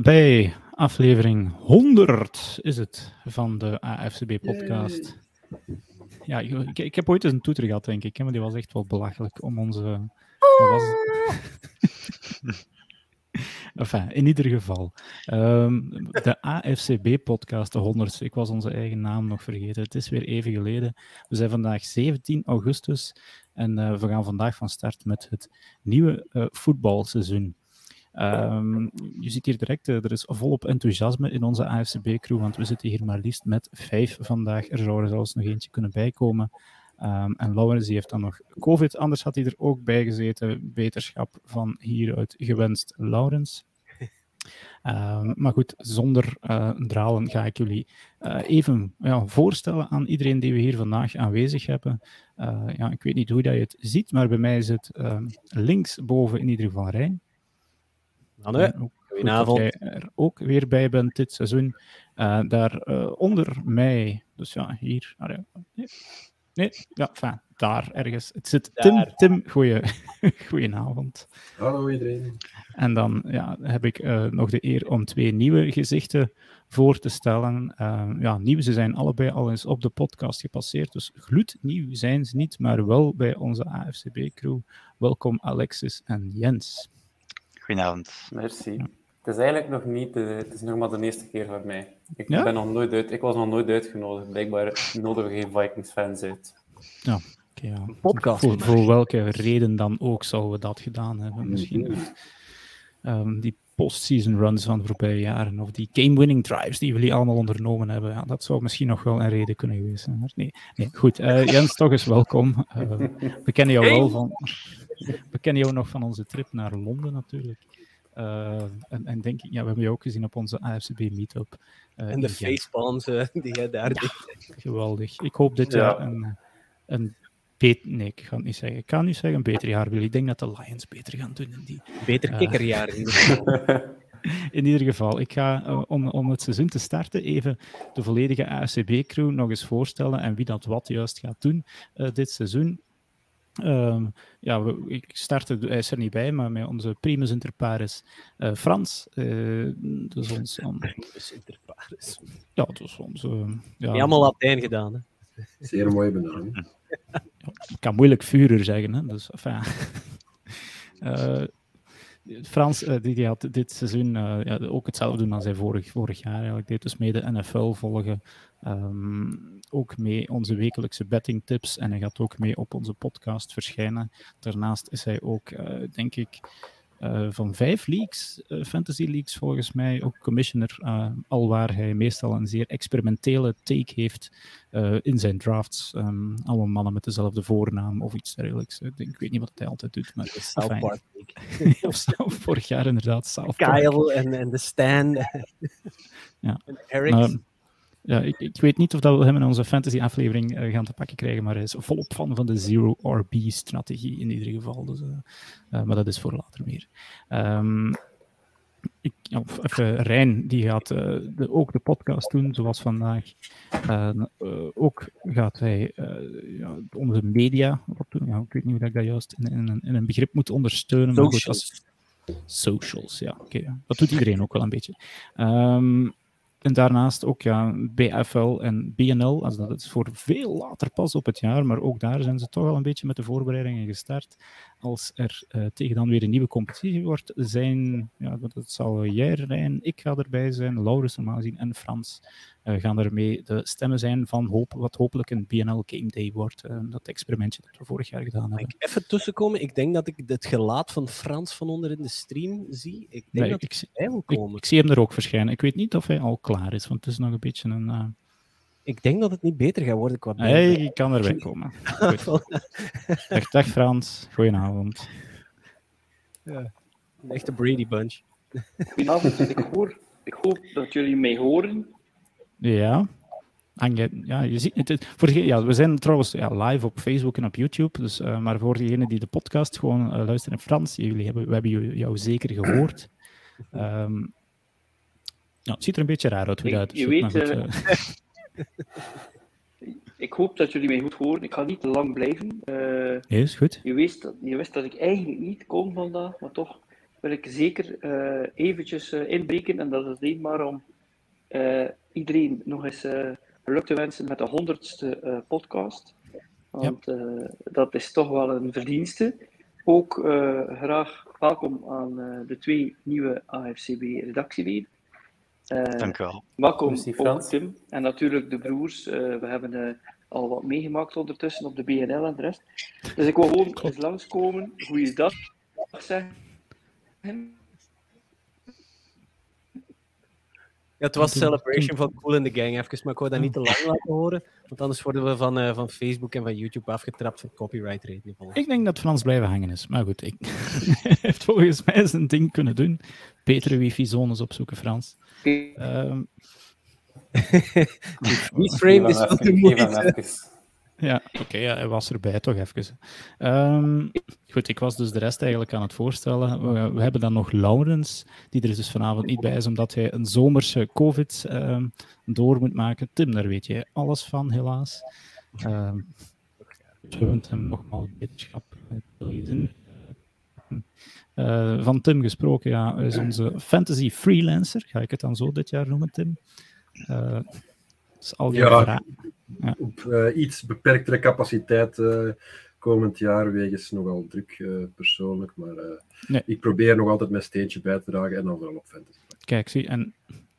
Welkom bij aflevering 100 is het van de AFCB-podcast. Ja, ik, ik, heb ooit eens een toeter gehad, denk ik, maar die was echt wel belachelijk om onze... Was het? enfin, in ieder geval. Um, de AFCB-podcast, de 100 Ik was onze eigen naam nog vergeten. Het is weer even geleden. We zijn vandaag 17 augustus en uh, we gaan vandaag van start met het nieuwe uh, voetbalseizoen. Um, je ziet hier direct, uh, er is volop enthousiasme in onze AFCB-crew, want we zitten hier maar liefst met vijf vandaag. Er zou er zelfs nog eentje kunnen bijkomen. Um, en Laurens die heeft dan nog COVID, anders had hij er ook bij gezeten. Beterschap van hieruit gewenst, Laurens. Um, maar goed, zonder uh, dralen ga ik jullie uh, even ja, voorstellen aan iedereen die we hier vandaag aanwezig hebben. Uh, ja, ik weet niet hoe dat je het ziet, maar bij mij zit linksboven in ieder geval Rijn. Hallo, goedenavond. Dat jij er ook weer bij bent dit seizoen. daar onder mij, dus ja, hier. Nee, nee, ja, fijn, daar ergens. Het zit Tim. Tim, goeie, goedenavond. Hallo iedereen. En dan ja, heb ik uh, nog de eer om twee nieuwe gezichten voor te stellen. Uh, ja, nieuw, ze zijn allebei al eens op de podcast gepasseerd, dus gloednieuw zijn ze niet, maar wel bij onze AFCB-crew. Welkom Alexis en Jens. Goedenavond. Merci. Het is eigenlijk nog niet, de, het is nog maar de eerste keer voor mij. Ik, ja? ben nog nooit uit, ik was nog nooit uitgenodigd. Blijkbaar nodigen we geen Vikings-fans uit. Ja, okay, ja. podcast. Voor, voor, welke reden dan ook zouden we dat gedaan hebben? Misschien um, die post-season runs van de voorbije jaren, of die game-winning drives die jullie allemaal ondernomen hebben. Ja, dat zou misschien nog wel een reden kunnen geweest zijn. Maar nee, nee, goed. Uh, Jens, toch eens welkom. Uh, we kennen jou wel van... We kennen jou nog van onze trip naar Londen natuurlijk. Uh, en, en, denk ik, ja, we hebben jou ook gezien op onze AFCB meetup. Uh, en de facepalms uh, die jij daar ja, deed. Geweldig. Ik hoop dit jaar ja. een, een beter... Nee, ik ga het niet zeggen. Ik kan niet zeggen een beter jaar wil. Ik denk dat de Lions beter gaan doen. In die, beter kikkerjaar in ieder geval. in ieder geval, ik ga om, om het seizoen te starten even de volledige AFCB-crew nog eens voorstellen en wie dat wat juist gaat doen dit seizoen. Um, ja, we, ik startte, hij is er niet bij, maar met onze primus inter pares uh, Frans. Uh, dus ons, primus inter pares. Ja, dus onze... Uh, ja, allemaal Latijn gedaan, hè? Zeer mooie benaming. ja, ik kan moeilijk vurer zeggen, hè? Dus, enfin, Frans, uh, die, had dit seizoen uh, ja, ook hetzelfde doen als hij vorig, vorig jaar eigenlijk deed. Dus mee de NFL volgen. Um, ook mee onze wekelijkse betting tips. En hij gaat ook mee op onze podcast verschijnen. Daarnaast is hij ook, uh, denk ik, uh, van vijf leagues, uh, fantasy leagues volgens mij, ook commissioner, uh, al waar hij meestal een zeer experimentele take heeft in zijn drafts. Um, allemaal mannen met dezelfde voornaam of iets dergelijks. Ik, denk, ik weet niet wat hij altijd doet, maar... South Park of vorig jaar inderdaad, South Kyle en, en de Stan. ja. En Eric. Um, ja, ik, ik, weet niet of dat we hem in onze fantasy-aflevering uh, gaan te pakken krijgen, maar hij is volop fan van de zero-RB-strategie in ieder geval. Dus, uh, uh, maar dat is voor later meer. Um, ik, of, even, Rijn, die gaat de, ook de podcast doen, zoals vandaag. ook gaat hij ja, onze media doen. Ja, ik weet niet hoe ik dat juist in, in, in een begrip moet ondersteunen. Socials. Maar goed, als, socials, ja. Okay, dat doet iedereen ook wel een beetje. Um, en daarnaast ook ja, BFL en BNL. Also dat is voor veel later pas op het jaar, maar ook daar zijn ze toch al een beetje met de voorbereidingen gestart. Als er uh, tegen dan weer een nieuwe competitie wordt, zijn, ja, dat zal jij, Rijn, ik ga erbij zijn, Laurens normaal zien en Frans uh, gaan ermee de stemmen zijn van hoop, wat hopelijk een BNL Game Day wordt. Uh, dat experimentje dat we vorig jaar gedaan hebben. Ik even tussenkomen. Ik denk dat ik het gelaat van Frans van onder in de stream zie. Ik denk nee, dat ik, hij wil komen. Ik, ik, zie hem er ook verschijnen. Ik weet niet of hij al klaar is, want het is nog een beetje een... Ik denk dat het niet beter gaat worden qua Nee, ik kan erbij komen. dag, dag Frans. Goedenavond. Ja, een echte Brady Bunch. Goedenavond. ik, hoor, ik hoop dat jullie mij horen. Ja. Ja, je ziet het. Voor ja, we zijn trouwens ja, live op Facebook en op YouTube. Dus, uh, maar voor diegenen die de podcast gewoon uh, luisteren in Frans, jullie hebben, we hebben jou zeker gehoord. Um, nou, het ziet er een beetje raar uit hoe dat Je weet, goed, uh, ik hoop dat jullie mij goed horen. Ik ga niet te lang blijven. nee, is goed. Je wist, dat, je wist dat ik eigenlijk niet kon vandaag, maar toch wil ik zeker uh, eventjes uh, inbreken. En dat is alleen maar om uh, iedereen nog eens geluk te wensen met de honderdste podcast. Want ja. dat is toch wel een verdienste. Ook graag welkom aan de twee nieuwe AFCB-redactieleden. Dank u wel. Welkom ook Tim. En natuurlijk de broers. we hebben al wat meegemaakt ondertussen op de BNL en de rest. Dus ik wil gewoon eens langskomen. Hoe is dat? Zeggen. Ja, het was Celebration van Cool in the Gang, even, maar ik wou dat niet te lang laten horen, want anders worden we van, uh, van Facebook en van YouTube afgetrapt voor copyright rating. Ik denk dat Frans blijven hangen is, maar goed, ik heeft volgens mij zijn ding kunnen doen. Betere wifi-zones opzoeken, Frans. Um... Die frame is wat te moeite. Ja, oké, ja, hij was erbij toch even. Um, goed, ik was dus de rest eigenlijk aan het voorstellen. We, hebben dan nog Laurens, die er dus vanavond niet bij is, omdat hij een zomerse COVID um, door moet maken. Tim, daar weet jij alles van, helaas. Um, we hem nogmaals wetenschap. Uh, van Tim gesproken, ja, is onze fantasy freelancer, ga ik het dan zo dit jaar noemen, Tim. Uh, is al ja, ja. op uh, iets beperktere capaciteit uh, komend jaar, wegens nogal druk uh, persoonlijk. Maar nee. ik probeer nog altijd mijn steentje bij te dragen en dan vooral op fantasy. Kijk, zie, en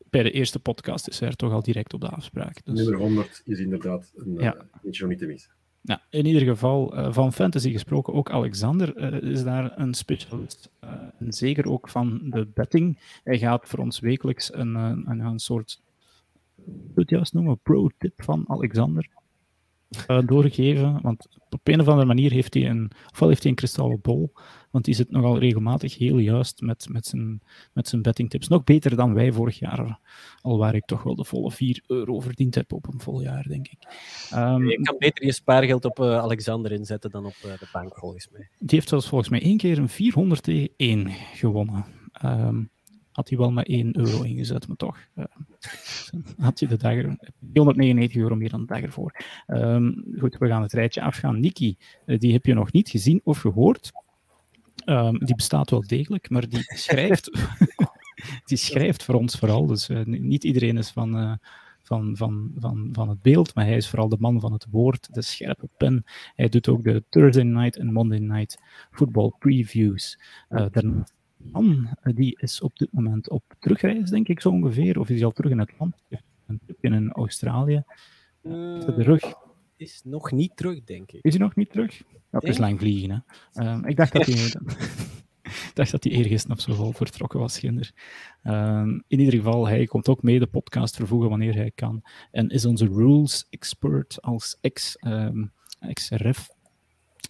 bij de eerste podcast is er toch al direct op de afspraak. Dus... Nummer 100 is inderdaad een ja. eentje nog niet te missen. Ja, in ieder geval, uh, van fantasy gesproken, ook Alexander uh, is daar een specialist. Uh, en zeker ook van de betting. Hij gaat voor ons wekelijks een, een, een soort het juist noemen, pro-tip van Alexander uh, doorgeven. Want op een of andere manier heeft hij een, ofwel heeft hij een kristallen bol, want die zit nogal regelmatig heel juist met, met, zijn, met zijn bettingtips. Nog beter dan wij vorig jaar, al waar ik toch wel de volle 4 euro verdiend heb op een vol jaar, denk ik. Um, je kan beter je spaargeld op uh, Alexander inzetten dan op uh, de bank, volgens mij. Die heeft zelfs volgens mij één keer een 400 tegen 1 gewonnen. Um, had hij wel maar 1 euro ingezet, maar toch. Uh, had je de dag 499 euro meer dan de dag ervoor. Um, goed, we gaan het rijtje afgaan. Niki, uh, die heb je nog niet gezien of gehoord. Um, die bestaat wel degelijk, maar die schrijft, die schrijft voor ons vooral. Dus uh, niet iedereen is van van, van, van, van het beeld, maar hij is vooral de man van het woord, de scherpe pen. Hij doet ook de Thursday night en Monday night football previews. Daarnaast man die is op dit moment op terugreis, denk ik zo ongeveer. Of is hij al terug in het land? Een tripje in Australië. Uh, de rug. Is nog niet terug, denk ik. Is hij nog niet terug? Dat is lang vliegen, hè. Uh, ik dacht dat hij... ik dacht dat hij eergisteren of zo vertrokken was, Ginder. Uh, in ieder geval, hij komt ook mee de podcast vervoegen wanneer hij kan. En is onze rules expert als ex-ref ex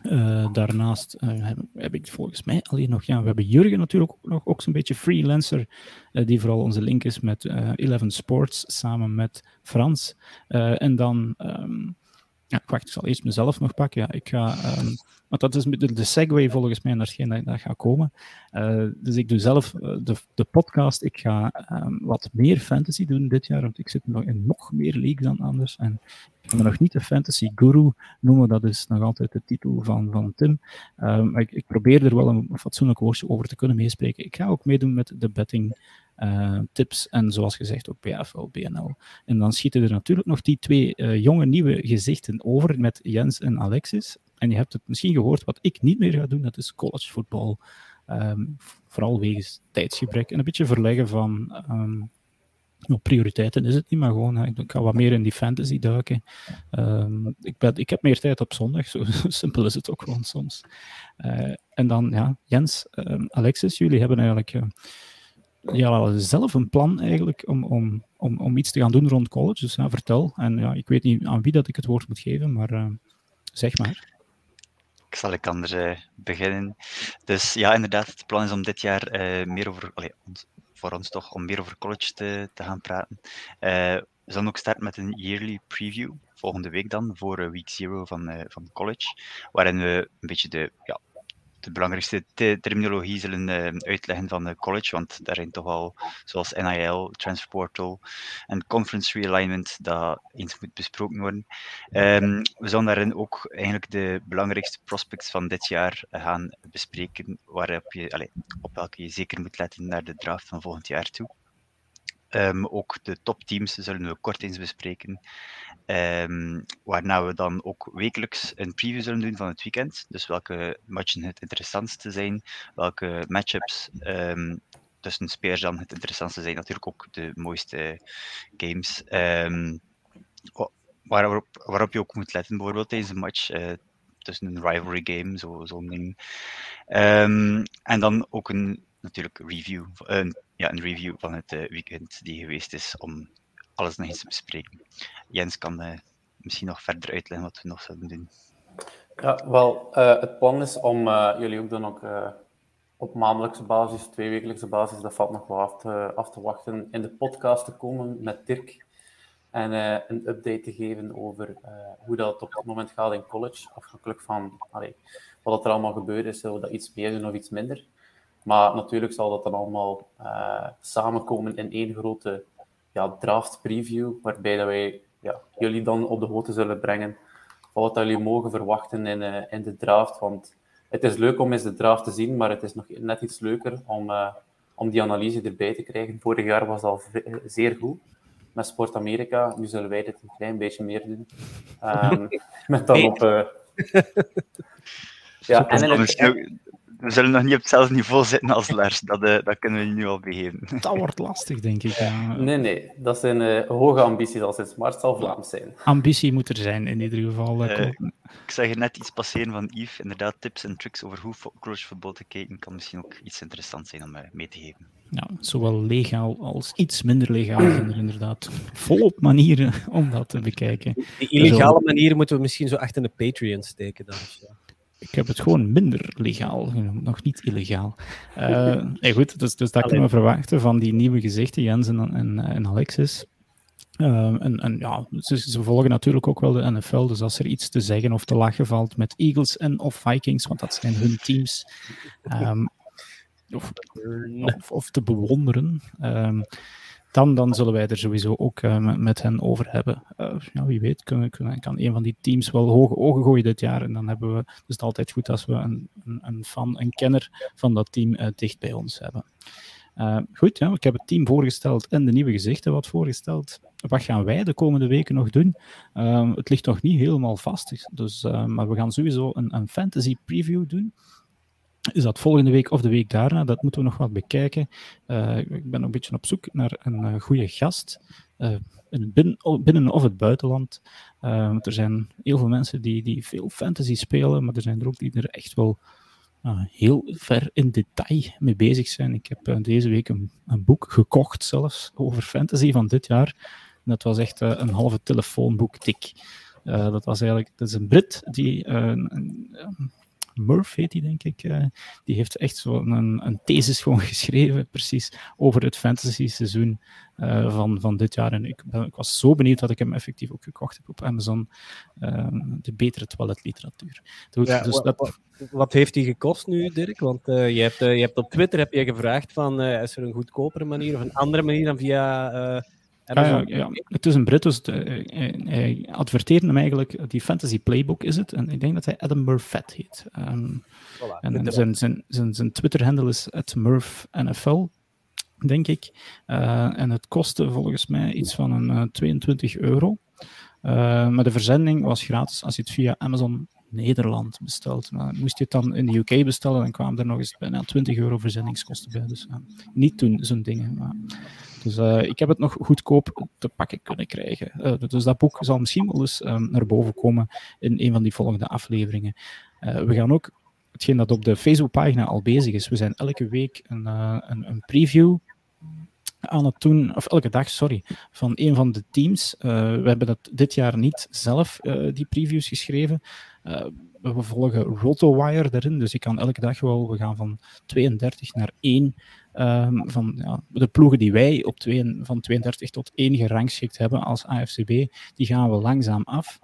uh, daarnaast uh, heb, heb, ik volgens mij alleen nog, ja, we hebben Jurgen natuurlijk ook nog, ook zo'n beetje freelancer, uh, die vooral onze link is met Eleven Sports, samen met Frans. en dan, um, ja, wacht, ik zal eerst mezelf nog pakken. Ja, ik ga, um, want dat is de, segue volgens mij naar hetgeen dat, dat gaat komen. dus ik doe zelf de, de podcast. Ik ga um, wat meer fantasy doen dit jaar, want ik zit nog in nog meer league dan anders. En ik ga nog niet de Fantasy Guru noemen, dat is nog altijd de titel van, van Tim. Um, ik, ik, probeer er wel een fatsoenlijk woordje over te kunnen meespreken. Ik ga ook meedoen met de betting uh, tips en zoals gezegd ook BFL, BNL. En dan schieten er natuurlijk nog die twee uh, jonge nieuwe gezichten over met Jens en Alexis. En je hebt het misschien gehoord, wat ik niet meer ga doen, dat is college voetbal. Um, vooral wegens tijdsgebrek en een beetje verleggen van nou, prioriteiten is het niet, maar gewoon, ik ga wat meer in die fantasy duiken. Um, ik, ik heb meer tijd op zondag, zo simpel is het ook gewoon soms. Uh, en dan, ja, Jens, um, Alexis, jullie hebben eigenlijk ja, zelf een plan eigenlijk om, om, om, om iets te gaan doen rond college. Dus ja, vertel. En ja, ik weet niet aan wie dat ik het woord moet geven, maar uh, zeg maar. Ik zal ik anders beginnen. Dus ja, inderdaad, het plan is om dit jaar meer over, voor ons toch om meer over college te, te gaan praten. We zullen ook starten met een yearly preview, volgende week dan, voor week zero van, van college, waarin we een beetje de, ja, de belangrijkste terminologie zullen uh, uitleggen van de college, want daar zijn toch al, zoals NIL, Transfer Portal en Conference Realignment, dat eens moet besproken worden. Um, we zullen daarin ook eigenlijk de belangrijkste prospects van dit jaar gaan bespreken, waarop je, allez, op welke je zeker moet letten naar de draft van volgend jaar toe. Um, ook de topteams zullen we kort eens bespreken. Um, waarna we dan ook wekelijks een preview zullen doen van het weekend. Dus welke matchen het interessantste zijn, welke matchups um, tussen spelers dan het interessantste zijn. Natuurlijk ook de mooiste games. waarop, waarop je ook moet letten, bijvoorbeeld tijdens een match. Uh, tussen een rivalry game, zo'n zo ding. en dan ook een natuurlijk review, ja, een review van het uh, weekend die geweest is om alles nog eens bespreken. Jens kan uh, misschien nog verder uitleggen wat we nog zullen doen. Ja, wel, uh, het plan is om jullie ook dan ook op maandelijkse basis, tweewekelijkse basis, dat valt nog wel af te, af te wachten, in de podcast te komen met Dirk en een update te geven over hoe dat op dit moment gaat in college, afhankelijk van wat er allemaal gebeurd is, zullen we dat iets meer doen of iets minder. Maar natuurlijk zal dat dan allemaal samenkomen in één grote ja, draft preview, waarbij dat wij ja, jullie dan op de hoogte zullen brengen van wat jullie mogen verwachten in, uh, in de draft. Want het is leuk om eens de draft te zien, maar het is nog net iets leuker om, uh, om die analyse erbij te krijgen. Vorig jaar was dat al zeer goed met Sport Amerika. Nu zullen wij dit een klein beetje meer doen. Um, met dan op... ja, en in het, we zullen nog niet op hetzelfde niveau zitten als Lars. Dat, uh, dat kunnen we nu al begeven. Dat wordt lastig, denk ik. Ja. Nee, nee. Dat zijn uh, hoge ambities als het smart zal Vlaams zijn. Ambitie moet er zijn, in ieder geval. Uh, ik zag er net iets passeren van Yves. Inderdaad, tips en tricks over hoe voetbal te kijken kan misschien ook iets interessants zijn om mee te geven. Ja, zowel legaal als iets minder legaal zijn er inderdaad volop manieren om dat te bekijken. Die illegale manieren moeten we misschien zo achter de Patreon steken dan. Ja. Ik heb het gewoon minder legaal genoemd, nog niet illegaal. Uh, nee, goed, dus, dus dat kunnen we verwachten van die nieuwe gezichten, Jens en, en, en Alexis. Uh, en, en, ja, ze, ze, volgen natuurlijk ook wel de NFL, dus als er iets te zeggen of te lachen valt met Eagles en of Vikings, want dat zijn hun teams, um, of, of, of, te bewonderen, um, dan, dan zullen wij er sowieso ook uh, met hen over hebben. Uh, ja, wie weet, kan, een van die teams wel hoge ogen gooien dit jaar. En dan hebben we, dus het altijd goed als we een, een, een fan, een kenner van dat team uh, dicht bij ons hebben. goed, ja, ik heb het team voorgesteld en de nieuwe gezichten wat voorgesteld. Wat gaan wij de komende weken nog doen? het ligt nog niet helemaal vast, dus, maar we gaan sowieso een, een fantasy preview doen. Is dat volgende week of de week daarna? Dat moeten we nog wat bekijken. Uh, ik ben een beetje op zoek naar een uh, goede gast. Uh, in binnen, binnen, of het buitenland. er zijn heel veel mensen die, die veel fantasy spelen, maar er zijn er ook die er echt wel heel ver in detail mee bezig zijn. Ik heb deze week een, een, boek gekocht, zelfs over fantasy van dit jaar. Dat was echt een halve telefoonboek dik. dat was eigenlijk dat is een Brit die Murph heet die, denk ik. Uh, die heeft echt zo'n een, een, thesis gewoon geschreven, precies, over het fantasy-seizoen uh, van, van dit jaar. En ik, ben, ik, was zo benieuwd dat ik hem effectief ook gekocht heb op Amazon. Uh, de betere toiletliteratuur. Dus, ja, dus dat... wat, wat, heeft die gekost nu, Dirk? Want je, hebt, je hebt op Twitter heb je gevraagd van, is er een goedkopere manier of een andere manier dan via ja, het is een Brit, dus hij, hij adverteerde hem eigenlijk, die Fantasy Playbook is het, en ik denk dat hij Adam Murphet heet. Um, voilà, en, en zijn, zijn, zijn, zijn Twitter-handle is @murphnfl, denk ik. Uh, en het kostte volgens mij iets van een uh, 22 euro. Uh, maar de verzending was gratis als je het via Amazon Nederland besteld. Maar moest je het dan in de UK bestellen, dan kwamen er nog eens bijna 20 euro verzendingskosten bij. Dus niet doen zo'n dingen. Maar dus uh, ik heb het nog goedkoop te pakken kunnen krijgen. Uh, dus dat boek zal misschien wel eens um, naar boven komen in een van die volgende afleveringen. Uh, we gaan ook, hetgeen dat op de Facebookpagina al bezig is, we zijn elke week een, een, een preview aan het doen, of elke dag, sorry, van een van de teams. We hebben dat dit jaar niet zelf, die previews geschreven. We volgen RotoWire daarin, dus ik kan elke dag wel, we gaan van 32 naar 1 um, van ja, de ploegen die wij op twee, van 32 tot 1 gerangschikt hebben als AFCB, die gaan we langzaam af.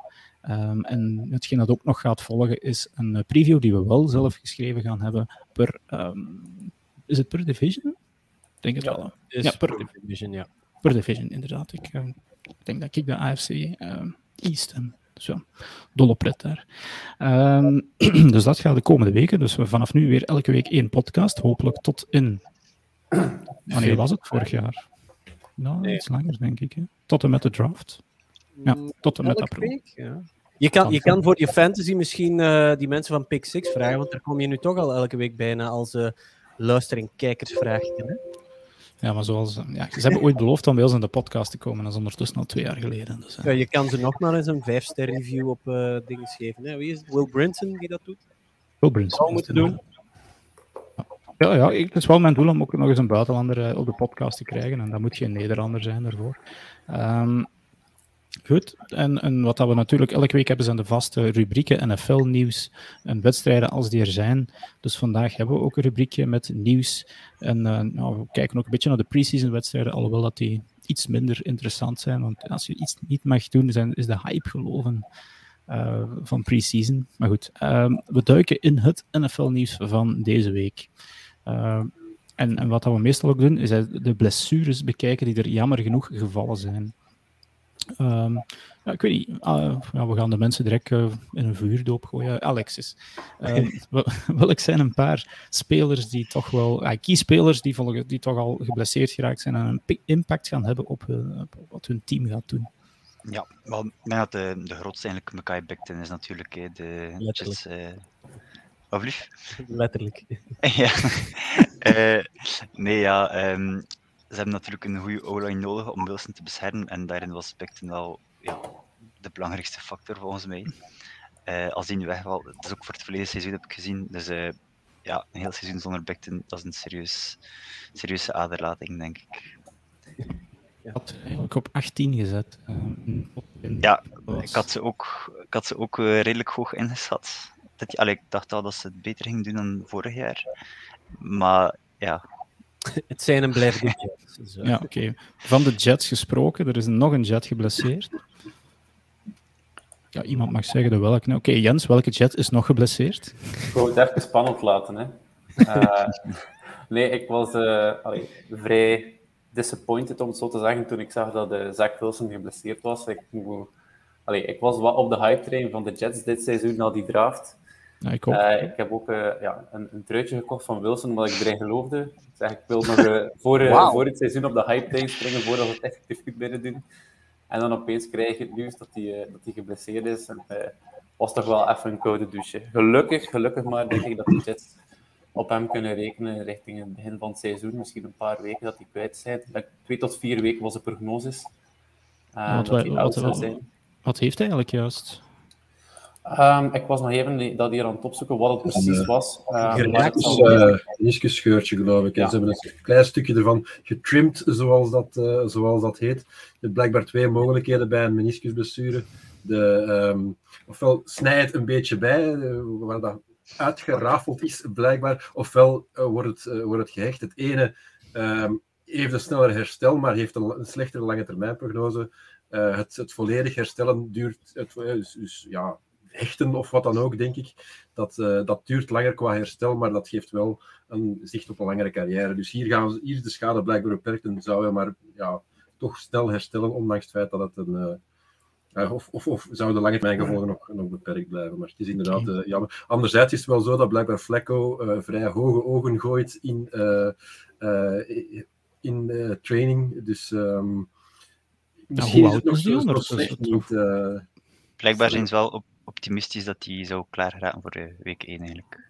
Um, en hetgeen dat ook nog gaat volgen is een preview die we wel zelf geschreven gaan hebben per... Um, is het per division? Ik denk het ja, wel. Ja, per division, ja. Per division, inderdaad. Ik uh, denk dat ik de AFC uh, East en zo. Dolle pret daar. Um, dus dat gaat de komende weken. Dus we vanaf nu weer elke week één podcast. Hopelijk tot in. Wanneer was het? Vorig jaar? Nou, nee. iets langer, denk ik. Hè? Tot en met de draft. Ja, tot en met april. Week, ja. Je kan, je kan voor je fantasy misschien uh, die mensen van Pick 6 vragen, want daar kom je nu toch al elke week bijna als uh, luister- en kijkersvraagje. Hè? Ja, maar zoals... Ja, ze hebben ooit beloofd om bij ons in de podcast te komen. Dat is ondertussen al twee jaar geleden. Dus, ja, je kan ze nog maar eens een vijf-ster review op uh, dingen geven. Hè? Wie is het? Will Brinson die dat doet? Will Brinson. Zou moeten doen. Ja, ja ik, het is wel mijn doel om ook nog eens een buitenlander uh, op de podcast te krijgen. En dat moet geen Nederlander zijn daarvoor. Um, Goed, en, wat dat we natuurlijk elke week hebben zijn de vaste rubrieken NFL-nieuws en wedstrijden als die er zijn. Dus vandaag hebben we ook een rubriekje met nieuws. En uh, nou, we kijken ook een beetje naar de pre-season wedstrijden, alhoewel dat die iets minder interessant zijn. Want als je iets niet mag doen, is de hype geloven uh, van pre-season. Maar goed, uh, we duiken in het NFL-nieuws van deze week. En, en wat we meestal ook doen, is de blessures bekijken die er jammer genoeg gevallen zijn. Um, ja, ik weet niet, uh, ja, we gaan de mensen direct uh, in een vuurdoop gooien. Alexis, uh, welk zijn een paar spelers die toch wel, uh, key-spelers die, volgen, die toch al geblesseerd geraakt zijn en een impact gaan hebben op, op wat hun team gaat doen? Ja, wel, ik denk dat de, de grootste eigenlijk Becton is natuurlijk hè, de Jets. Of lief? Letterlijk. ja. nee, ja. Um, ze hebben natuurlijk een goede O-line nodig om Wilson te beschermen. En daarin was Becton wel ja, de belangrijkste factor volgens mij. Uh, als die nu wegvalt, dat is ook voor het verleden seizoen heb ik gezien. Dus uh, ja, een heel seizoen zonder Becton, dat is een serieus, serieuze aderlating, denk ik. Ik had eigenlijk op 18 gezet. Uh, ja, ik had ze ook, ik had ze ook uh, redelijk hoog ingeschat. Dat, allee, ik dacht al dat ze het beter gingen doen dan vorig jaar. Maar ja, het zijn en blijven de Jets. Ja, oké. Okay. Van de Jets gesproken, er is nog een Jet geblesseerd. Ja, iemand mag zeggen de welke. Oké, okay, Jens, welke Jet is nog geblesseerd? Ik wou het even spannend laten. Hè. Uh, nee, ik was uh, allee, vrij disappointed, om het zo te zeggen, toen ik zag dat uh, Zach Wilson geblesseerd was. Ik, allee, ik was wat op de hype train van de Jets dit seizoen na die draft. Ja, ik. Uh, heb ook uh, ja, een, een, truitje gekocht van Wilson, omdat ik erin geloofde. Ik zeg, ik wil nog uh, voor, wow. voor het seizoen op de hype train springen, voordat we het effectief goed binnen doen. En dan opeens krijg je het nieuws dat hij dat geblesseerd is. En was toch wel even een koude douche. Gelukkig, gelukkig maar, denk ik dat de Jets op hem kunnen rekenen richting het begin van het seizoen. Misschien een paar weken dat hij kwijt zijn. Twee tot vier weken was de prognoses. wat, wat, wat, wat heeft hij eigenlijk juist? Um, ik was nog even dat hier aan het opzoeken wat het precies was. Uh, Geraakt uh, meniscusscheurtje, geloof ik. Ja. Ze hebben een klein stukje ervan getrimd, zoals dat, uh, zoals dat heet. Je hebt blijkbaar twee mogelijkheden bij een meniscusblessure. De, um, ofwel snij het een beetje bij, waar dat uitgerafeld is, blijkbaar. Ofwel wordt, het, wordt het gehecht. Het ene um, heeft een sneller herstel, maar heeft een, een slechtere lange termijn prognose. het, het volledig herstellen duurt, het, dus, dus ja, hechten of wat dan ook, denk ik. Dat, uh, dat duurt langer qua herstel, maar dat geeft wel een zicht op een langere carrière. Dus hier, gaan we, hier is de schade blijkbaar beperkt en zou je maar ja, toch snel herstellen, ondanks het feit dat het een... Uh, of, of, of zouden lange termijn gevolgen nog, nog beperkt blijven. Maar het is inderdaad uh, jammer. Anderzijds is het wel zo dat blijkbaar Flecko vrij hoge ogen gooit in, in training. Dus um, misschien nou, is het nog slecht niet. Blijkbaar zijn ze wel op optimistisch dat hij zou klaar geraken voor de week 1 eigenlijk.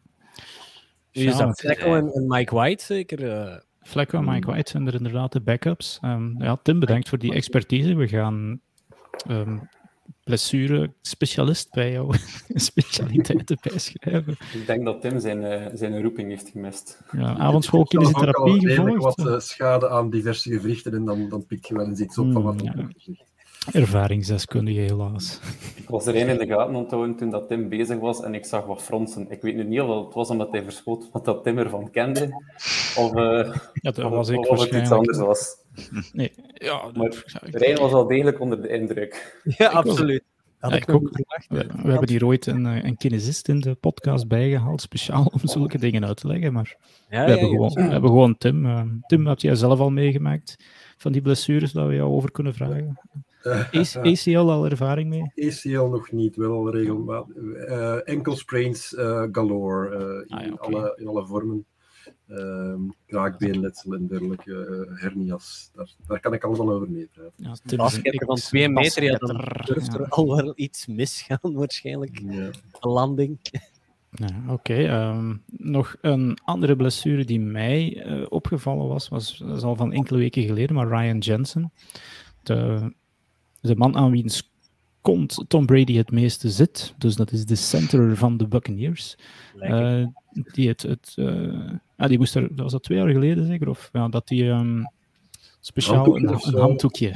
Ja, is dat Flecko en, en, Mike White zeker? Uh... Flecko en Mike White zijn er inderdaad de backups. Um, ja, Tim, bedankt voor die expertise. We gaan um, blessure specialist bij jou specialiteiten bijschrijven. Ik denk dat Tim zijn, uh, zijn roeping heeft gemist. Ja, avondschool kinesiotherapie gevolgd. wat uh, schade aan diverse gewrichten en dan, dan pikt je wel eens iets op van wat mm, ja. Ervaringsdeskundige, helaas. Ik was er één in de gaten onthouden toen dat Tim bezig was en ik zag wat fronsen. Ik weet nu niet of het was omdat hij verschoot wat dat Tim ervan kende, of, uh, ja, dat was ik of, of het iets anders was. Nee, ja, maar Rijn was al degelijk onder de indruk. Ja, absoluut. Ja, ik ik ook. We, we hebben hier ooit een, eh, een kinesist in de podcast bijgehaald, speciaal om zulke dingen uit te leggen. Maar Ja, we, ja, hebben ja. gewoon, we hebben gewoon Tim. eh, Tim, heb jij zelf al meegemaakt van die blessures dat we jou over kunnen vragen? AC- ACL al ervaring mee? ACL nog niet, wel regelmatig. eh enkel sprains eh, galore eh, Ah, in, ja, oké. alle, in alle vormen. Ehm kraakbeenletsel en dergelijke, eh, hernias. Daar, daar kan ik alles al over meepraten. Ja, Basketter van twee meter, ja, dan durft ja. er al wel iets misgaan waarschijnlijk. Ja. Een landing. Ja, Oké, ehm, nog een andere blessure die mij eh, opgevallen was, was dat is al van enkele weken geleden, maar Ryan Jensen, de, de man aan wiens kont Tom Brady het meeste zit, dus dat is de center van de Buccaneers, eh, die het, het eh, ah, die moest er, dat was dat twee jaar geleden zeker, of ja, dat die ehm, speciaal Handdoekje een, handdoekje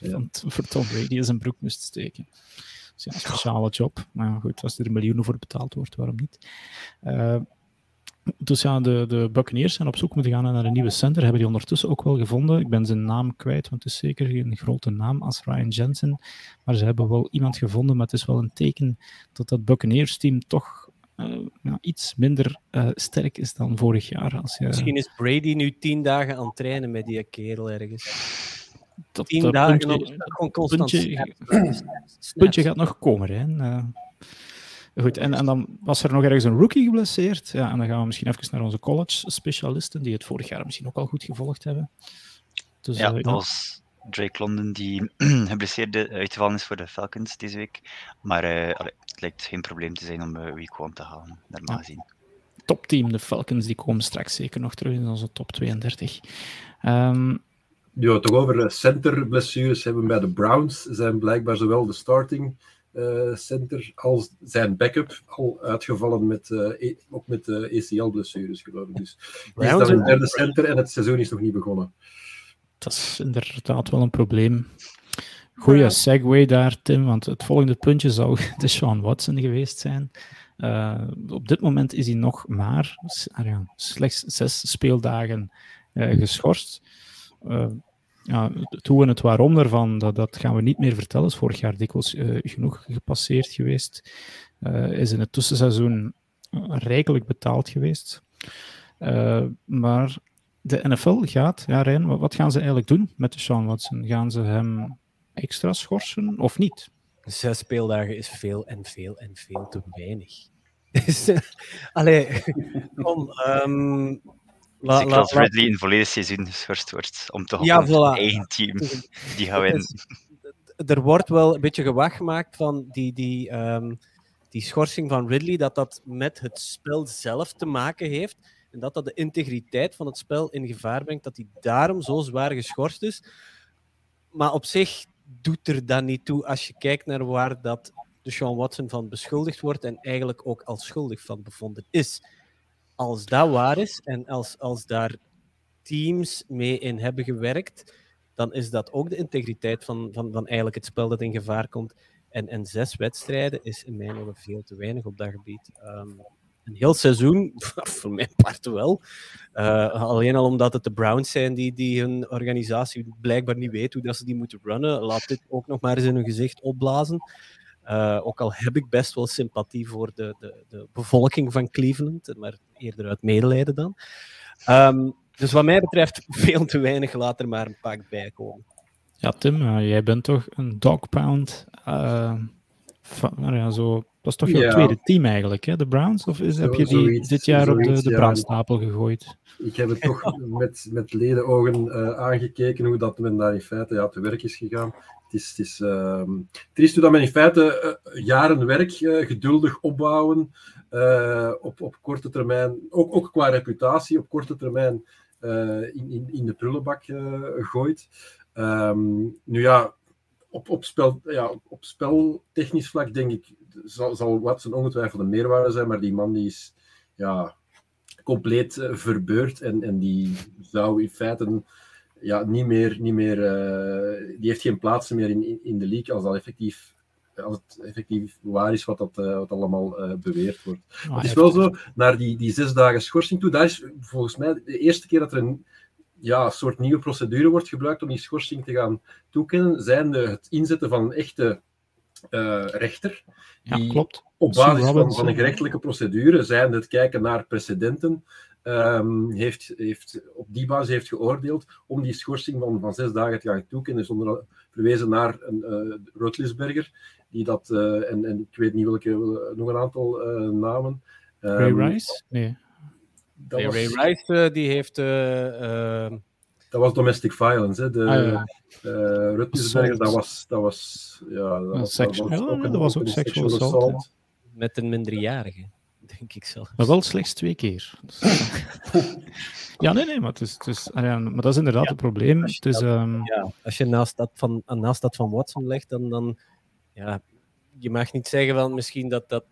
Ja. van, voor Tom Brady in zijn broek moest steken. Dus ja, een speciale job. Maar goed, als er een miljoen voor betaald wordt, waarom niet? Eh, dus ja, de, de Buccaneers zijn op zoek moeten gaan naar een nieuwe center. Hebben die ondertussen ook wel gevonden. Ik ben zijn naam kwijt, want het is zeker geen grote naam als Ryan Jensen. Maar ze hebben wel iemand gevonden, maar het is wel een teken dat dat Buccaneers-team toch eh, ja, iets minder eh, sterk is dan vorig jaar. Als je, Misschien is Brady nu tien dagen aan het trainen met die kerel ergens. dat, Tien dat dagen puntje- op gewoon constant puntje- puntje gaat nog komen. Hè. Eh, goed, en, en dan was er nog ergens een rookie geblesseerd. Ja, en dan gaan we misschien even naar onze college-specialisten, die het vorig jaar misschien ook al goed gevolgd hebben. Dus, Ja, eh, dat was Drake London die geblesseerd uitgevallen is voor de Falcons deze week. Maar eh, allee, het lijkt geen probleem te zijn om eh, week 1 te halen, normaal Ja. gezien. topteam, de Falcons, die komen straks zeker nog terug in onze top 32. Ehm, Ja, toch over eh, centerblessures hebben bij de Browns zijn blijkbaar zowel de starting center als zijn backup al uitgevallen met, eh, e- ook met eh, ACL-blessures, geloof ik. Dus die is dan een en- derde center en het seizoen is nog niet begonnen. dat is inderdaad wel een probleem. Goeie segue daar, Tim, want het volgende puntje zou Deshaun Watson geweest zijn. Eh, op dit moment is hij nog maar ah ja, slechts zes speeldagen eh, geschorst. Eh, ja, het hoe en het waarom daarvan, dat, dat gaan we niet meer vertellen. is vorig jaar dikwijls eh, genoeg gepasseerd geweest. Eh, is in het tussenseizoen eh, rijkelijk betaald geweest. Maar de NFL gaat, ja Rijn, wat, gaan ze eigenlijk doen met de Sean Watson? Gaan ze hem extra schorsen of niet? Zes speeldagen is veel en veel en veel te weinig. Allee, kom. ehm, la- als la- Ridley een volledig seizoen geschorst wordt, om toch Ja, op voilà. eigen team die gaan winnen. er wordt wel een beetje gewacht gemaakt van die, die, ehm, die schorsing van Ridley, dat dat met het spel zelf te maken heeft. En dat dat de integriteit van het spel in gevaar brengt, dat hij daarom zo zwaar geschorst is. Maar op zich doet er dat niet toe als je kijkt naar waar dat de Sean Watson van beschuldigd wordt en eigenlijk ook als schuldig van bevonden is. Als dat waar is en als, als daar teams mee in hebben gewerkt, dan is dat ook de integriteit van, van, van eigenlijk het spel dat in gevaar komt. En, en zes wedstrijden is in mijn ogen veel te weinig op dat gebied. Ehm, een heel seizoen, voor mijn part wel. Eh, alleen al omdat het de Browns zijn die, die hun organisatie blijkbaar niet weet hoe dat ze die moeten runnen. Laat dit ook nog maar eens in hun gezicht opblazen. Eh, ook al heb ik best wel sympathie voor de, de, de bevolking van Cleveland, maar eerder uit medelijden dan. Ehm, dus wat mij betreft veel te weinig, laat er maar een pak bij komen. Ja, Tim, eh, jij bent toch een dogpound. eh van, nou ja, zo, dat is toch jouw Ja. tweede team eigenlijk, hè? de Browns? Of is, heb je die zoiets, dit jaar op de, de ja. brandstapel gegooid? Ik heb het toch met, met ledenogen eh, aangekeken hoe dat men daar in feite ja, te werk is gegaan. Het is, het is ehm, triest dat men in feite eh, jaren werk eh, geduldig opbouwen eh, op, op korte termijn, ook, ook qua reputatie, op korte termijn in, in, in de prullenbak gooit. Ehm, nu ja, op, op, spel, ja, op speltechnisch vlak denk ik, zal, zal Watson ongetwijfeld een meerwaarde zijn, maar die man die is ja, compleet verbeurd en, en die zou in feite ja, niet meer, niet meer eh, die heeft geen plaats meer in, in, in de league als dat effectief als het effectief waar is wat, dat, eh, wat allemaal eh, beweerd wordt. Ah, het is wel zo, naar die, die zes dagen schorsing toe, dat is volgens mij de eerste keer dat er een ja, soort nieuwe procedure wordt gebruikt om die schorsing te gaan toekennen, zijnde het inzetten van een echte rechter. Ja, Die klopt. op basis van, van een gerechtelijke procedure, zijn het kijken naar precedenten, ehm, heeft, heeft, op die basis heeft geoordeeld om die schorsing van, van zes dagen te gaan toekennen. Dus onder verwezen naar een uh, Rotlisberger, die dat, eh, en, en ik weet niet welke, eh, nog een aantal eh, namen. Ray Ehm, Rice? Nee. Dat, Nee, was, Ray Rice die heeft eh, eh, dat was domestic violence. Hè. De, Ah, ja. eh, Rutlisberger, Assault. dat was, dat was, ja, dat was, ook dat een- was ook een sexual sexual assault, assault. met een minderjarige, denk ik zelf. Maar wel slechts twee keer. Dus- ja, nee, nee, maar, het is, het is, ah ja, maar dat is inderdaad Ja, het probleem. als je Het is, dat- ehm, Ja, als je naast dat van, naast dat van Watson legt, dan, dan ja, je mag niet zeggen van misschien dat dat.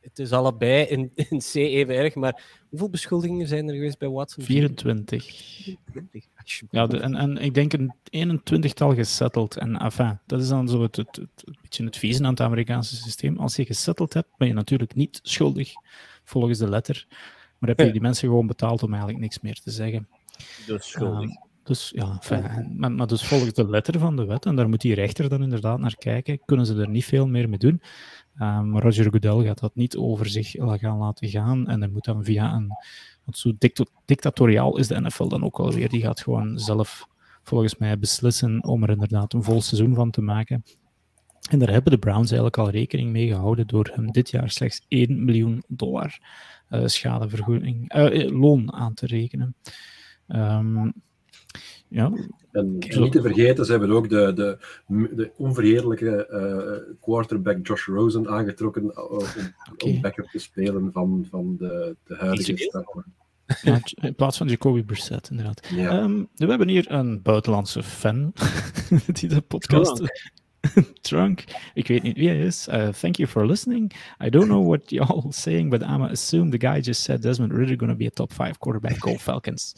het is allebei in, in C even erg, maar hoeveel beschuldigingen zijn er geweest bij Watson? 24. 24. Ja, de, en, en ik denk een 21-tal gesetteld. En enfin, dat is dan zo het, het, het, het beetje het vieze aan het Amerikaanse systeem. Als je gesetteld hebt, ben je natuurlijk niet schuldig volgens de letter. Maar heb je Ja. die mensen gewoon betaald om eigenlijk niks meer te zeggen. Dus schuldig. Ehm, dus ja, en- maar, maar dus volgens de letter van de wet, en daar moet die rechter dan inderdaad naar kijken, kunnen ze er niet veel meer mee doen. Ehm, maar Roger Goodell gaat dat niet over zich la- gaan laten gaan. En hij moet dan via een. Want zo dicto- dictatoriaal is de NFL dan ook alweer. Die gaat gewoon zelf, volgens mij, beslissen om er inderdaad een vol seizoen van te maken. En daar hebben de Browns eigenlijk al rekening mee gehouden door hem dit jaar slechts 1 miljoen dollar eh, schadevergoeding, eh, eh, loon aan te rekenen. Ehm, ja, En, niet te vergeten, ze hebben ook de, de, de onverheerlijke quarterback Josh Rosen aangetrokken om, Oké. om backup te spelen van, van de, de huidige starter. In plaats van Jacoby Brissett, inderdaad. Ja. Ehm, we hebben hier een buitenlandse fan die de podcast... Trunk. Ik weet niet wie hij is. Uh, thank you for listening. I don't know what y'all saying, but I'm assume the guy just said Desmond Ritter going to be a top five quarterback. Go Falcons.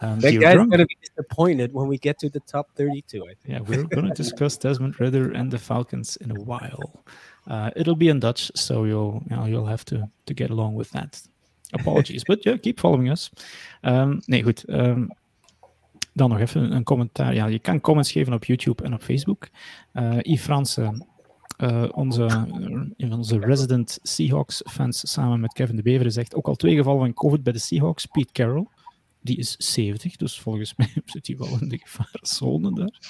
Um, That guy's going to be disappointed when we get to the top 32, I think. yeah, we're going to discuss Desmond Ritter and the Falcons in a while. Uh, it'll be in Dutch, so you'll you know, you'll have to to get along with that. Apologies, but yeah, keep following us. Um, nee, goed. Um, dan nog even een commentaar. Ja, je kan comments geven op YouTube en op Facebook. Uh, Yves Fransen, uh, onze, onze resident Seahawks-fans, samen met Kevin de Beveren, zegt ook al twee gevallen van COVID bij de Seahawks. Pete Carroll, die is 70, dus volgens mij zit hij wel in de gevarenzone daar.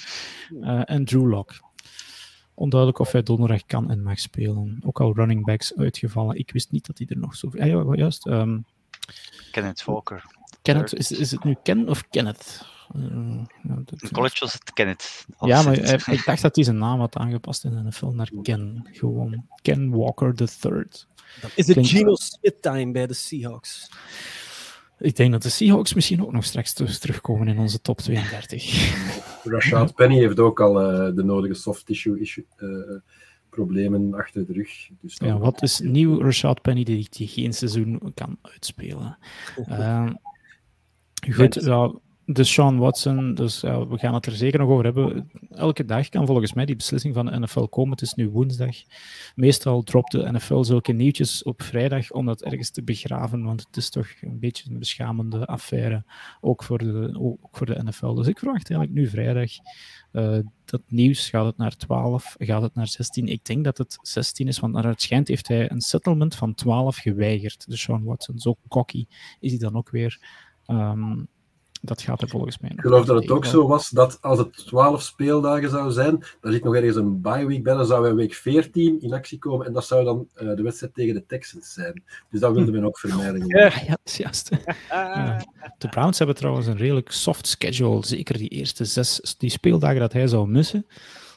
Uh, en Drew Lock. Onduidelijk of hij donderdag kan en mag spelen. Ook al running backs uitgevallen. Ik wist niet dat hij er nog zo... Ah, ja, juist. Um, Kenneth Walker. Kenneth, is, is het nu Ken of Kenneth? Uh, ja, dat, in college was het Kenneth. Ja, maar hij, ik dacht dat hij zijn naam had aangepast in de film naar Ken. Gewoon Ken Walker III. Is het Geno Smith time bij de Seahawks? Ik denk dat de Seahawks misschien ook nog straks terugkomen in onze top 32. Rashad Penny heeft ook al uh, de nodige soft tissue issue, uh, problemen achter de rug. Dus ja, wat is nieuw Rashad Penny die, die geen seizoen kan uitspelen? Uh, goed, ja, de Sean Watson, dus ja, we gaan het er zeker nog over hebben. Elke dag kan volgens mij die beslissing van de NFL komen. Het is nu woensdag. Meestal dropt de NFL zulke nieuwtjes op vrijdag om dat ergens te begraven, want het is toch een beetje een beschamende affaire, ook voor de, ook voor de NFL. Dus ik verwacht eigenlijk nu vrijdag uh, dat nieuws. Gaat het naar 12? Gaat het naar 16? Ik denk dat het 16 is, want naar het schijnt heeft hij een settlement van 12 geweigerd. De Sean Watson, zo cocky is hij dan ook weer. Um, dat gaat er volgens mij. Ik geloof dat het ook zo was dat als het 12 speeldagen zou zijn, dan zit nog ergens een bye week bij, dan zou hij week 14 in actie komen en dat zou dan uh, de wedstrijd tegen de Texans zijn. Dus dat wilde men ook vermijden. Ja, ja dat is juist. ja. De Browns hebben trouwens een redelijk soft schedule, zeker die eerste zes die speeldagen dat hij zou missen.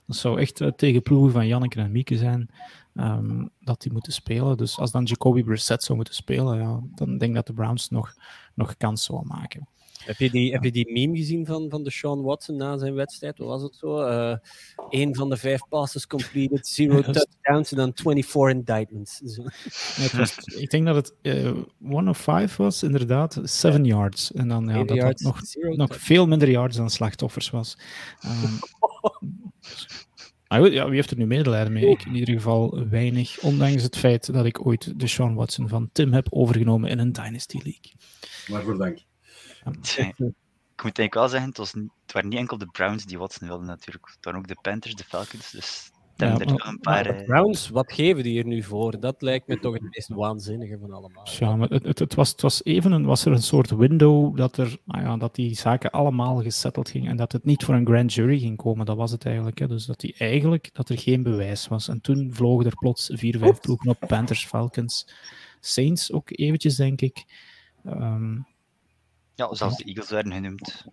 Dat zou echt uh, tegen ploegen van Janneke en Mieke zijn. Um, dat die moeten spelen. Dus als dan Jacoby Brissett zou moeten spelen, ja, dan denk ik dat de Browns nog, nog kans zou maken. Heb je, die, heb je die meme gezien van, van de Sean Watson na zijn wedstrijd? Wat was het zo? Uh, Eén van de vijf passes completed, zero touchdowns en dan 24 indictments. Ja, was, ik denk dat het uh, one of five was, inderdaad, seven ja. yards. En dan ja, dat yards, nog, nog veel minder yards dan slachtoffers was. Um, Ah, ja, wie heeft er nu medelijden mee? Ik in ieder geval weinig, ondanks het feit dat ik ooit de Sean Watson van Tim heb overgenomen in een Dynasty League. Waarvoor dank. Ik moet eigenlijk wel zeggen, het, was niet, het waren niet enkel de Browns die Watson wilden natuurlijk. Het waren ook de Panthers, de Falcons. Dus Dan Ja, maar- een paar... Maar eh, de Browns, wat geven die er nu voor? Dat lijkt me toch het meest waanzinnige van allemaal. Ja, maar het, het, het was, het was even een, was er een soort window dat, er, ah ja, dat die zaken allemaal gesetteld gingen en dat het niet voor een grand jury ging komen. Dat was het eigenlijk. Hè. Dus dat, die eigenlijk, dat er geen bewijs was. En toen vlogen er plots vier, vijf ploegen op. Panthers, Falcons, Saints ook eventjes, denk ik. Ehm, ja, zelfs de Eagles werden genoemd.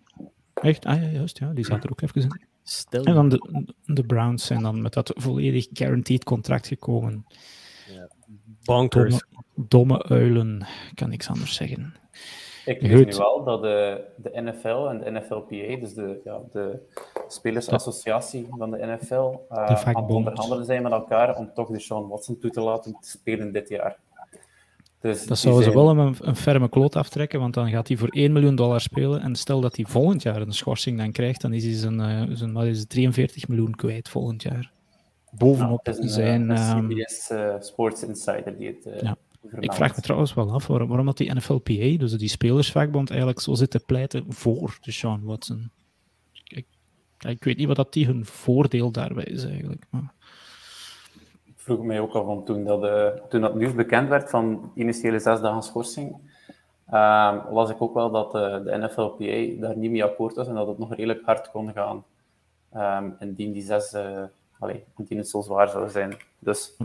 echt? Ah ja, juist. Ja, die zaten er ook even in. Stel En dan de, de Browns zijn dan met dat volledig guaranteed contract gekomen. bonkers. Domme, domme uilen, kan niks anders zeggen. Ik Goed. weet nu wel dat de, de NFL en de NFLPA, dus de, ja, de Spelersassociatie van de NFL, eh, De aan het onderhandelen zijn met elkaar om toch de Sean Watson toe te laten spelen dit jaar. Dus Dat zouden ze wel een, een ferme kloot aftrekken, want dan gaat hij voor 1 miljoen dollar spelen. En stel dat hij volgend jaar een schorsing dan krijgt, dan is hij zijn, eh, zijn wat is het, 43 miljoen kwijt volgend jaar. Bovenop is een, zijn... eh, ehm, een CBS eh, Sports Insider die het Ja. ik vraag me trouwens wel af waarom, waarom dat die NFLPA, dus die spelersvakbond, eigenlijk zo zit te pleiten voor de Sean Watson. Ik, ik weet niet wat dat die hun voordeel daarbij is eigenlijk. Maar, vroeg mij ook al van toen dat, eh, toen dat nieuws bekend werd van initiële zes dagen schorsing, ehm, las ik ook wel dat eh, de NFLPA daar niet mee akkoord was en dat het nog redelijk hard kon gaan. Ehm indien die zes, eh allee, indien het zo zwaar zou zijn. Dus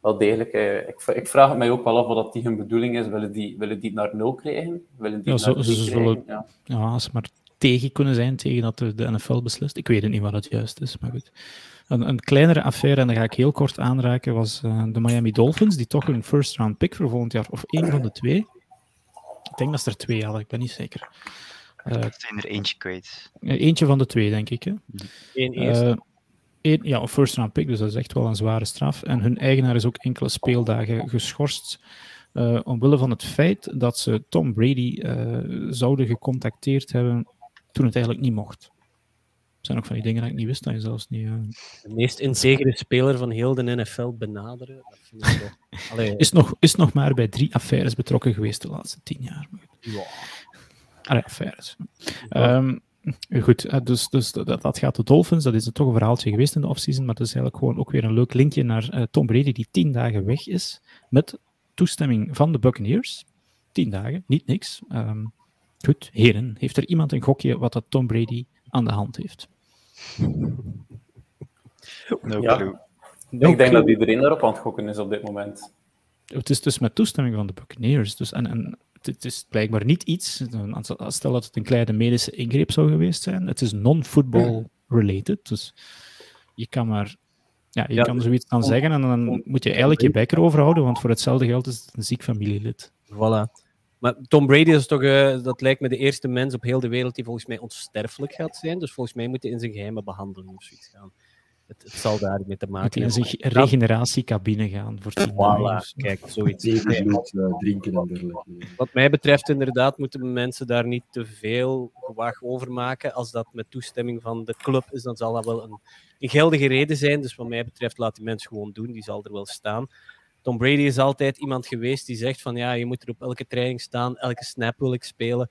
wel degelijk, ik, ik vraag het mij ook wel af wat dat die hun bedoeling is. Willen die, willen die naar nul krijgen? Willen die Ja, naar ze krijgen? zullen- Ja. ja, als ze maar tegen kunnen zijn tegen dat de, de NFL beslist. Ik weet het niet wat het juist is, maar goed. Een, een kleinere affaire, en dat ga ik heel kort aanraken, was eh, de Miami Dolphins, die toch een first round pick voor volgend jaar, of één van de twee. Ik denk dat ze er twee hadden, ik ben niet zeker. Eh, Er zijn er eentje kwijt. eentje van de twee, denk ik. Hè? Eén eerste. Eh, één- ja, een first round pick, dus dat is echt wel een zware straf. En hun eigenaar is ook enkele speeldagen geschorst. eh, omwille van het feit dat ze Tom Brady eh, zouden gecontacteerd hebben toen het eigenlijk niet mocht. Zijn ook van die dingen dat ik niet wist, dat je zelfs niet... eh, de meest inzegere speler van heel de NFL benaderen. Dat vind ik toch... Allee, is, nog, is nog maar bij drie affaires betrokken geweest de laatste tien jaar. Ja. Allee, affaires. Ehm, goed, eh, dus, dus dat, dat gaat de Dolphins. Dat is toch een verhaaltje geweest in de offseason, maar het is eigenlijk gewoon ook weer een leuk linkje naar eh, Tom Brady, die tien dagen weg is, met toestemming van de Buccaneers. Tien dagen, niet niks. Ehm, goed, heren, heeft er iemand een gokje wat dat Tom Brady aan de hand heeft? No Ja. clue. Ik denk dat iedereen daarop aan het gokken is op dit moment. Het is dus met toestemming van de Buccaneers. Dus, en, en het, is blijkbaar niet iets, als- stel dat het een kleine medische ingreep zou geweest zijn, het is non-football related. Dus je kan maar, ja, je Ja, kan zoiets dan zeggen en dan moet je eigenlijk je bek erover houden, want voor hetzelfde geld is het een ziek familielid. Voilà. Maar Tom Brady is toch, eh, dat lijkt me de eerste mens op heel de wereld die volgens mij onsterfelijk gaat zijn. Dus volgens mij moet hij in zijn geheime behandeling of zoiets gaan. Het, het zal daar mee te Moet maken hij in hebben. zijn regeneratiecabine gaan voor Voilà, kijk, zoiets. Drinken en dergelijke. Wat mij betreft, inderdaad, moeten mensen daar niet te veel gewaag over maken. Als dat met toestemming van de club is, dan zal dat wel een, een geldige reden zijn. Dus wat mij betreft, laat die mensen gewoon doen. Die zal er wel staan. Tom Brady is altijd iemand geweest die zegt van ja, je moet er op elke training staan, elke snap wil ik spelen.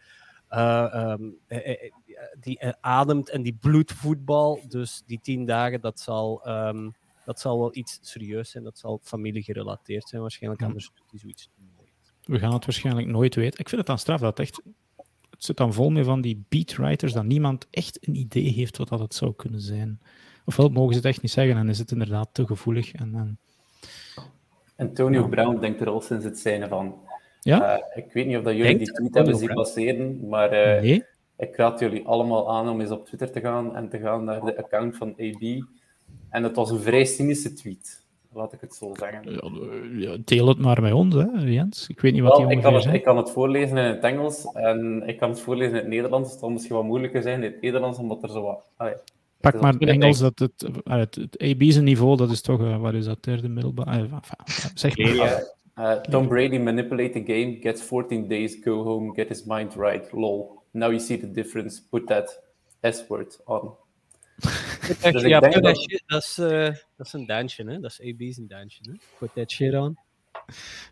Eh, ehm, eh, eh, die ademt en die bloedt voetbal. Dus die tien dagen, dat zal, ehm, dat zal wel iets serieus zijn. Dat zal familiegerelateerd zijn waarschijnlijk. Ja. Anders doet hij zoiets nooit. We gaan het waarschijnlijk nooit weten. Ik vind het dan straf dat echt. Het zit dan vol met van die beatwriters dat niemand echt een idee heeft wat dat het zou kunnen zijn. Ofwel mogen ze het echt niet zeggen en is het inderdaad te gevoelig. En, en... Antonio Brown denkt er al sinds het zijn van. Ja? Eh, ik weet niet of dat jullie Denkt die tweet hebben zien passeren, maar eh, nee? ik raad jullie allemaal aan om eens op Twitter te gaan en te gaan naar de account van AB. En het was een vrij cynische tweet, laat ik het zo zeggen. Ja, deel het maar met ons, hè, Jens. Ik weet niet wat die Wel, ik, kan het, ik kan het voorlezen in het Engels en ik kan het voorlezen in het Nederlands. Het zal misschien wat moeilijker zijn in het Nederlands, omdat er zo wat... Pak maar het Engels. Dat het, eh, het, het AB's niveau, dat is toch, eh, wat is dat, derde middelbaar? enfin, zeg maar. Ja. Uh, Tom Brady manipulate the game, gets 14 days, go home, get his mind right, lol. Now you see the difference, put that S-word on. Dus ja, put dat- that shit, dat, is, eh, dat is een dansje, hè? Dat is AB's een dansje, hè? Put that shit on.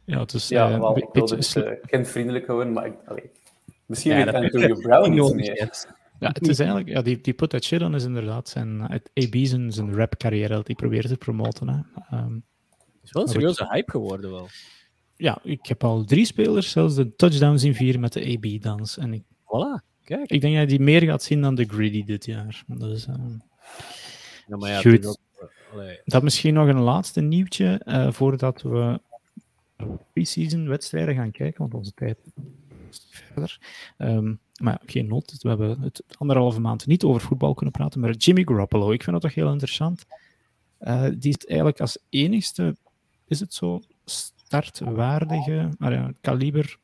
Ja, het is Ja, eh, wel, een ik wilde beetje het uh, kindvriendelijk houden, maar ik, allee, misschien Ja, dat Antonio Brown iets Nodig, meer. Ja, het is eigenlijk, ja, die, die Put That Shit On is inderdaad zijn, het AB zijn, zijn rap carrière dat hij probeert te promoten. Hè. Ehm, Het is wel een serieuze hype geworden wel. ja, ik heb al drie spelers zelfs de touchdown zien vieren met de AB-dans. En ik, Voilà, kijk. ik denk dat je die meer gaat zien dan de Greedy dit jaar. Dus, ehm, Ja, maar ja, Goed. ook- allee, Dat misschien nog een laatste nieuwtje eh, voordat we pre-season wedstrijden gaan kijken, want onze tijd verder. Ehm, maar geen nood. We hebben het anderhalve maand niet over voetbal kunnen praten, maar Jimmy Garoppolo, ik vind dat toch heel interessant. Eh, die is eigenlijk als enigste, is het zo, startwaardige, maar ja, kaliber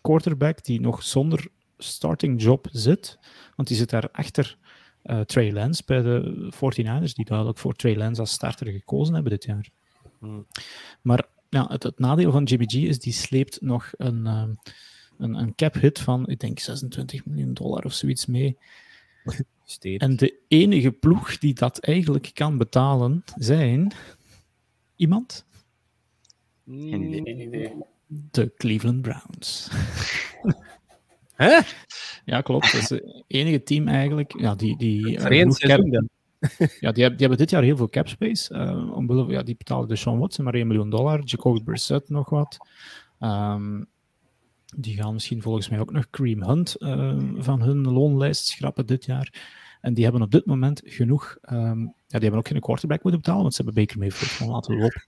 quarterback die nog zonder starting job zit. Want die zit daar achter eh, Trey Lance bij de 49ers, die duidelijk voor Trey Lance als starter gekozen hebben dit jaar. Hmm. Maar ja, het, het nadeel van Jimmy G is, die sleept nog een, ehm, een, een cap hit van, ik denk 26 miljoen dollar of zoiets mee. steeds. En de enige ploeg die dat eigenlijk kan betalen, zijn iemand? Geen idee. Geen idee. De Cleveland Browns. Hè? Ja, klopt. Dat is het enige team eigenlijk. Ja, die, die, eh, cap-. Ja, die, hebben, die hebben dit jaar heel veel cap space. eh, omwille, ja, die betalen de Sean Watson maar 1 miljoen dollar. Jacoby Brissett nog wat. Ehm, die gaan misschien volgens mij ook nog Cream Hunt eh, van hun loonlijst schrappen dit jaar. En die hebben op dit moment genoeg. ehm, ja, die hebben ook geen quarterback moeten betalen, want ze hebben Baker Mayfield gewoon laten lopen.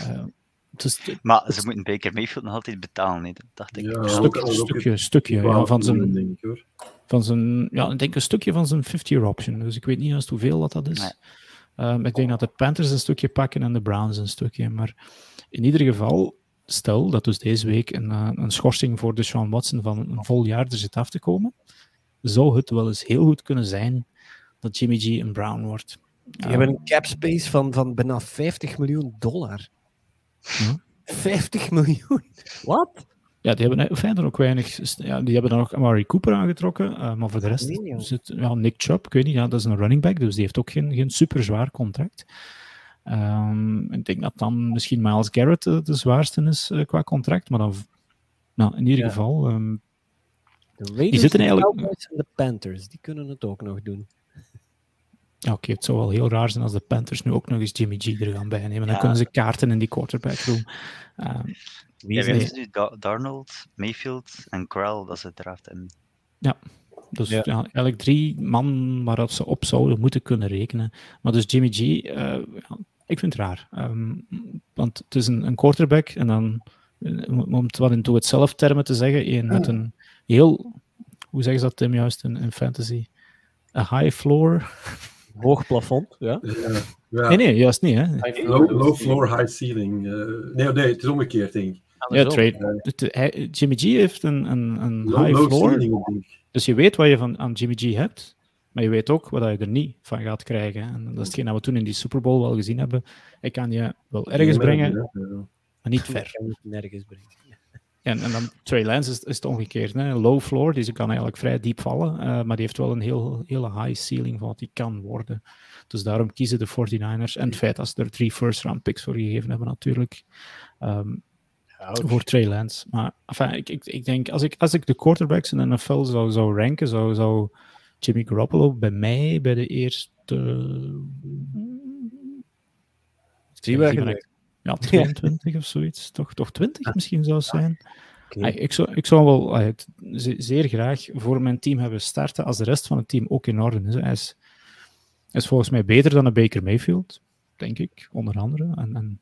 Eh, dus Maar ze moeten Baker Mayfield nog altijd betalen, nee, dat dacht ik. Ja, een ook- stuk, ook- stukje, stukje ja, van zijn, denk ik, hoor. van zijn, ja, ik denk een stukje van zijn 50-year option. Dus ik weet niet juist hoeveel dat, dat is. Nee. Ehm, ik denk dat de Panthers een stukje pakken en de Browns een stukje. Maar in ieder geval, stel dat dus deze week een, eh, een schorsing voor de Sean Watson van een vol jaar er zit af te komen, zou het wel eens heel goed kunnen zijn dat Jimmy G een Brown wordt. Die hebben een cap space van, van bijna 50 miljoen dollar. Ja. 50 miljoen? Wat? Ja, die hebben verder ook weinig. Ja, die hebben dan ook Amari Cooper aangetrokken. eh, maar voor de rest zit ja, Nick Chubb, ik weet niet, ja, dat is een running back, dus die heeft ook geen, geen super zwaar contract. Ehm, ik denk dat dan misschien Miles Garrett de zwaarste is eh, qua contract, maar dan, nou, in ieder Ja. geval, ehm, De Raiders, zitten de eigenlijk- Cowboys en de Panthers, die kunnen het ook nog doen. ja, oké, het zou wel heel raar zijn als de Panthers nu ook nog eens Jimmy G er gaan bijnemen. Dan Ja. kunnen ze kaarten in die quarterback room. Ehm, Wie Ja, is nee. het? nu? Da- Darnold, Mayfield en Corral, dat ze draft hebben. Dus Ja. ja. eigenlijk drie man waarop ze op zouden moeten kunnen rekenen. Maar dus Jimmy G, eh, ja, ik vind het raar. Ehm, want het is een, een quarterback en dan, eh, om het wat in doe het zelf termen te zeggen, een met een heel, hoe zeggen ze dat Tim juist in, in fantasy? Een high floor? Hoog plafond, ja. Ja, ja. Nee, nee, juist niet. Hè? Low, low floor, high ceiling. eh, nee, nee, het is omgekeerd, denk ik. Ja, trade. Jimmy G heeft een, een, een Low, high low floor. ceiling. Dus je weet wat je van, aan Jimmy G hebt, maar je weet ook wat je er niet van gaat krijgen. En dat is hetgeen dat we toen in die Super Bowl wel gezien hebben. Ik kan je wel ergens brengen, maar niet ver. kan je nergens brengen. En, en dan Trey Lance is, is het omgekeerd. Hè? Low floor, die ze kan eigenlijk vrij diep vallen, eh, maar die heeft wel een heel, hele high ceiling van wat die kan worden. Dus daarom kiezen de 49ers. En het feit dat ze er drie first round picks voor gegeven hebben natuurlijk. ehm, voor Trey Lance. Maar enfin, ik, ik, ik denk, als ik, als ik de quarterbacks in de NFL zou, zou ranken, zou, zou Jimmy Garoppolo bij mij bij de eerste... Zie Ja, 22 of zoiets. Toch, toch 20 misschien zou het zijn. Oké. Ah, ik, zou, ik zou wel ah, zeer graag voor mijn team hebben starten als de rest van het team ook in orde is. Hij is, is volgens mij beter dan een Baker Mayfield, denk ik, onder andere. En, en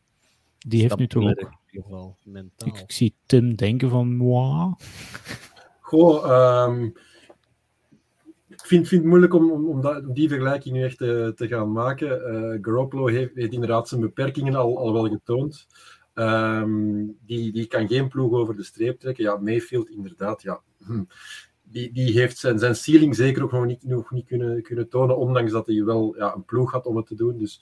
die heeft nu toch ook... In ieder geval, mentaal. Ik, ik zie Tim denken van, moi. Goh, ehm, ik vind, vind het moeilijk om, om, om, dat- die vergelijking nu echt te, te gaan maken. Eh heeft, heeft inderdaad zijn beperkingen al, al wel getoond. Ehm, die, die kan geen ploeg over de streep trekken. Ja, Mayfield inderdaad, ja. hm. Die, die heeft zijn, zijn ceiling zeker ook nog niet, nog niet kunnen, kunnen tonen, ondanks dat hij wel ja, een ploeg had om het te doen. Dus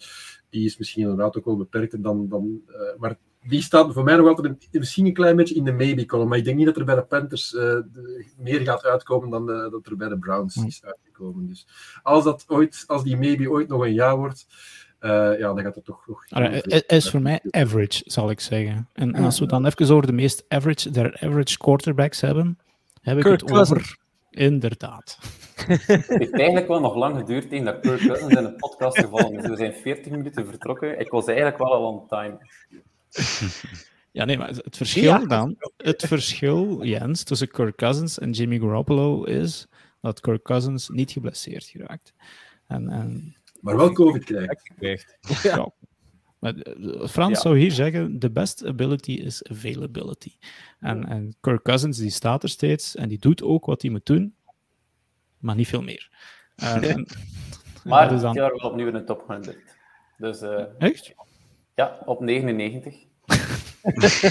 die is misschien inderdaad ook wel beperkter dan... dan eh, maar die staat voor mij nog altijd een, misschien een klein beetje in de maybe-column. Maar ik denk niet dat er bij de Panthers eh, de- meer gaat uitkomen dan de- dat er bij de Browns Hm. is uitgekomen. Dus als, dat ooit, als die maybe ooit nog een jaar wordt, eh, ja, dan gaat het toch... hij hij is voor mij average, zal ik zeggen. En, en als we het dan even over de meest average, der average quarterbacks hebben, heb ik het over... Cousins. Inderdaad. Het heeft eigenlijk wel nog lang geduurd tegen dat Kirk Cousins in de podcast gevallen is. We zijn 40 minuten vertrokken. Ik was eigenlijk wel al on time. Ja, nee, maar het verschil Ja. dan, het verschil, Jens, tussen Kirk Cousins en Jimmy Garoppolo is dat Kirk Cousins niet geblesseerd geraakt. En, en Maar wel COVID krijgt. Ja. Maar, eh, Frans Ja. zou hier zeggen, the best ability is availability. En, en Kirk Cousins, die staat er steeds en die doet ook wat hij moet doen, maar niet veel meer. En- Maar dit dan... jaar wel opnieuw in de top 100. Dus eh, Echt? Ja, op 99. dus,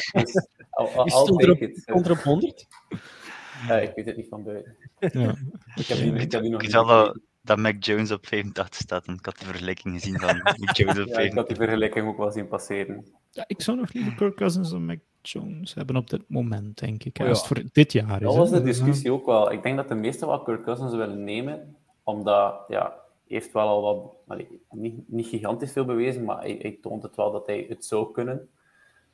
al, al, Is het onder it. Eh, onder op 100? eh, ik weet het niet van buiten. Ja. Ik heb, die, ik heb die nog Ik niet zag dat, Mac Jones op 85 staat, want ik had de vergelijking gezien van Mac Jones op Ja, ik had 85. die vergelijking ook wel zien passeren. Ja, ik zou nog liever Kirk Cousins dan Mac Jones hebben op dit moment, denk ik. Oh ja. Als het voor dit jaar is. Dat was de discussie ook wel. Ik denk dat de meesten wel Kirk Cousins willen nemen, omdat ja, heeft wel al wat, allee, niet, niet gigantisch veel bewezen, maar hij, hij toont het wel dat hij het zou kunnen.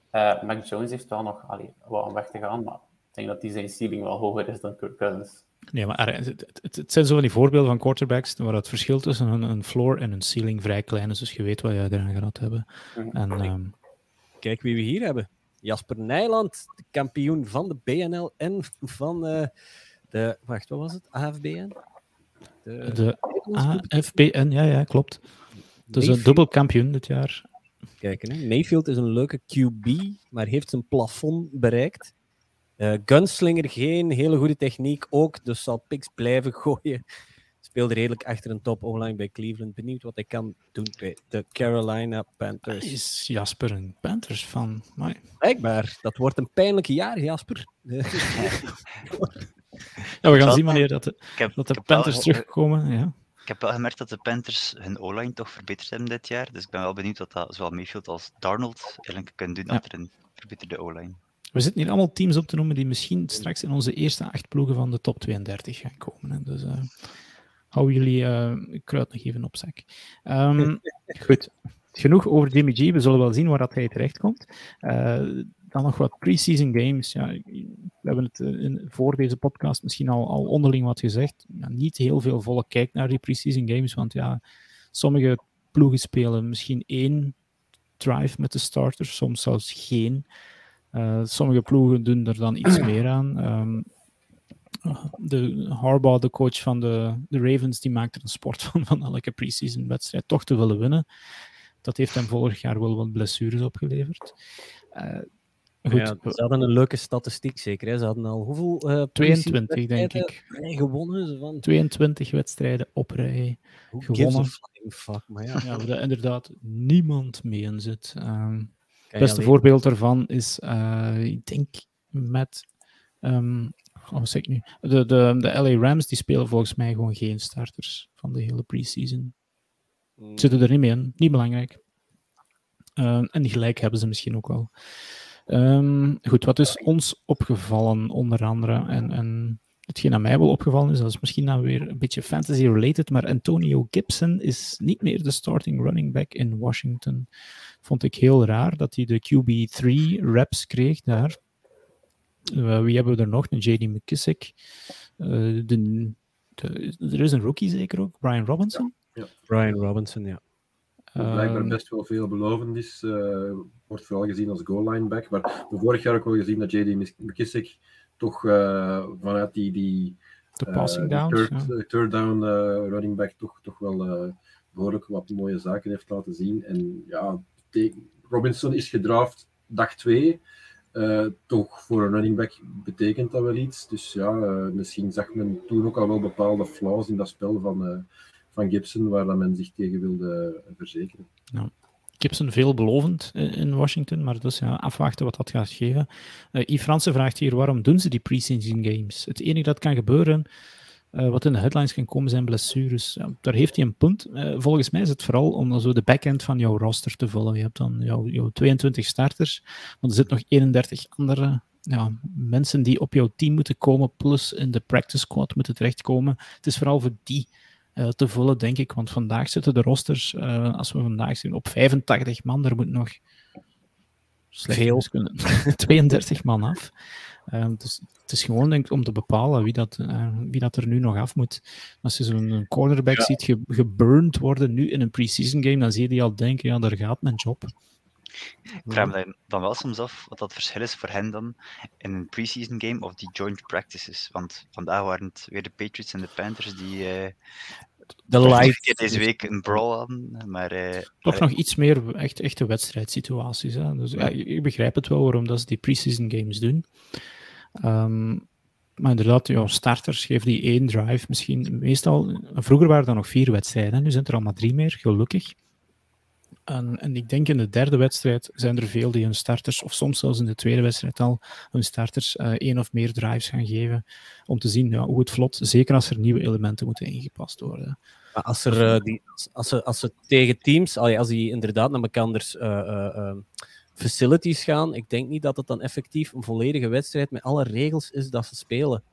Eh Mac Jones heeft wel nog allee, wat aan weg te gaan, maar ik denk dat die zijn ceiling wel hoger is dan Kirk Cousins. Nee, maar het, het, het zijn zo van die voorbeelden van quarterbacks waar het verschil tussen een, een floor en een ceiling vrij klein is. Dus je weet wat je eraan gaat hebben. Mhm. En, ehm, Kijk wie we hier hebben. Jasper Nijland, de kampioen van de BNL en van eh, de... Wacht, wat was het? AFBN? De, de AFBN, ja, ja, klopt. Dus een dubbel kampioen dit jaar. Kijken, hè. Mayfield is een leuke QB, maar heeft zijn plafond bereikt. Eh, gunslinger, geen hele goede techniek ook, dus zal picks blijven gooien. Speelde redelijk achter een top online bij Cleveland. Benieuwd wat hij kan doen bij de Carolina Panthers. Is Jasper een Panthers van? Blijkbaar, dat wordt een pijnlijke jaar, Jasper. Ja, we gaan zien wanneer dat de, heb, dat de Panthers terugkomen. Ja. Ik heb wel gemerkt dat de Panthers hun O-line toch verbeterd hebben dit jaar. Dus ik ben wel benieuwd wat dat zowel Mayfield als Darnold eigenlijk kunnen doen Ja. achter een verbeterde O-line. We zitten hier allemaal teams op te noemen die misschien straks in onze eerste acht ploegen van de top 32 gaan komen. Hè. Dus eh hou jullie eh, kruid nog even op zak. Ehm, goed, genoeg over Jimmy G. We zullen wel zien waar dat hij terechtkomt. Eh dan nog wat pre-season games. Ja, we hebben het eh, in, voor deze podcast misschien al, al onderling wat gezegd. Ja, niet heel veel volle kijk naar die pre-season games, want ja, sommige ploegen spelen misschien één drive met de starters, soms zelfs geen. Eh, sommige ploegen doen er dan iets meer aan. Ehm, de Harbaugh, de coach van de, de Ravens, die maakt er een sport van, van elke pre-season wedstrijd toch te willen winnen. Dat heeft hem vorig jaar wel wat blessures opgeleverd. Eh, goed, Ja, ze hadden een leuke statistiek zeker. Hè. Ze hadden al hoeveel eh 22 denk ik. wedstrijden gewonnen. Van, 22 wedstrijden op rij. Who gewonnen. fuck, maar ja. Ja, waar er inderdaad niemand mee in zit. Ehm, Het je beste alleen- voorbeeld daarvan is, eh, ik denk, met. ehm, oh, wat zeg ik nu? De, de, de LA Rams die spelen volgens mij gewoon geen starters van de hele preseason. Mm, Zitten er niet mee in, niet belangrijk. Ehm, en die gelijk hebben ze misschien ook wel. Ehm, goed, wat is ons opgevallen, onder andere? En, en hetgeen aan mij wel opgevallen is, dat is misschien dan weer een beetje fantasy-related, maar Antonio Gibson is niet meer de starting running back in Washington. Vond ik heel raar dat hij de QB3 reps kreeg daar. Eh, wie hebben we er nog? Een JD McKissick. Eh, de, de- er is een rookie zeker ook, Brian Robinson. Brian Robinson, ja. Blijkbaar Ehm, best wel veelbelovend is. eh, wordt vooral gezien als goal line back. Maar we vorig jaar ook wel gezien dat JD McKissick toch eh, vanuit die, die, de eh, passing downs. third, ja. third down running back toch, toch wel eh, behoorlijk wat mooie zaken heeft laten zien. En ja, Robinson is gedraft dag 2. toch voor een running back betekent dat wel iets. Dus ja, misschien zag men toen ook al wel bepaalde flaws in dat spel van, van Gibson, waar dat men zich tegen wilde eh, verzekeren. Gibson veelbelovend in in Washington, maar dus ja, afwachten wat dat gaat geven. Eh Yves Fransen vraagt hier, waarom doen ze die preseason games? Het enige dat kan gebeuren, eh, wat in de headlines kan komen, zijn blessures. Ja, daar heeft hij een punt. Eh, volgens mij is het vooral om dan zo de backend van jouw roster te vullen. Je hebt dan jouw, jouw 22 starters, maar er zitten nog 31 andere ja, mensen die op jouw team moeten komen, plus in de practice squad moeten terechtkomen. Het is vooral voor die eh, te vullen, denk ik. Want vandaag zitten de rosters, eh, als we vandaag zien, op 85 man. Er moet nog slecht Veel. wiskunde, 32 man af. Ehm, dus het is gewoon denk ik, om te bepalen wie dat, eh, wie dat er nu nog af moet. Als je zo'n cornerback ziet ge geburnt worden nu in een preseason game, dan zie je die al denken, ja, daar gaat mijn job. Ik vraag me dan wel soms af wat dat verschil is voor hen dan in een preseason game of die joint practices. Want vandaag waren het weer de Patriots en de Panthers die uh, de deze week een brawl hadden. Maar, uh, Toch nog iets meer echt, echte wedstrijdsituaties. Hè? Dus ja, ik begrijp het wel waarom dat ze die preseason games doen. Um, maar inderdaad, ja, starters geven die één drive misschien. Meestal, vroeger waren er nog vier wedstrijden, nu zijn er al maar drie meer, gelukkig. En, en, ik denk in de derde wedstrijd zijn er veel die hun starters, of soms zelfs in de tweede wedstrijd al, hun starters uh, één of meer drives gaan geven. Om te zien ja, hoe het vlot, zeker als er nieuwe elementen moeten ingepast worden. Maar als, er, uh, die, als, ze, als ze tegen teams, als die inderdaad naar elkaar uh, facilities gaan, ik denk niet dat het dan effectief een volledige wedstrijd met alle regels is dat ze spelen.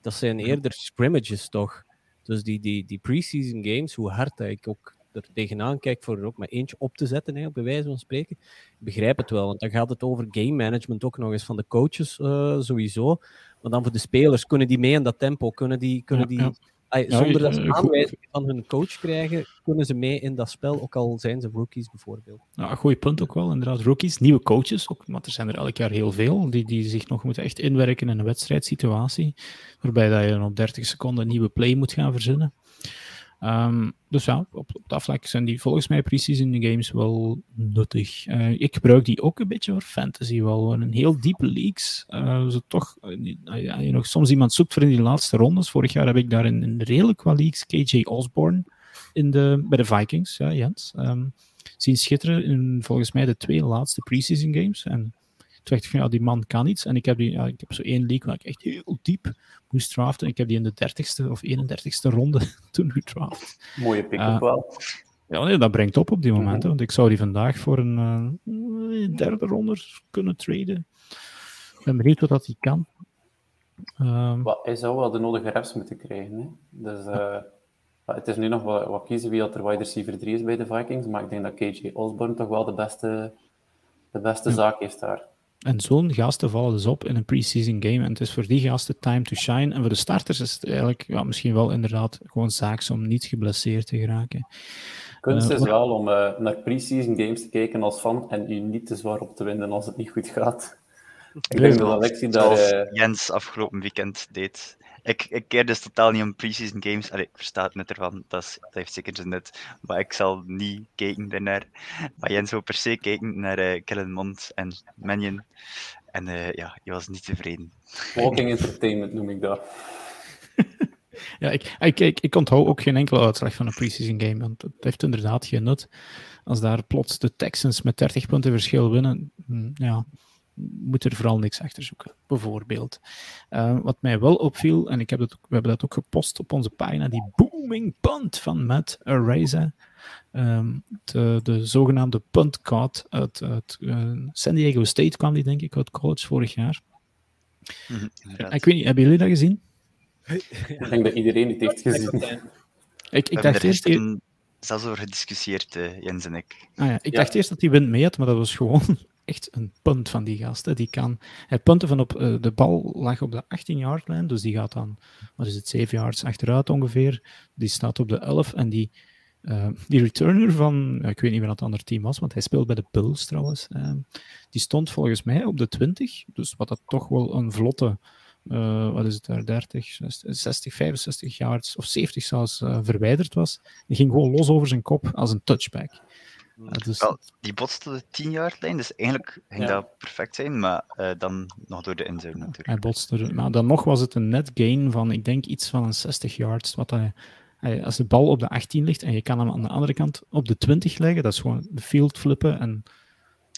Dat zijn eerder scrimmages toch? Dus die, die, die preseason games, hoe hard ik ook er tegenaan kijk voor er ook maar eentje op te zetten, hè, bij wijze van spreken. Ik begrijp het wel, want dan gaat het over game management ook nog eens van de coaches uh, sowieso. Maar dan voor de spelers, kunnen die mee in dat tempo? Kunnen die, kunnen die, ja, ja. zonder dat ze aanwijzingen van hun coach krijgen, kunnen ze mee in dat spel, ook al zijn ze rookies bijvoorbeeld. Ja, goeie punt ook wel, inderdaad. Rookies, nieuwe coaches, ook, want er zijn er elk jaar heel veel, die, die zich nog moeten echt inwerken in een wedstrijdsituatie, waarbij dat je dan op 30 seconden een nieuwe play moet gaan verzinnen. Um, dus ja, op, dat vlak zijn die volgens mij precies in de games wel nuttig. Uh, ik gebruik die ook een beetje voor fantasy wel. Een heel diepe leagues. Uh, zo toch, uh, je nog soms iemand zoekt voor in die laatste rondes. Vorig jaar heb ik daar in, in redelijk qua leagues KJ Osborne in de, bij de Vikings, ja, Jens. Um, zien schitteren in volgens mij de twee laatste preseason games. En toen dacht ik van ja, die man kan iets. En ik heb, die, ja, ik heb zo één league waar ik echt heel diep moest draften. Ik heb die in de 30ste of 31ste ronde toen gedraft. Mooie pick-up uh, wel. Ja, nee, dat brengt op op die momenten. Mm-hmm. Want ik zou die vandaag voor een uh, derde ronde kunnen traden. Ik ben benieuwd wat dat hij kan. Um, well, hij zou wel de nodige reps moeten krijgen. Hè? Dus uh, het is nu nog wat, wat, kiezen wie dat er wide receiver 3 is bij de Vikings. Maar ik denk dat KJ Osborne toch wel de beste, de beste ja. zaak heeft daar. En zo'n gasten vallen dus op in een preseason game. En het is voor die gasten time to shine. En voor de starters is het eigenlijk ja, misschien wel inderdaad gewoon zaaks om niet geblesseerd te geraken. Kunst uh, is wel om uh, naar preseason games te kijken als fan en u niet te zwaar op te winden als het niet goed gaat. Ik denk dat Alexi daar... Uh... Jens afgelopen weekend deed ik, ik keer dus totaal niet om preseason games. Allee, ik versta het net ervan, dat, is, dat heeft zeker zijn nut. Maar ik zal niet kijken daarnaar. Maar Jens zou per se kijken naar uh, Kellen Mond en Mannion. En uh, ja, je was niet tevreden. Walking entertainment noem ik dat. ja, ik, ik, ik, ik onthoud ook geen enkele uitslag van een preseason game. Want het heeft inderdaad geen nut. Als daar plots de Texans met 30 punten verschil winnen, hm, ja, moet er vooral niks achter zoeken, bijvoorbeeld. Uh, wat mij wel opviel, en ik heb dat, we hebben dat ook gepost op onze pagina, die booming punt van Matt Araiza. Um, de, de, zogenaamde punt card uit, uit uh, San Diego State kwam die, denk ik, uit college vorig jaar. Mm -hmm, ik weet niet, hebben jullie dat gezien? ik denk dat iedereen het heeft gezien. ik, ik dacht eerst... Een, zelfs over gediscussieerd, uh, Jens en ik. Ah, ja. Ik ja. dacht eerst dat hij wind mee had, maar dat was gewoon echt een punt van die gasten. Die kan, hij punten van op, uh, de bal lag op de 18-yard lijn, dus die gaat dan, wat is het, 7 yards achteruit ongeveer. Die staat op de 11 en die, uh, die returner van, ik weet niet wat het andere team was, want hij speelt bij de Bills trouwens, uh, die stond volgens mij op de 20, dus wat dat toch wel een vlotte, wat is het daar, 30, 60, 65 yards of 70 zelfs verwijderd was. Die ging gewoon los over zijn kop als een touchback. Ja, dus... Wel, die botste de 10 jaar lijn, dus eigenlijk ging ja. dat perfect zijn, maar uh, dan nog door de inzet natuurlijk. Hij botste, maar dan nog was het een net gain van, ik denk iets van een 60 yards. Wat hij, hij, als de bal op de 18 ligt en je kan hem aan de andere kant op de 20 leggen, dat is gewoon de field flippen en,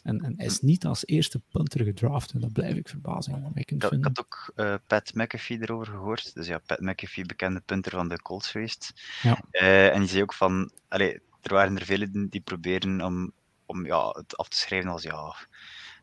en, en hij is niet als eerste punter gedraft. En dat blijf ik verbazingwekkend ik, vinden. Ik had ook uh, Pat McAfee erover gehoord. Dus ja, Pat McAfee, bekende punter van de Colts geweest. Ja. Uh, en die zei ook van, allee, er waren er velen die proberen om, om ja, het af te schrijven als ja,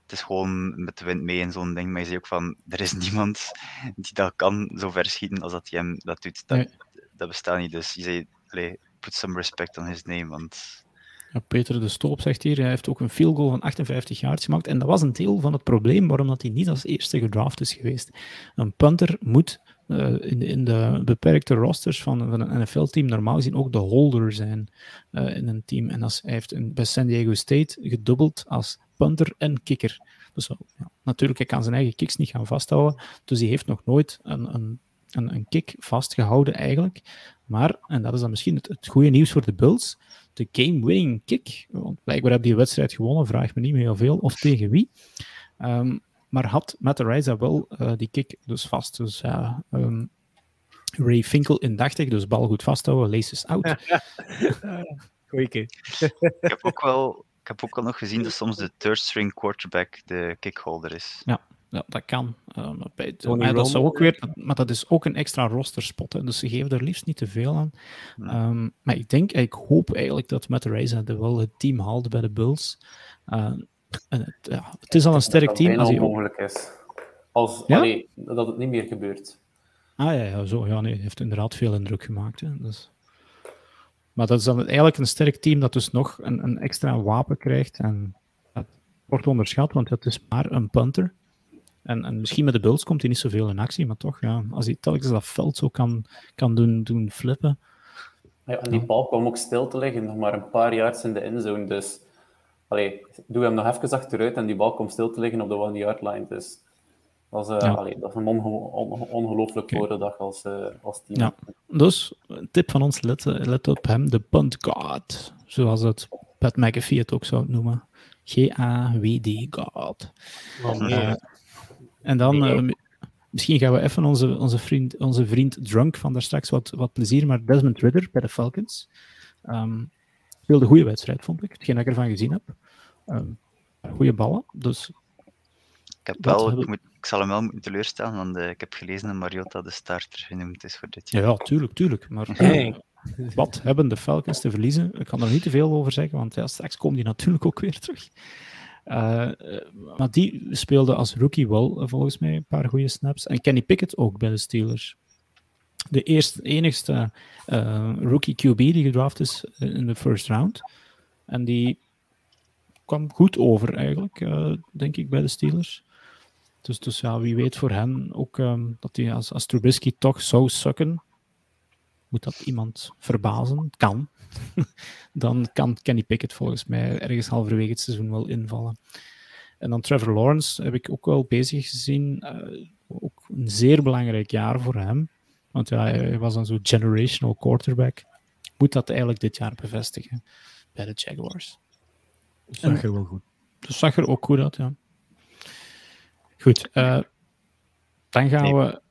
het is gewoon met de wind mee en zo'n ding. Maar je ziet ook van, er is niemand die dat kan zo verschieten als dat hij hem dat doet. Dat, nee. dat bestaat niet. Dus je zei, allee, put some respect on his name, want Ja, Peter de Stoop zegt hier, hij heeft ook een field goal van 58 yards gemaakt. En dat was een deel van het probleem waarom dat hij niet als eerste gedraft is geweest. Een punter moet uh, in, in, de beperkte rosters van, van een NFL-team normaal gezien ook de holder zijn uh, in een team. En als, hij heeft bij San Diego State gedubbeld als punter en kicker. Dus ja, natuurlijk, hij kan zijn eigen kicks niet gaan vasthouden. Dus hij heeft nog nooit een, een, kick vastgehouden eigenlijk. Maar, en dat is dan misschien het, goede nieuws voor de Bulls, de game-winning kick, want blijkbaar heb die wedstrijd gewonnen, vraag me niet meer heel veel, of tegen wie. Um, maar had Matt Ariza wel uh, die kick dus vast. Dus ja, um, Ray Finkel indachtig, dus bal goed vasthouden, laces out. Goeie kick. ik, heb ook wel, ik heb ook wel nog gezien dat soms de third string quarterback de kickholder is. Ja, ja, dat kan. Um, bij de, maar, dat zou ook weer, maar dat is ook een extra rosterspot. Hè, dus ze geven er liefst niet te veel aan. Um, maar ik denk, ik hoop eigenlijk dat Matt Reza wel het team haalt bij de Bulls. Uh, en het, ja, het is al een sterk team. Als het onmogelijk is. Als, ja? allee, dat het niet meer gebeurt. Ah ja, ja zo. Ja, nee, hij heeft inderdaad veel indruk gemaakt. Hè, dus. Maar dat is dan eigenlijk een sterk team dat dus nog een, een extra wapen krijgt. En dat wordt onderschat, want het is maar een punter. En, en misschien met de Bulls komt hij niet zoveel in actie, maar toch, ja, als hij telkens dat veld zo kan, kan doen, doen flippen. Ja, en die bal kwam ook stil te liggen, nog maar een paar yards in de endzone. Dus allee, doe hem nog even achteruit en die bal komt stil te liggen op de one-yard line. Dus dat is, uh, ja. allee, dat is een onge on ongelooflijk okay. dag als, uh, als team. Ja. Dus, een tip van ons, let, let op hem, de punt guard. Zoals het Pat McAfee het ook zou noemen. G-A-W-D God. Oh, nee. uh, en dan, nee. misschien gaan we even onze, onze, vriend, onze vriend Drunk van daar straks wat, wat plezier, maar Desmond Ritter bij de Falcons. Um, speelde een goede wedstrijd, vond ik. Hetgeen dat ik ervan gezien heb. Um, goede ballen. Dus ik, heb wel, ik, moet, ik, zal hem wel moeten teleurstellen, want uh, ik heb gelezen dat Mariota de starter genoemd is voor dit jaar. Ja, ja tuurlijk, tuurlijk. Maar hey. wat hebben de Falcons te verliezen? Ik kan er niet te veel over zeggen, want ja, straks komen die natuurlijk ook weer terug. Uh, maar die speelde als rookie wel volgens mij een paar goede snaps. En Kenny Pickett ook bij de Steelers. De eerste, enigste uh, rookie QB die gedraft is in de first round. En die kwam goed over eigenlijk, uh, denk ik, bij de Steelers. Dus, dus ja, wie weet voor hen ook um, dat hij als, als Trubisky toch zou sukken. Moet dat iemand verbazen? Kan. dan kan Kenny Pickett volgens mij ergens halverwege het seizoen wel invallen. En dan Trevor Lawrence heb ik ook wel bezig gezien. Ook een zeer belangrijk jaar voor hem. Want ja, hij was dan zo'n generational quarterback. Moet dat eigenlijk dit jaar bevestigen bij de Jaguars. Dat zag er wel goed. Dat zag er ook goed uit, ja. Goed, uh, dan gaan nee. we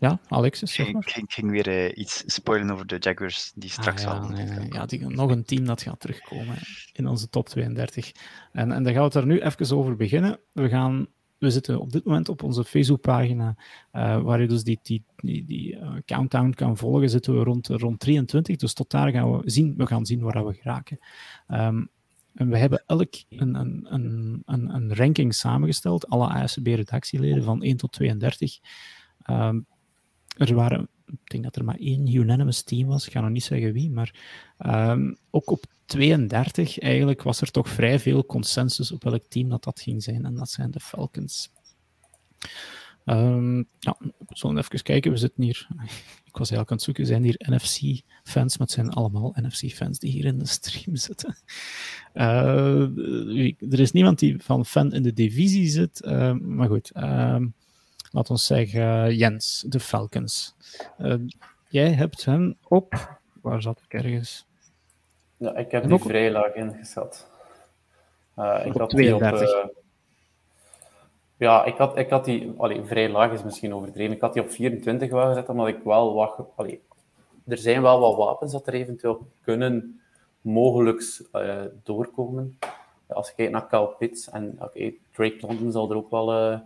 ja, Alexis, zeg maar. Ik, ging weer uh, iets spoilen over de Jaguars die straks ah, ja, al... Nee, nee. Ja, die, nog een team dat gaat terugkomen in onze top 32. En, en dan gaan we het er nu even over beginnen. We, gaan, we zitten op dit moment op onze Facebookpagina, uh, waar je dus die, die, die, uh, countdown kan volgen, zitten we rond, rond 23. Dus tot daar gaan we zien, we gaan zien waar we geraken. Um, en we hebben elk een, een, een, een, een ranking samengesteld, alle ASB-redactieleden van 1 tot 32. Um, er waren, ik denk dat er maar één unanimous team was, ik ga nog niet zeggen wie, maar um, ook op 32 eigenlijk was er toch vrij veel consensus op welk team dat, dat ging zijn, en dat zijn de Falcons. Um, ja, we even kijken, we zitten hier, ik was eigenlijk aan het zoeken, zijn hier NFC-fans, maar het zijn allemaal NFC-fans die hier in de stream zitten. Uh, er is niemand die van fan in de divisie zit, uh, maar goed. Laat ons zeggen, Jens, de Falcons. Uh, jij hebt hen op, waar zat ik ergens? Ja, ik heb en die ook... vrij laag ingeschat. Uh, ik op had 32. Die op, uh, ja, ik had, ik had die, allee, vrij laag is misschien overdreven. Ik had die op 24 wel gezet, omdat ik wel wat. Allee, er zijn wel wat wapens dat er eventueel kunnen mogelijk uh, doorkomen. Als je kijkt naar Cal Pitts en okay, Drake London zal er ook wel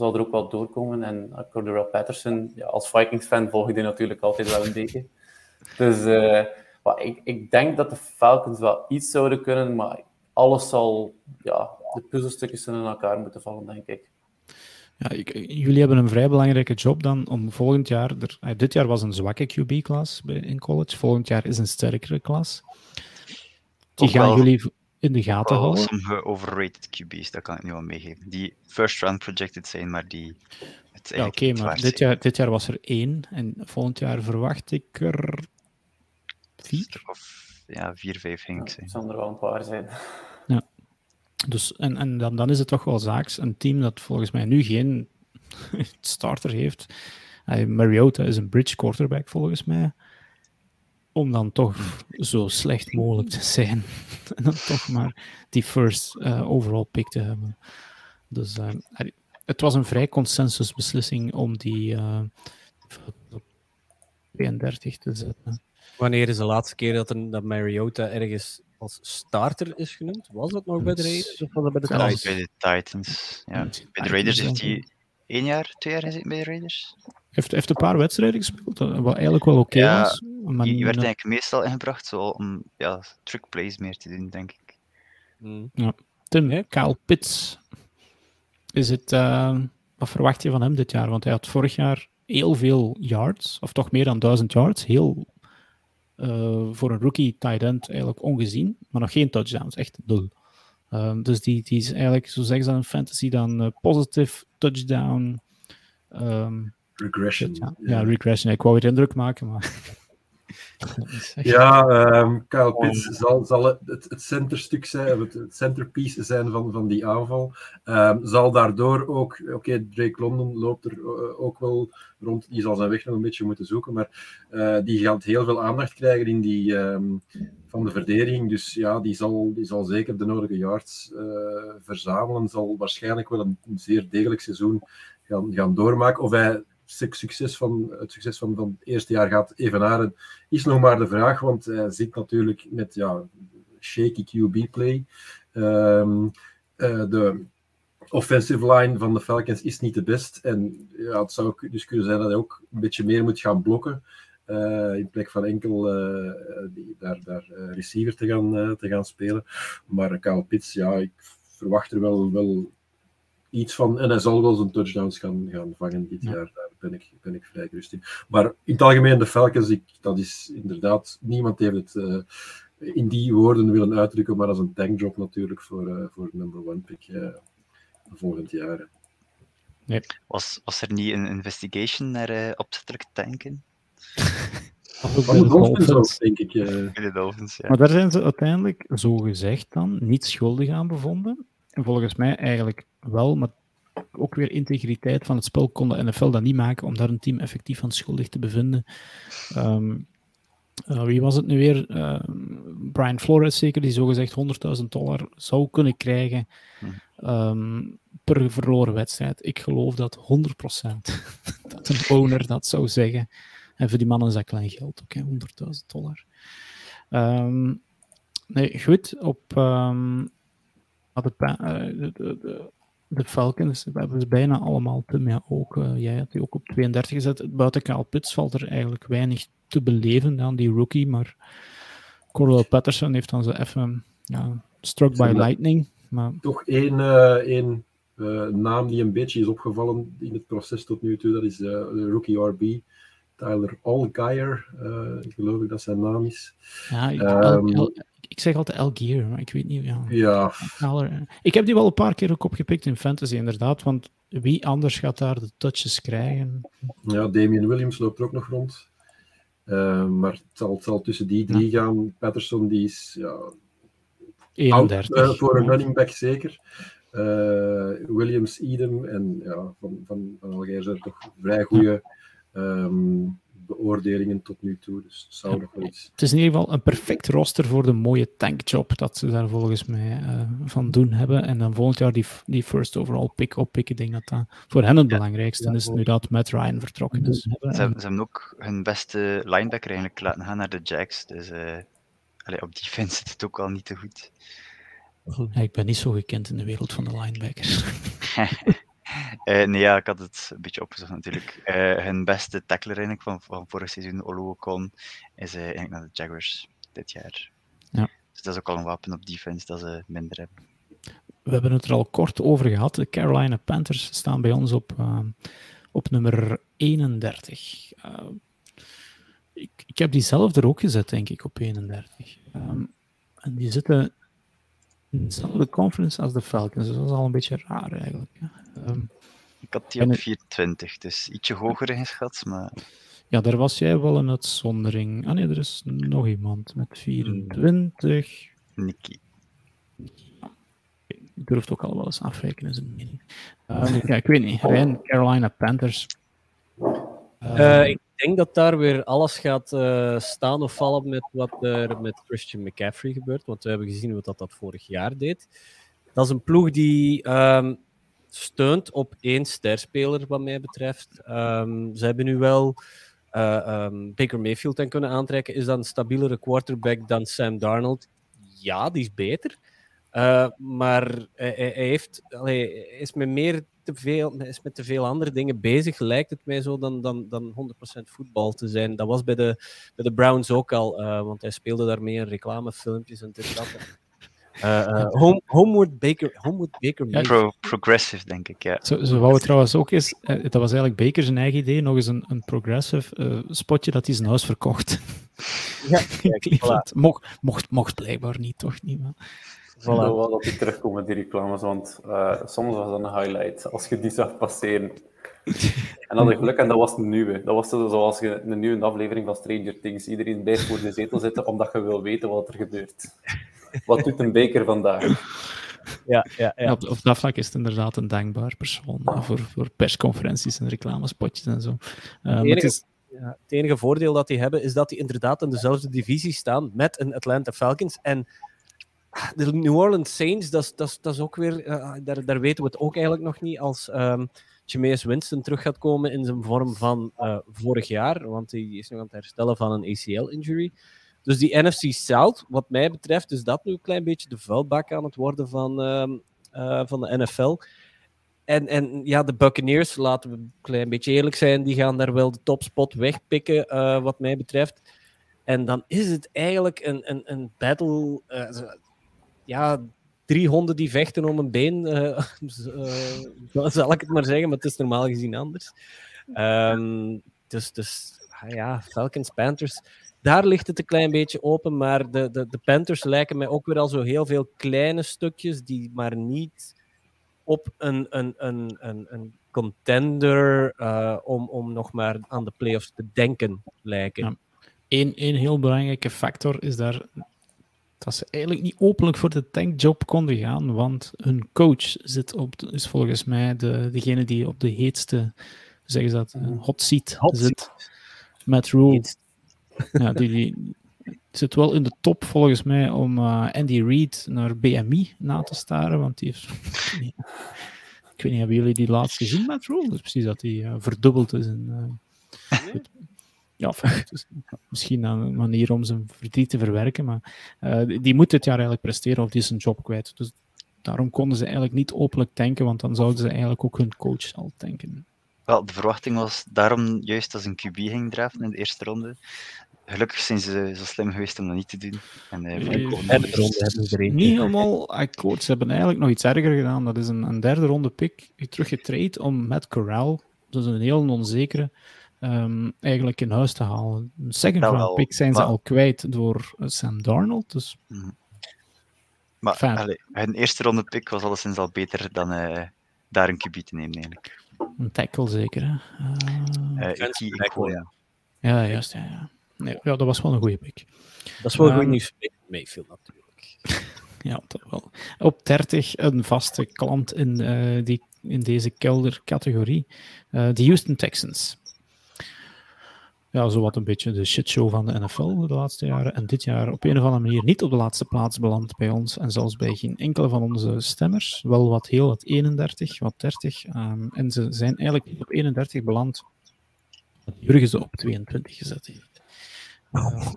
zal er ook wel doorkomen. En Cordero Patterson, ja, als Vikings-fan volg ik die natuurlijk altijd wel een beetje. Dus uh, ik, ik denk dat de Falcons wel iets zouden kunnen, maar alles zal, ja, de puzzelstukjes zullen in elkaar moeten vallen, denk ik. Ja, ik, jullie hebben een vrij belangrijke job dan om volgend jaar. Er, eh, dit jaar was een zwakke QB-klas in college, volgend jaar is een sterkere klas. die gaan jullie in de gaten wel houden. sommige overrated QB's, dat kan ik nu wel meegeven. Die first round projected zijn, maar die het Ja, eigenlijk oké, maar dit zijn. jaar, dit jaar was er één en volgend jaar verwacht ik er vier. Of, ja, vier, vijf ging ik Het zijn. er wel een paar zijn. Dus, en en dan, dan is het toch wel zaaks. Een team dat volgens mij nu geen starter heeft. Mariota is een bridge quarterback volgens mij. Om dan toch zo slecht mogelijk te zijn. en dan toch maar die first eh, overall pick te hebben. Dus eh, het was een vrij consensusbeslissing om die eh, op 32 te zetten. Wanneer is de laatste keer dat, een, dat Mariota ergens als starter is genoemd? Was dat nog bij de Raiders of was dat bij de Titans? was bij de Titans. Ja. Bij de Raiders heeft hij één jaar, twee jaar gezeten bij de Raiders. heeft, heeft een paar wedstrijden gespeeld, eh, wat eigenlijk wel oké Ja, was. Die werd niet- eigenlijk meestal ingebracht zo om ja, trick plays meer te doen, denk ik. Hmm. Tim, Nee. Kyle Pitts. Is het, eh, wat verwacht je van hem dit jaar? Want hij had vorig jaar heel veel yards, of toch meer dan 1000 yards. Heel eh, voor een rookie tight end eigenlijk ongezien, maar nog geen touchdowns, echt nul. Ehm, dus die, die is eigenlijk, zo zeggen ze dan in fantasy, dan eh, positive touchdown. ehm, Regression. ja, ja, regression. Ik wou weer indruk maken, maar. Ja, ehm Kyle Pitts zal, zal het, het centerstuk zijn, het, het centerpiece zijn van, van die aanval. Ehm, zal daardoor ook, oké, Drake London loopt er eh, ook wel rond, die zal zijn weg nog een beetje moeten zoeken, maar eh, die gaat heel veel aandacht krijgen in die, ehm, van de verdediging. Dus ja, die zal, die zal zeker de nodige yards eh, verzamelen, zal waarschijnlijk wel een, een zeer degelijk seizoen gaan, gaan doormaken. Of hij suc- succes van, het succes van, van het eerste jaar gaat evenaren, is nog maar de vraag, want hij zit natuurlijk met ja, shaky QB-play. Ehm, eh, de offensive line van de Falcons is niet de best. En ja, het zou dus kunnen zijn dat hij ook een beetje meer moet gaan blokken. eh, in plek van enkel eh, die, daar, daar receiver te gaan, te gaan spelen. Maar Kyle Pitts, ja, ik verwacht er wel, wel iets van. En hij zal wel zijn touchdowns gaan, gaan vangen dit Ja. jaar. Daar ben ik, ben ik vrij gerust in. Maar in het algemeen, de Falcons, ik, dat is inderdaad, niemand heeft het eh, in die woorden willen uitdrukken, maar als een tankjob natuurlijk voor, eh voor number one pick eh, volgend jaar. Was, was er niet een investigation naar opzettelijk tanken? Van de de Dolphins denk ik. eh. Bij de Dolphins, ja. Maar daar zijn ze uiteindelijk, zo gezegd dan, niet schuldig aan bevonden. En volgens mij eigenlijk wel, maar ook weer integriteit van het spel kon de NFL dat niet maken om daar een team effectief van schuldig te bevinden. Ehm, eh, wie was het nu weer? Ehm, Brian Flores zeker, die zogezegd 100.000 dollar zou kunnen krijgen Hm. ehm, per verloren wedstrijd. Ik geloof dat 100% dat een owner dat zou zeggen. En voor die mannen is dat klein geld, oké, 100.000 dollar. Nee, goed. Op de, de, de, de Falcons we hebben ze bijna allemaal, Tim, ja, ook, eh, jij had die ook op 32 gezet. Buiten Kyle Pitts valt er eigenlijk weinig te beleven aan die rookie, maar Cordell Patterson heeft dan zo even ja, struck by lightning. Maar Toch één, één eh, naam die een beetje is opgevallen in het proces tot nu toe, dat is de rookie RB. Tyler Allgeier, eh geloof ik dat zijn naam is. ja, Ehm. Ik zeg altijd Elgier, maar ik weet niet. Ja. Ja, Ik heb die wel een paar keer ook opgepikt in fantasy, inderdaad. Want wie anders gaat daar de touches krijgen? Ja, Damian Williams loopt er ook nog rond. Eh, maar het zal, het zal tussen die drie gaan. Patterson die is ja, oud 31. eh, voor een running back zeker. Eh, Williams idem. En ja, van, van, zijn er toch vrij goede ehm, beoordelingen tot nu toe. Dus het zou nog wel iets... Het is in ieder geval een perfect roster voor de mooie tankjob dat ze daar volgens mij eh, van doen hebben. En dan volgend jaar die, die first overall pick oppikken. Ik denk dat dat voor hen het belangrijkste is, nu dat Matt Ryan vertrokken is. Ze, hebben- ze hebben ook hun beste linebacker eigenlijk laten gaan naar de Jacks. Dus eh, allee, op defense zit het ook al niet te goed. Ja, ik ben niet zo gekend in de wereld van de linebackers. Eh, nee, ja, ik had het een beetje opgezocht natuurlijk. Eh, hun beste tackler eigenlijk van, van vorig seizoen, Oluokon, is eh, eigenlijk naar de Jaguars dit jaar. Ja. Dus dat is ook al een wapen op defense dat ze minder hebben. We hebben het er al kort over gehad. De Carolina Panthers staan bij ons op, op nummer 31. Eh, ik, ik heb die zelf er ook gezet, denk ik, op 31. Ehm, en die zitten dezelfde conference als de Falcons. Dus dat is al een beetje raar eigenlijk. Um, ik had die op 24, dus ietsje hoger ingeschat, maar... Ja, daar was jij wel een uitzondering. Ah nee, er is nog iemand met 24. Nicky. Ik durf ook al wel eens afrekenen, is een mening. Uh, ja, ik weet niet. Ryan, Carolina Panthers. Uh, ik denk dat daar weer alles gaat uh, staan of vallen met wat er met Christian McCaffrey gebeurt. Want we hebben gezien wat dat, dat vorig jaar deed. Dat is een ploeg die um, steunt op één sterspeler, wat mij betreft. Um, ze hebben nu wel uh, Baker Mayfield en kunnen aantrekken. Is dat een stabielere quarterback dan Sam Darnold? Ja, die is beter. Uh, maar hij, hij heeft, allee, is met meer te veel, is met te veel andere dingen bezig, lijkt het mij zo, dan, dan, dan 100% voetbal te zijn. Dat was bij de, bij de Browns ook al, uh, want hij speelde daarmee in reclamefilmpjes en dit dat. Uh, uh, home, Homewood Baker, Homewood Baker ja, pro, Progressive, denk ik, ja. Zo, zo wou het trouwens ook eens, uh, dat was eigenlijk Baker zijn eigen idee, nog eens een, een progressive spotje dat hij zijn huis verkocht. Ja, voilà. mocht, mocht, mocht blijkbaar niet, toch niet. Maar... Voilà. Ik wil wel dat die terugkomen, die reclames, want soms was dat een highlight, als je die zag passeren. En dan had ik geluk, en dat was een nieuwe. Dat was zoals je een nieuwe aflevering van Stranger Things. Iedereen blijft voor de zetel zitten, omdat je wil weten wat er gebeurt. Wat doet een beker vandaag? Ja, ja, ja. Op, op, dat vlak is het inderdaad een dankbaar persoon voor, voor persconferenties en reclamespotjes en zo. Uh, het, enige, is... ja, het, enige, voordeel dat die hebben is dat die inderdaad in dezelfde divisie staan met een Atlanta Falcons. En de New Orleans Saints, dat, dat, dat is ook weer, uh, daar, daar weten we het ook eigenlijk nog niet als um, Jameis Winston terug gaat komen in zijn vorm van uh, vorig jaar, want hij is nog aan het herstellen van een ACL-injury. Dus die NFC South, wat mij betreft, is dat nu een klein beetje de vuilbak aan het worden van, uh, uh, van de NFL. En, en ja, de Buccaneers, laten we een klein beetje eerlijk zijn, die gaan daar wel de topspot wegpikken, wat mij betreft. En dan is het eigenlijk een, een, een battle. Ja, drie honden die vechten om een been, zal ik het maar zeggen, maar het is normaal gezien anders. Um, dus, dus ja, Falcons, Panthers daar ligt het een klein beetje open, maar de, de, de Panthers lijken mij ook weer al zo heel veel kleine stukjes die maar niet op een, een, een, een, een contender uh, om, om nog maar aan de playoffs te denken lijken. Ja. Eén, heel belangrijke factor is daar dat ze eigenlijk niet openlijk voor de tankjob konden gaan, want hun coach zit op, de, is volgens mij de, degene die op de heetste, zeggen ze dat, hot seat hot zit. Seat. Matt Rule. Ja, die, die, zit wel in de top volgens mij om uh, Andy Reid naar BMI na te staren, want die heeft... ik weet niet, hebben jullie die laatst gezien met Rule? Dus precies dat hij uh, verdubbeld is. In, uh, ja, dus, misschien een manier om zijn verdriet te verwerken, maar die, die moet dit jaar eigenlijk presteren of die is zijn job kwijt. Dus daarom konden ze eigenlijk niet openlijk tanken, want dan zouden ze eigenlijk ook hun coach al tanken. Wel, de verwachting was daarom juist als een QB ging draften in de eerste ronde. Gelukkig zijn ze zo slim geweest om dat niet te doen. En, uh, nee, derde ronde hebben ze er Niet helemaal akkoord. Ze hebben eigenlijk nog iets erger gedaan. Dat is een, een derde ronde pick teruggetraind om Matt Corral, dat is een heel onzekere, um, eigenlijk in huis te halen. Een second Nou, round pick zijn ze maar- al kwijt door uh, Sam Darnold. Dus Maar Fijn. allee, hun eerste ronde pick was alleszins al beter dan eh, daar een QB te nemen, eigenlijk. een tackle zeker. Hè? Uh, Eh ja. ja, juist. Ja, ja. Nee, ja, dat was wel een goede pick. Dat is wel Ehm, goed nieuws voor Mayfield natuurlijk. Ja, dat wel. Op 30 een vaste klant in, eh, die, in deze keldercategorie. Eh, de Houston Texans. Ja, zo wat een beetje de shitshow van de NFL de laatste jaren. En dit jaar op een of andere manier niet op de laatste plaats beland bij ons. En zelfs bij geen enkele van onze stemmers. Wel wat heel, wat 31, wat 30. ehm, en ze zijn eigenlijk niet op 31 beland. Jurgen ze op 22 gezet heeft. Eh,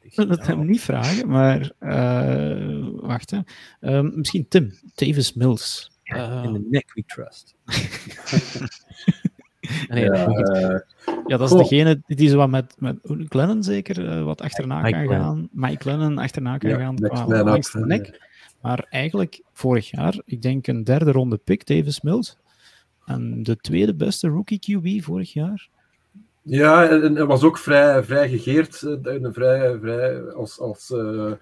ik wil het hem niet vragen, maar eh, wacht. Hè. Ehm, misschien Tim, Davis Mills. In the neck we trust. nee, Ja, eh, ja, dat is degene die zo wat met, met Glennon zeker eh, wat achterna Mike kan gaan. Mike Glennon achterna kan Ja, gaan next qua langs de nek. Maar eigenlijk vorig jaar, ik denk een derde ronde pick, Davis Mills. En de tweede beste rookie QB vorig jaar. Ja, en was ook vrij, vrij gegeerd. eh, en vrij, vrij als, als, eh,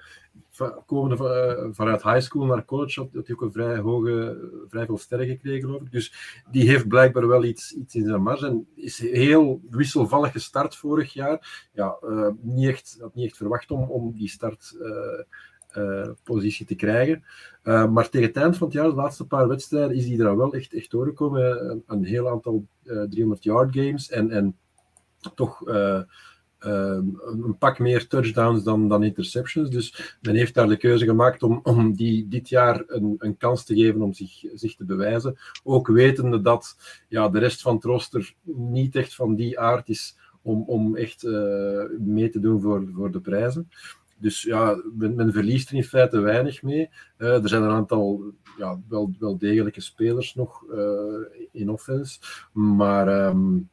komende eh, vanuit high school naar college had, hij ook een vrij hoge, vrij veel sterren gekregen, geloof ik. Dus die heeft blijkbaar wel iets, iets in zijn mars en is heel wisselvallig gestart vorig jaar. Ja, eh, niet echt, had niet echt verwacht om, om die startpositie te krijgen. Uh, maar tegen het eind van het jaar, de laatste paar wedstrijden, is hij er wel echt, echt doorgekomen. Een, een heel aantal uh, 300-yard games en, en toch uh, een pak meer touchdowns dan, dan interceptions. Dus men heeft daar de keuze gemaakt om, om die dit jaar een, een kans te geven om zich, zich te bewijzen. Ook wetende dat ja, de rest van het roster niet echt van die aard is om, om echt uh, mee te doen voor, voor de prijzen. Dus ja, men, men, verliest er in feite weinig mee. Uh, er zijn een aantal ja, wel, wel degelijke spelers nog uh, in offense. Maar um,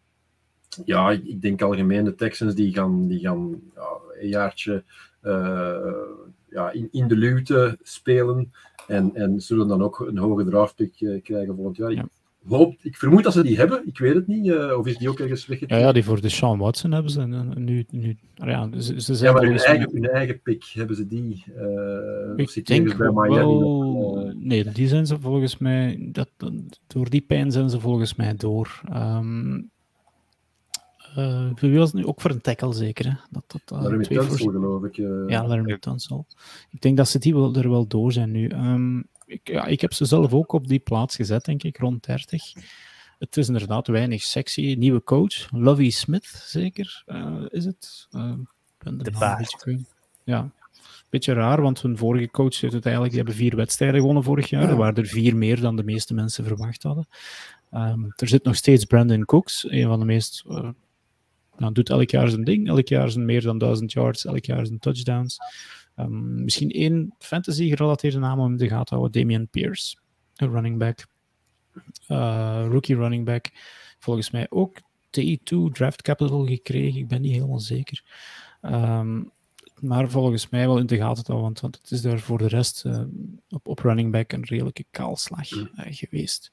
ja, ik denk algemeen de Texans die gaan, die gaan ja, een jaartje uh, ja, in, in de luwte spelen. En, en zullen dan ook een hoge draftpick krijgen volgend jaar. Ja. Hoop, ik vermoed dat ze die hebben, ik weet het niet. of is die ook ergens weggetrokken? Ja, ja, die voor de Sean Watson hebben ze nu. nu ja, ze, ze ja, maar hun eigen, hun eigen pick hebben ze die. Uh, ik denk bij Miami. Wel, uh... Nee, die zijn ze volgens mij. Dat, door die pijn zijn ze volgens mij door. Um, uh, wie was het nu? Ook voor een tackle zeker. Hè? Dat, dat, uh, twee voor... geloof ik. Uh... Ja, Laramie Tunsil. Ik denk dat ze die wel, er wel door zijn nu. Um, ik, ja, ik heb ze zelf ook op die plaats gezet, denk ik, rond 30. Het is inderdaad weinig sexy. Nieuwe coach, Lovie Smith, zeker, uh, is het? Uh, de baas. Ja, beetje raar, want hun vorige coach heeft het eigenlijk, die hebben vier wedstrijden gewonnen vorig jaar. Er waren er vier meer dan de meeste mensen verwacht hadden. Um, er zit nog steeds Brandon Cooks, een van de meest uh, nou, doet elk jaar zijn ding. Elk jaar zijn meer dan 1000 yards, elk jaar zijn touchdowns. Um, misschien één fantasy-gerelateerde naam om in de gaten houden: Damian Pierce, een running back. Uh, rookie running back. Volgens mij ook T2 draft capital gekregen. Ik ben niet helemaal zeker. Um, maar volgens mij wel in de gaten houden, want, want het is daar voor de rest uh, op, op running back een redelijke kaalslag uh, geweest.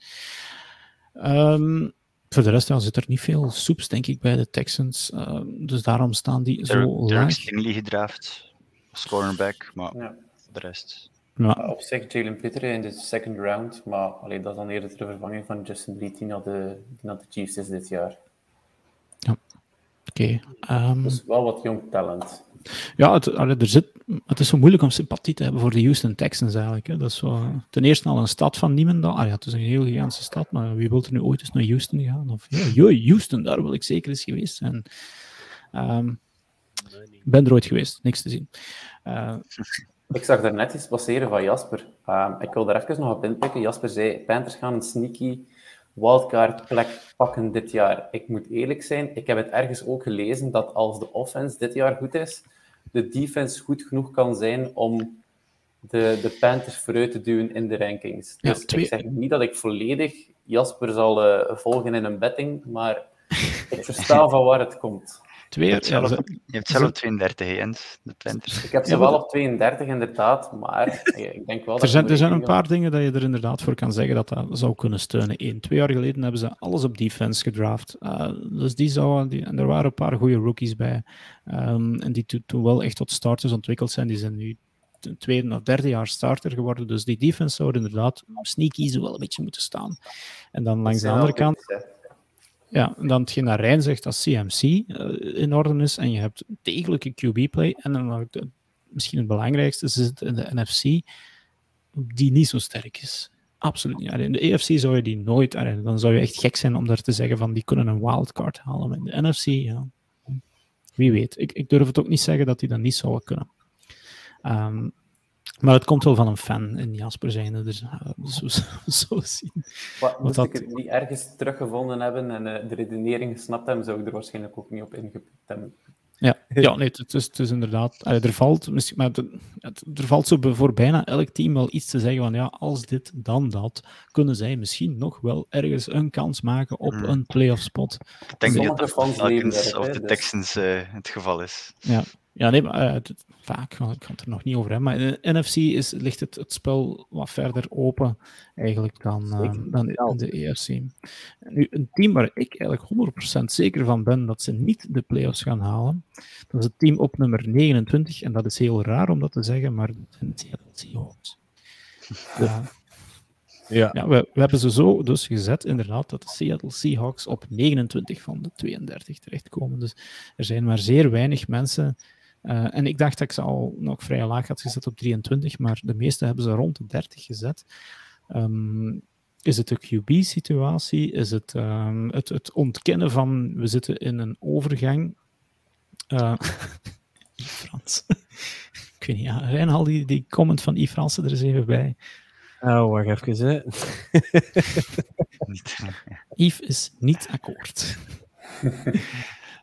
Um, voor de rest ja, zit er niet veel soeps, denk ik, bij de Texans. Uh, dus daarom staan die zo Dirk laag. Stingley gedraft, scoreback, maar ja. de rest. Ja. Op zich Jalen Peter in de second round, maar allee, dat is dan eerder de vervanging van Justin Lee, die naar de, die naar de Chiefs is dit jaar. Ja, oké. Okay. Um... Dus wel wat jong talent. Ja, het, er zit, het is zo moeilijk om sympathie te hebben voor de Houston Texans eigenlijk. Hè. Dat is zo, ten eerste al een stad van Niemendal. Ah, ja, het is een heel gigantische stad, maar wie wil er nu ooit eens naar Houston gaan? Of, Houston, daar wil ik zeker eens geweest zijn. Um, ben er ooit geweest, niks te zien. Uh, ik zag daar net iets passeren van Jasper. Um, ik wil daar even nog op inpikken. Jasper zei, Panthers gaan een sneaky wildcard plek pakken dit jaar. Ik moet eerlijk zijn, ik heb het ergens ook gelezen dat als de offense dit jaar goed is, de defense goed genoeg kan zijn om de, de Panthers vooruit te duwen in de rankings. Ja, Dus twee- ik zeg niet dat ik volledig Jasper zal eh, volgen in een betting, maar ik versta van waar het komt. Twee, Je hebt ja, zelf, ze- je hebt zelf 32 hè, Jens, de Panthers. Ik heb ze Ja, wel op 32 inderdaad, maar eh, ik denk wel dat Er zijn, er zijn een paar dingen dat je er inderdaad voor kan zeggen dat dat zou kunnen steunen. Eén, twee jaar geleden hebben ze alles op defense gedraft. Uh, dus die zou, die, en er waren een paar goede rookies bij. Um, en die to- toen wel echt tot starters ontwikkeld zijn. Die zijn nu tweede of derde jaar starter geworden. Dus die defense zou er inderdaad sneaky zo wel een beetje moeten staan. En dan langs de andere kant. Ja, en dan hetgeen dat Rijn zegt dat CMC uh, in orde is en je hebt degelijke QB-play en dan misschien het belangrijkste is het in de NFC die niet zo sterk is. Absoluut niet. In de AFC zou je die nooit, allee, dan zou je echt gek zijn om daar te zeggen van die kunnen een wildcard halen. Maar in de NFC, ja, wie weet. Ik, ik durf het ook niet zeggen dat die dat niet zouden kunnen. Ehm, maar het komt wel van een fan in Jasper zijnde, dus uh, zo, zo, zo zien. Maar moest dat- ik het niet ergens teruggevonden hebben en eh, de redenering gesnapt hebben, zou ik er waarschijnlijk ook niet op ingepikt hebben. Ja, ja nee, het is, het is inderdaad. allee, Er valt, misschien, maar het- het- er valt zo voor bijna elk team wel iets te zeggen van ja, als dit, dan dat, kunnen zij misschien nog wel ergens een kans maken op Hmm. een playoff spot. Ik denk niet dat dat telkens daarop, of de dus- Texans eh, het geval is. Ja, Ja, nee, maar uh, vaak, ik kan het er nog niet over hebben, maar in NFC is, ligt het, het spel wat verder open eigenlijk dan, uh, dan in de ERC. Nu, een team waar ik eigenlijk 100% zeker van ben dat ze niet de playoffs gaan halen, dat is het team op nummer 29, en dat is heel raar om dat te zeggen, maar dat zijn de Seattle Seahawks. Ja. ja we, we, hebben ze zo dus gezet, inderdaad, dat de Seattle Seahawks op 29 van de 32 terechtkomen. Dus er zijn maar zeer weinig mensen. Uh, en ik dacht dat ik ze al nog vrij laag had gezet op 23, maar de meeste hebben ze rond de 30 gezet. Um, is het de QB-situatie? Is het, um, het het ontkennen van we zitten in een overgang? Uh, Frans. ik weet niet, ja, Rijn, die, die comment van Yves Fransen er eens even bij. Oh, wacht even. Hè. Yves is niet akkoord.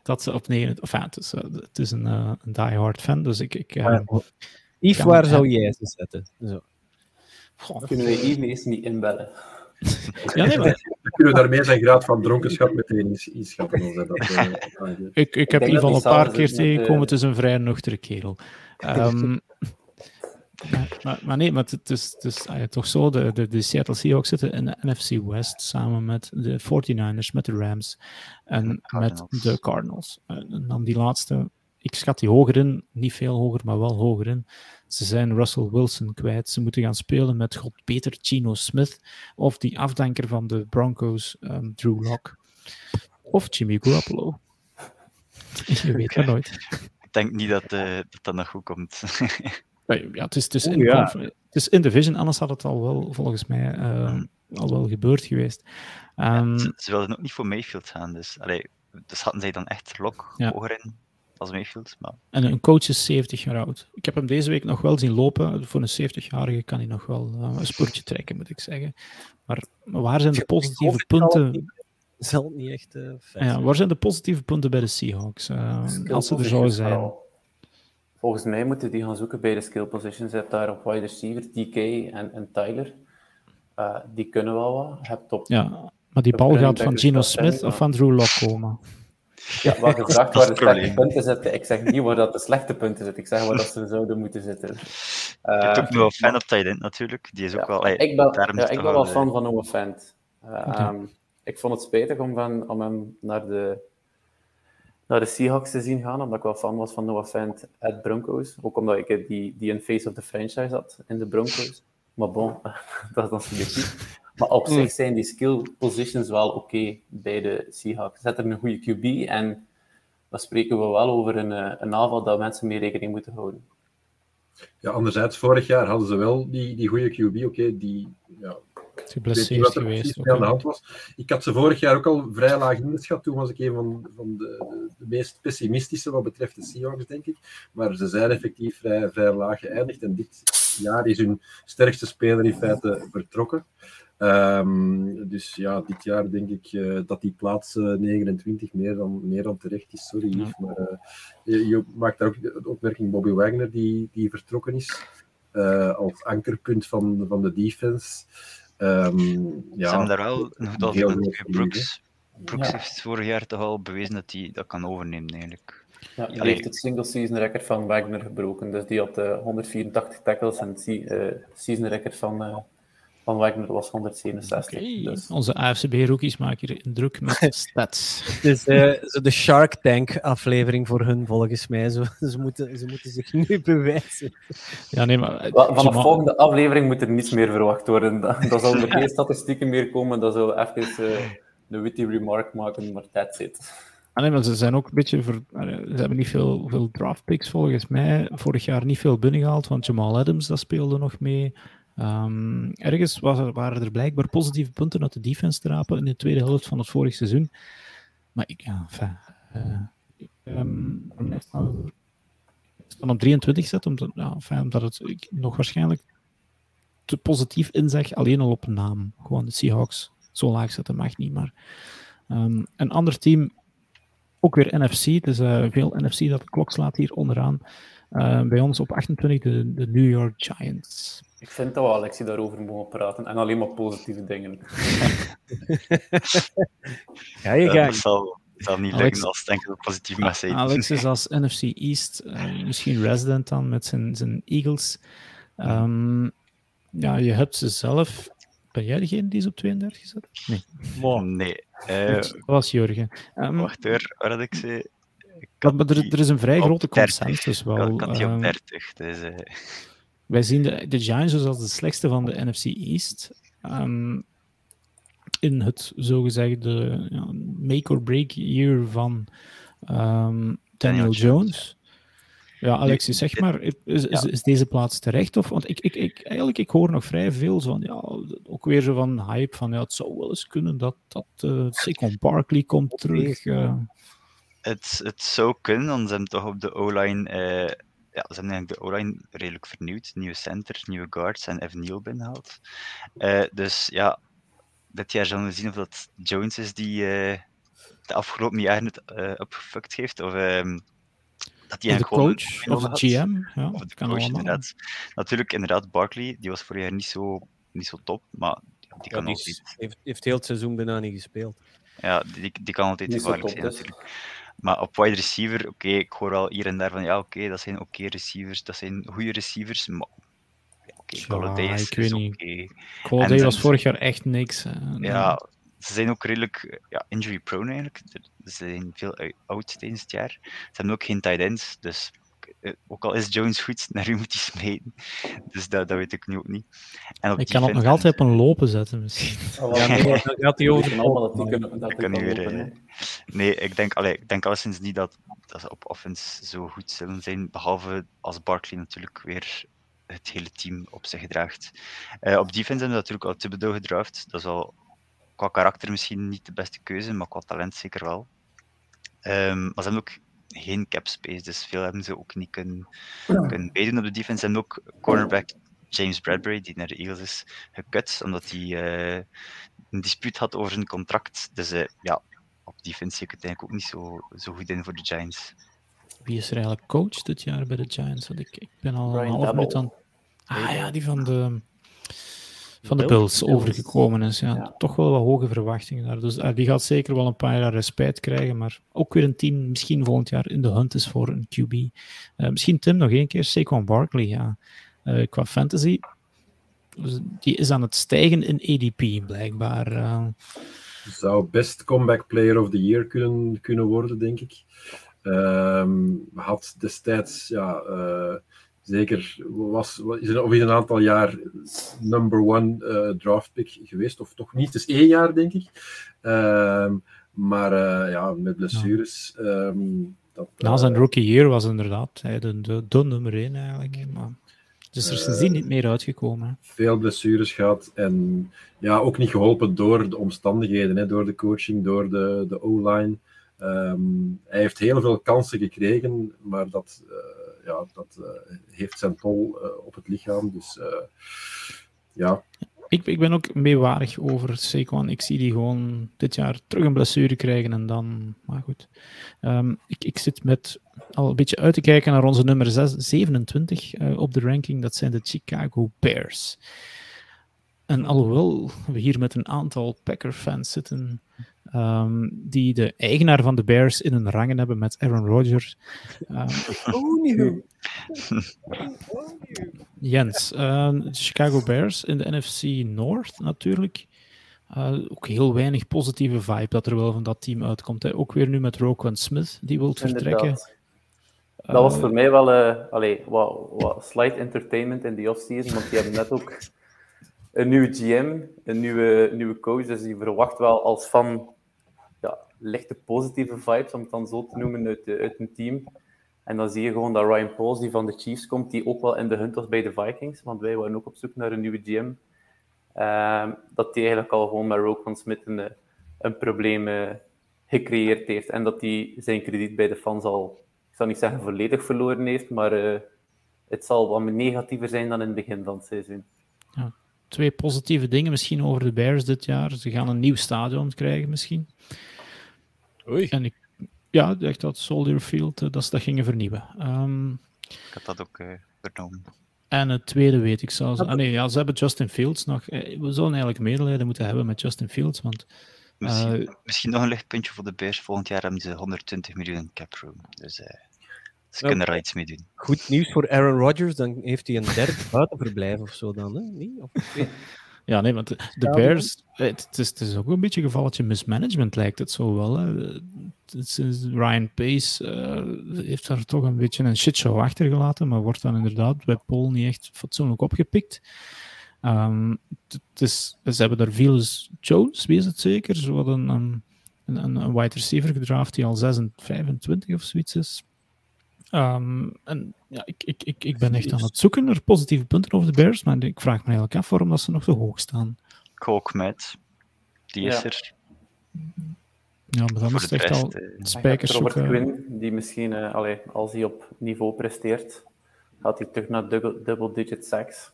Dat ze op 9... Enfin, het is, het is een, uh, een diehard fan, dus ik... ik uh, Yves, waar zou jij ze zetten? Zo. Goh, Kunnen we Yves eerst niet inbellen? ja, nee, maar... Kunnen we daarmee zijn graad van dronkenschap meteen inschatten? Dat, uh, ik, ik heb ieder geval een paar keer tegengekomen, het is een vrij nuchtere kerel. Um, maar, maar, maar, nee, maar het is, het is ah toch zo, de, de, de, Seattle Seahawks zitten in de NFC West samen met de 49ers, met de Rams en met de Cardinals. En dan die laatste, ik schat die hoger in, niet veel hoger, maar wel hoger in. Ze zijn Russell Wilson kwijt. Ze moeten gaan spelen met God Peter Gino Smith of die afdanker van de Broncos, um, Drew Lock. Of Jimmy Garoppolo. Je weet het nooit. Ik denk niet dat, uh, dat dat nog goed komt. Ja, het is, het, is in, ja. het is in Division, anders had het al wel, volgens mij, uh, al wel gebeurd geweest. Um, ja, ze, ze, wilden ook niet voor Mayfield gaan, dus, allee, dus hadden zij dan echt lok ja. hoger in als Mayfield. Maar... En een coach is 70 jaar oud. Ik heb hem deze week nog wel zien lopen. Voor een 70-jarige kan hij nog wel uh, een spoortje trekken, moet ik zeggen. Maar, maar waar zijn de positieve punten? Zal niet echt. Uh, ja, waar zijn de positieve punten bij de Seahawks? als ze er zouden zijn. Volgens mij moeten die gaan zoeken bij de skill positions. Je hebt daar op wide receiver, DK en, en Tyler. Uh, die kunnen wel wat. Je hebt op, ja, maar die bal gaat van Gino Smith of van Drew Lock komen. Ja, wat gevraagd waar de slechte punten zitten. Ik zeg niet waar dat de slechte punten zitten. Ik zeg waar dat ze zouden moeten zitten. Uh, je hebt ook wel fan op tight natuurlijk. Die is ook wel... Ik ben, ja, ik ben wel fan van Noah Fant. Uh, okay. um, ik vond het spijtig om, van, om hem naar de naar de Seahawks te zien gaan, omdat ik wel fan was van Noah Fant at Broncos. Ook omdat ik die, die een face of the franchise had in de Broncos. Maar bon, dat is dan subjectief. Maar op zich zijn die skill positions wel oké okay bij de Seahawks. Zet er een goede QB en dan spreken we wel over een, eh, een aanval dat mensen mee rekening moeten houden. Ja, anderzijds, vorig jaar hadden ze wel die, die goede QB, oké, okay, die ja, geblesseerd geweest. aan de hand was. Ik had ze vorig jaar ook al vrij laag ingeschat. Toen was ik een van, van de, de, de, meest pessimistische wat betreft de Seahawks, denk ik. Maar ze zijn effectief vrij, vrij laag geëindigd. En dit jaar is hun sterkste speler in feite vertrokken. Um, dus ja, dit jaar denk ik uh, dat die plaats uh, 29 meer dan, meer dan terecht is. Sorry, ja. maar uh, je, je, maakt daar ook de opmerking Bobby Wagner die, die vertrokken is. Als ankerpunt van, van de defense. Um, ja, Ze hebben daar wel nog dat Brooks, Brooks ja. heeft vorig jaar toch al bewezen dat hij dat kan overnemen eigenlijk. Ja, hij heeft het single season record van Wagner gebroken. Dus die had uh, 184 tackles en het uh, season record van, uh, van Wagner was 167. Okay. Dus. Onze AFCB-rookies maken hier druk met stats. Het is uh, zo de Shark Tank-aflevering voor hun, volgens mij. Zo, ze, moeten, ze moeten zich nu bewijzen. Ja, nee, maar... Vanaf de volgende aflevering moet er niets meer verwacht worden. Dan, zal er geen statistieken meer komen. Dan zullen we even uh, een witty remark maken, maar that's it. Ah, nee, maar ze zijn ook een beetje... Ver... Ze hebben niet veel, veel draft picks, volgens mij. Vorig jaar niet veel binnengehaald, want Jamal Adams, dat speelde nog mee. Um, ergens was waren er blijkbaar positieve punten uit de defense te rapen in de tweede helft van het vorige seizoen. Maar ik, ja, enfin, uh, um, op 23 zet, omdat, ja, omdat het ik nog waarschijnlijk te positief inzeg, alleen al op naam. Gewoon de Seahawks zo laag zetten mag niet, maar um, een ander team, ook weer NFC, dus uh, veel NFC dat de klok slaat hier onderaan. Bij ons op 28 de, de New York Giants. Ik vind dat we Alexie daarover mogen praten en alleen maar positieve dingen. ja, je gaat. Dat zal, niet Alex- lukken als het enkel positief zijn. Alex is als NFC East eh, misschien resident dan met zijn, zijn Eagles. Ehm, ja, je hebt ze zelf. Ben jij degene die ze op 32 zet? Nee, Nee. eh, dat was Jurgen. Ehm, wacht hoor, wat had ik ze? dat- maar er, er is een vrij grote 30. consensus Ik wel. had die op Ehm, 30. Dus, eh, wij zien de, de Giants dus als de slechtste van de NFC East. Ehm, in het zogezegde ja, make-or-break year van ehm, Daniel Jones. Ja, Alexis, zeg maar, is, is, deze plaats terecht? Of, want ik, ik, ik, eigenlijk, ik hoor nog vrij veel van, ja, ook weer zo van hype van, ja, het zou wel eens kunnen dat, dat Saquon Barkley komt terug. het, het zou kunnen, want ze hebben toch op de O-line. eh, ja, ze hebben eigenlijk de O-line redelijk vernieuwd. Nieuwe center, nieuwe guards en Evan Neal binnengehaald. Eh, dus ja, dit jaar zullen we zien of dat Jones is die eh, de afgelopen jaren het uh, opgefukt heeft. Of ehm, dat hij Of de eigenlijk gewoon coach, een of de had. GM. Ja, Of dat de kan coach, allemaal. inderdaad. Natuurlijk, inderdaad, Barkley, die was vorig jaar niet zo, niet zo top, maar die Ja, kan die altijd, heeft, heeft heel het seizoen bijna niet gespeeld. ja, die, die kan altijd Niet zo gevaarlijk top zijn, dus. natuurlijk. Maar op wide receiver, oké, ik hoor wel hier en daar van, ja, oké, dat zijn oké receivers, dat zijn goede receivers, maar oké, Ja, ik weet oké. niet. Golladay En- was vorig jaar echt niks. hè. Ja, ze zijn ook redelijk eh, ja, injury prone eigenlijk. Ze zijn veel uit- oud tijdens het jaar. Ze hebben ook geen tight ends, dus eh, ook al is Jones goed, naar wie moet hij smijten? Dus dat, dat weet ik nu ook niet. En op Ik kan het nog altijd op een lopen zetten, misschien. Oh, Ja, nee, dan gaat hij over allemaal dat die kunnen dat kan niet weer, lopen, eh. Nee, ik denk, allee, ik denk alleszins niet dat, dat ze op offense zo goed zullen zijn, behalve als Barkley natuurlijk weer het hele team op zich draagt. Eh, op defense hebben we natuurlijk al Thibodeau gedraft. Dat is al qua karakter misschien niet de beste keuze, maar qua talent zeker wel. Ehm, maar ze hebben ook geen cap space, dus veel hebben ze ook niet kunnen, kunnen bijdoen op de defense. Hebben ook cornerback James Bradbury, die naar de Eagles is gekut, omdat hij eh, een dispuut had over zijn contract. Dus eh, ja, op defense zie ik het eigenlijk ook niet zo, zo goed in voor de Giants. Wie is er eigenlijk coach dit jaar bij de Giants? Want ik, ik ben al Brian een half minuut aan... Ah ja, die van de, van de Bills? Bills overgekomen is. Ja. Ja. Toch wel wat hoge verwachtingen daar. Dus ah, die gaat zeker wel een paar jaar respijt krijgen. Maar ook weer een team misschien volgend jaar in de hunt is voor een QB. Eh, misschien Tim nog één keer. Saquon Barkley, ja. Eh, qua fantasy... dus Die is aan het stijgen in ADP, blijkbaar. eh. Zou best comeback player of the year kunnen, kunnen worden, denk ik. Ehm, had destijds, ja, eh, zeker, was, was- is er of is een aantal jaar number one eh draft pick geweest, of toch niet. Het is één jaar, denk ik. Ehm, maar eh, ja, met blessures. ehm, dat, Na zijn eh, rookie year was inderdaad hij de, de, de nummer 1 eigenlijk. Maar het is er Eh, sindsdien niet meer uitgekomen. hè. veel blessures gehad. En ja, ook niet geholpen door de omstandigheden, hè, door de coaching, door de, de O-line. Ehm, hij heeft heel veel kansen gekregen, maar dat, ja, dat eh, heeft zijn tol eh, op het lichaam. Dus eh, ja, Ik, ik ben ook meewarig over Saquon. Ik zie die gewoon dit jaar terug een blessure krijgen en dan... Maar goed. Ehm, ik, ik zit met al een beetje uit te kijken naar onze nummer 6, 27 eh, op de ranking. Dat zijn de Chicago Bears. En alhoewel we hier met een aantal Packer-fans zitten, ehm, die de eigenaar van de Bears in hun rangen hebben met Aaron Rodgers. ehm, Jens, eh, de Chicago Bears in de NFC North natuurlijk. Eh, ook heel weinig positieve vibe dat er wel van dat team uitkomt. Hè. Ook weer nu met Roquan Smith, die wil vertrekken. Dat was Eh, voor mij wel eh allee, wat, wat slight entertainment in die offseason, want die hebben net ook een nieuwe GM, een nieuwe, nieuwe coach, dus die verwacht wel als van ja, lichte positieve vibes, om het dan zo te noemen, uit, uit een team. En dan zie je gewoon dat Ryan Pauls, die van de Chiefs komt, die ook wel in de hunt was bij de Vikings, want wij waren ook op zoek naar een nieuwe GM. Ehm, dat die eigenlijk al gewoon met Roquan Smith een, een probleem eh, gecreëerd heeft. En dat hij zijn krediet bij de fans al, ik zal niet zeggen volledig verloren heeft, maar eh, het zal wat negatiever zijn dan in het begin van het seizoen. Twee positieve dingen misschien over de Bears dit jaar. Ze gaan een nieuw stadion krijgen misschien. Oei. En ik, ja, echt dat Soldier Field, eh, dat ze dat gingen vernieuwen. Ehm, Ik had dat ook eh, vernomen. En het tweede weet ik zelfs. Ah, nee, ja, ze hebben Justin Fields nog. Eh, We zullen eigenlijk medelijden moeten hebben met Justin Fields, want Misschien, Eh, misschien nog een lichtpuntje voor de Bears. Volgend jaar hebben ze 120 miljoen cap room. Dus eh, ze kunnen er iets mee doen. Goed nieuws voor Aaron Rodgers, dan heeft hij een derde buitenverblijf of zo dan, hè? Niet? Of, Ja, nee, want de, Bears, het, het is, het is ook een beetje een gevalletje mismanagement, lijkt het zo wel. Hè. Het is, Ryan Pace eh, heeft daar toch een beetje een shitshow achtergelaten, maar wordt dan inderdaad bij Paul niet echt fatsoenlijk opgepikt. Ehm, het het is, ze hebben daar Velas Jones, wie is het zeker? Zo wat een, een, een, een wide receiver gedraft die al 26, 25 of zoiets is. Ehm, en ja, ik, ik, ik, ik ben echt aan het zoeken naar positieve punten over de Bears, maar ik vraag me eigenlijk af waarom dat ze nog zo hoog staan. Coke Matt, die is Ja. er. Ja, maar dan is het echt al eh, spijkers Robert zoeken. Quinn, die misschien, eh, allee, als hij op niveau presteert, gaat hij terug naar double- double-digit sacks.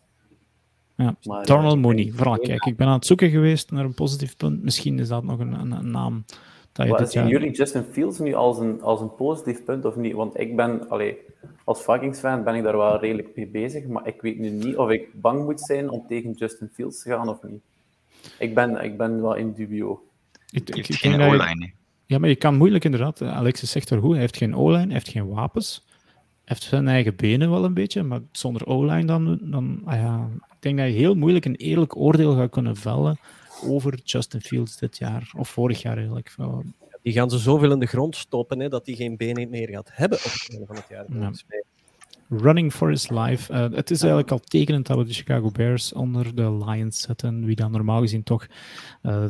Ja, Maar, eh, Darnell Mooney, vooral kijk, ik ben aan het zoeken geweest naar een positief punt. Misschien is dat nog een, een, een naam dat je Wat dit zien jaar... jullie Justin Fields nu als een, als een positief punt of niet? Want ik ben, allee, als Vikings-fan ben ik daar wel redelijk mee bezig, maar ik weet nu niet of ik bang moet zijn om tegen Justin Fields te gaan of niet. Ik ben, ik ben wel in dubio. Ik, ik, geen O-line. Ja, maar je kan moeilijk inderdaad. eh, Alexis zegt er goed, hij heeft geen O-line, hij heeft geen wapens. Hij heeft zijn eigen benen wel een beetje, maar zonder O-line dan... dan ah ja, ik denk dat je heel moeilijk een eerlijk oordeel gaat kunnen vellen over Justin Fields dit jaar. Of vorig jaar eigenlijk. Die gaan ze zoveel in de grond stoppen hè, dat hij geen benen meer gaat hebben op het einde van het jaar. Running for his life. Eh, het is eigenlijk al tekenend dat we de Chicago Bears onder de Lions zetten, wie dan normaal gezien toch eh,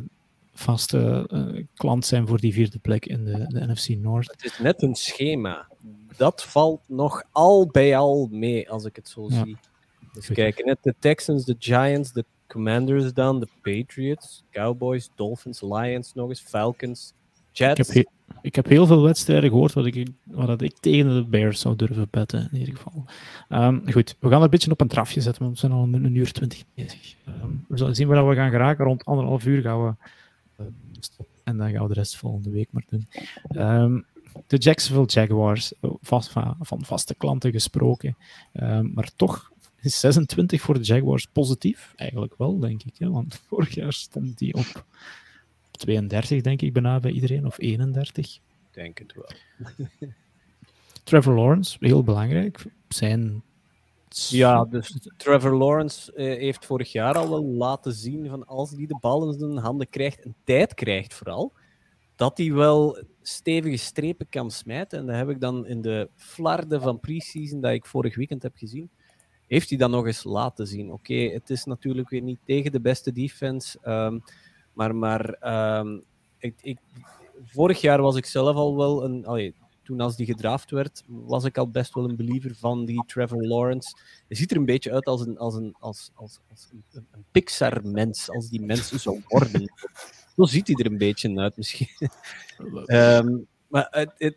vaste eh, klant zijn voor die vierde plek in de, de NFC North. Het is net een schema. Dat valt nog al bij al mee, als ik het zo Ja. zie. Dus kijk, net de Texans, de Giants, de Commanders dan, de Patriots, Cowboys, Dolphins, Lions nog eens, Falcons, Ik heb, Jets. he- ik heb heel veel wedstrijden gehoord wat ik, wat dat ik tegen de Bears zou durven betten, in ieder geval. Ehm, goed, we gaan er een beetje op een drafje zetten, want we zijn al een, een uur twintig bezig. Ehm, we zullen zien waar we gaan geraken. Rond anderhalf uur gaan we eh, stoppen. En dan gaan we de rest volgende week maar doen. Ehm, de Jacksonville Jaguars, eh, vast, van, van vaste klanten gesproken. Maar toch is 26 voor de Jaguars positief. Eigenlijk wel, denk ik. Hè? Want vorig jaar stond die op 32, denk ik, bijna bij iedereen. Of 31. Ik denk het wel. Trevor Lawrence, heel belangrijk. Zijn. Ja, dus Trevor Lawrence eh, heeft vorig jaar al wel laten zien van als hij de bal in zijn handen krijgt en tijd krijgt vooral, dat hij wel stevige strepen kan smijten. En dat heb ik dan in de flarden van preseason dat ik vorig weekend heb gezien, heeft hij dan nog eens laten zien. Oké, het is natuurlijk weer niet tegen de beste defense, ehm, maar, maar ehm, ik, ik, vorig jaar was ik zelf al wel een... allee, toen als die gedraft werd, was ik al best wel een believer van die Trevor Lawrence. Hij ziet er een beetje uit als een, als een, als, als, als een, een Pixar-mens, als die mensen zou worden. Zo ziet hij er een beetje uit, misschien. Ehm, maar het, het,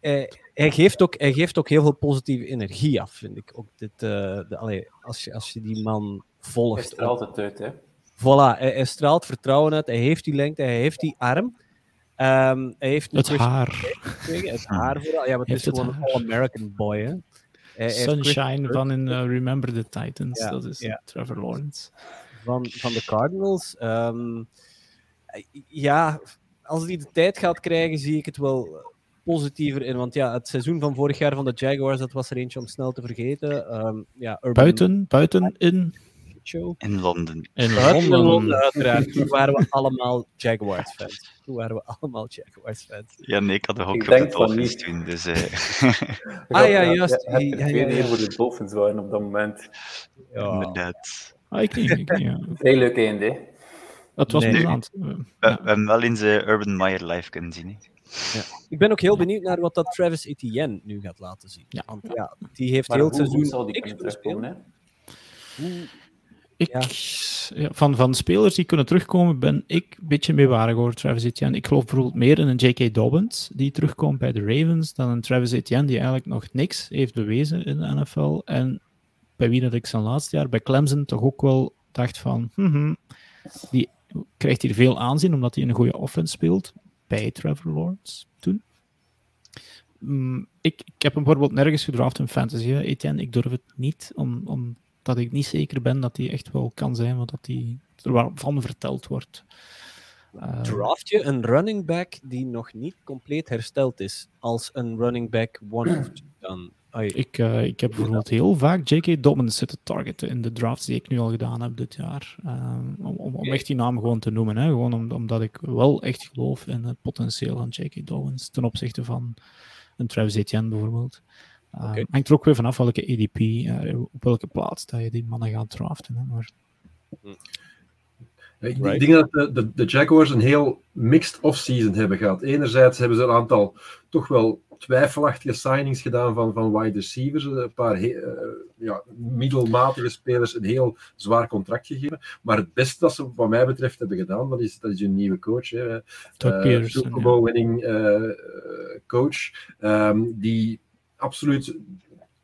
hij, hij geeft ook, hij geeft ook heel veel positieve energie af, vind ik. Ook dit, eh, de, allee, als, je, als je die man Hij volgt. straalt het uit, hè. Voilà, hij, hij straalt vertrouwen uit, hij heeft die lengte, hij heeft die arm. Ehm, hij heeft Het Chris- haar. het haar vooral. Ja, maar het Heeft is het gewoon een. All-American boy, hè. Hij- hij Sunshine van in eh, Remember the Titans. Ja, dat is ja. Trevor Lawrence. van, van de Cardinals. Ehm, ja, als hij de tijd gaat krijgen, zie ik het wel positiever in. Want ja, het seizoen van vorig jaar van de Jaguars, dat was er eentje om snel te vergeten. Ehm, ja, Urban Buiten, buiten in, Show. In Londen. in in Londen, Londen. uiteraard. Toen waren we allemaal Jaguars-fans. Toen waren we allemaal Jaguars-fans. Ja, nee, ik had de Ik op de Dolphins niet. toen. Dus, eh, Ah, ja, juist. Ja, ja, ja. neer voor de Dolphins waren op dat moment. Ja. inderdaad. Ah, ik niet. Ik niet ja. Vrij leuk einde, hè. Het was Nee. We, ja. we hebben wel eens eh, Urban Meyer live kunnen zien. Hè. Ik ben ook heel benieuwd naar wat dat Travis Etienne nu gaat laten zien. Ja. Want ja, die heeft Maar heel hoe, het hoe seizoen zal die niks kunnen gespeeld. terugkomen, hè? Hoe- Ik, Ja. ja, van, van spelers die kunnen terugkomen, ben ik een beetje meewarig over Travis Etienne. Ik geloof bijvoorbeeld meer in een J.K. Dobbins, die terugkomt bij de Ravens, dan een Travis Etienne, die eigenlijk nog niks heeft bewezen in de NFL. En bij wie dat ik zijn laatste jaar bij Clemson toch ook wel dacht van, mhm, die krijgt hier veel aanzien, omdat hij een goede offense speelt, bij Trevor Lawrence toen. Mm, ik, ik heb hem bijvoorbeeld nergens gedraft in fantasy, hè, Etienne. Ik durf het niet, om, omdat ik niet zeker ben dat hij echt wel kan zijn wat dat hij er wel van verteld wordt. Eh, Draft je een running back die nog niet compleet hersteld is als een running back one of two dan? Ai, ik, eh, ik heb bijvoorbeeld heel vaak J.K. Dobbins zitten targeten in de drafts die ik nu al gedaan heb dit jaar. Ehm, om, om, om echt die naam gewoon te noemen. Hè? Gewoon om, omdat ik wel echt geloof in het potentieel van J.K. Dobbins ten opzichte van een Travis Etienne bijvoorbeeld. Oké. Hangt er ook weer vanaf welke ADP, eh, op welke plaats dat je die mannen gaat draften. Hè? Maar, Ik Right. denk dat de, de, de Jaguars een heel mixed off-season hebben gehad. Enerzijds hebben ze een aantal toch wel twijfelachtige signings gedaan van, van wide receivers. Een paar he- eh, ja, middelmatige spelers een heel zwaar contract gegeven. Maar het beste dat ze, wat mij betreft, hebben gedaan, dat is, dat is hun nieuwe coach. Hè. Todd Eh. Bowl winning eh, eh, coach. ehm, die absoluut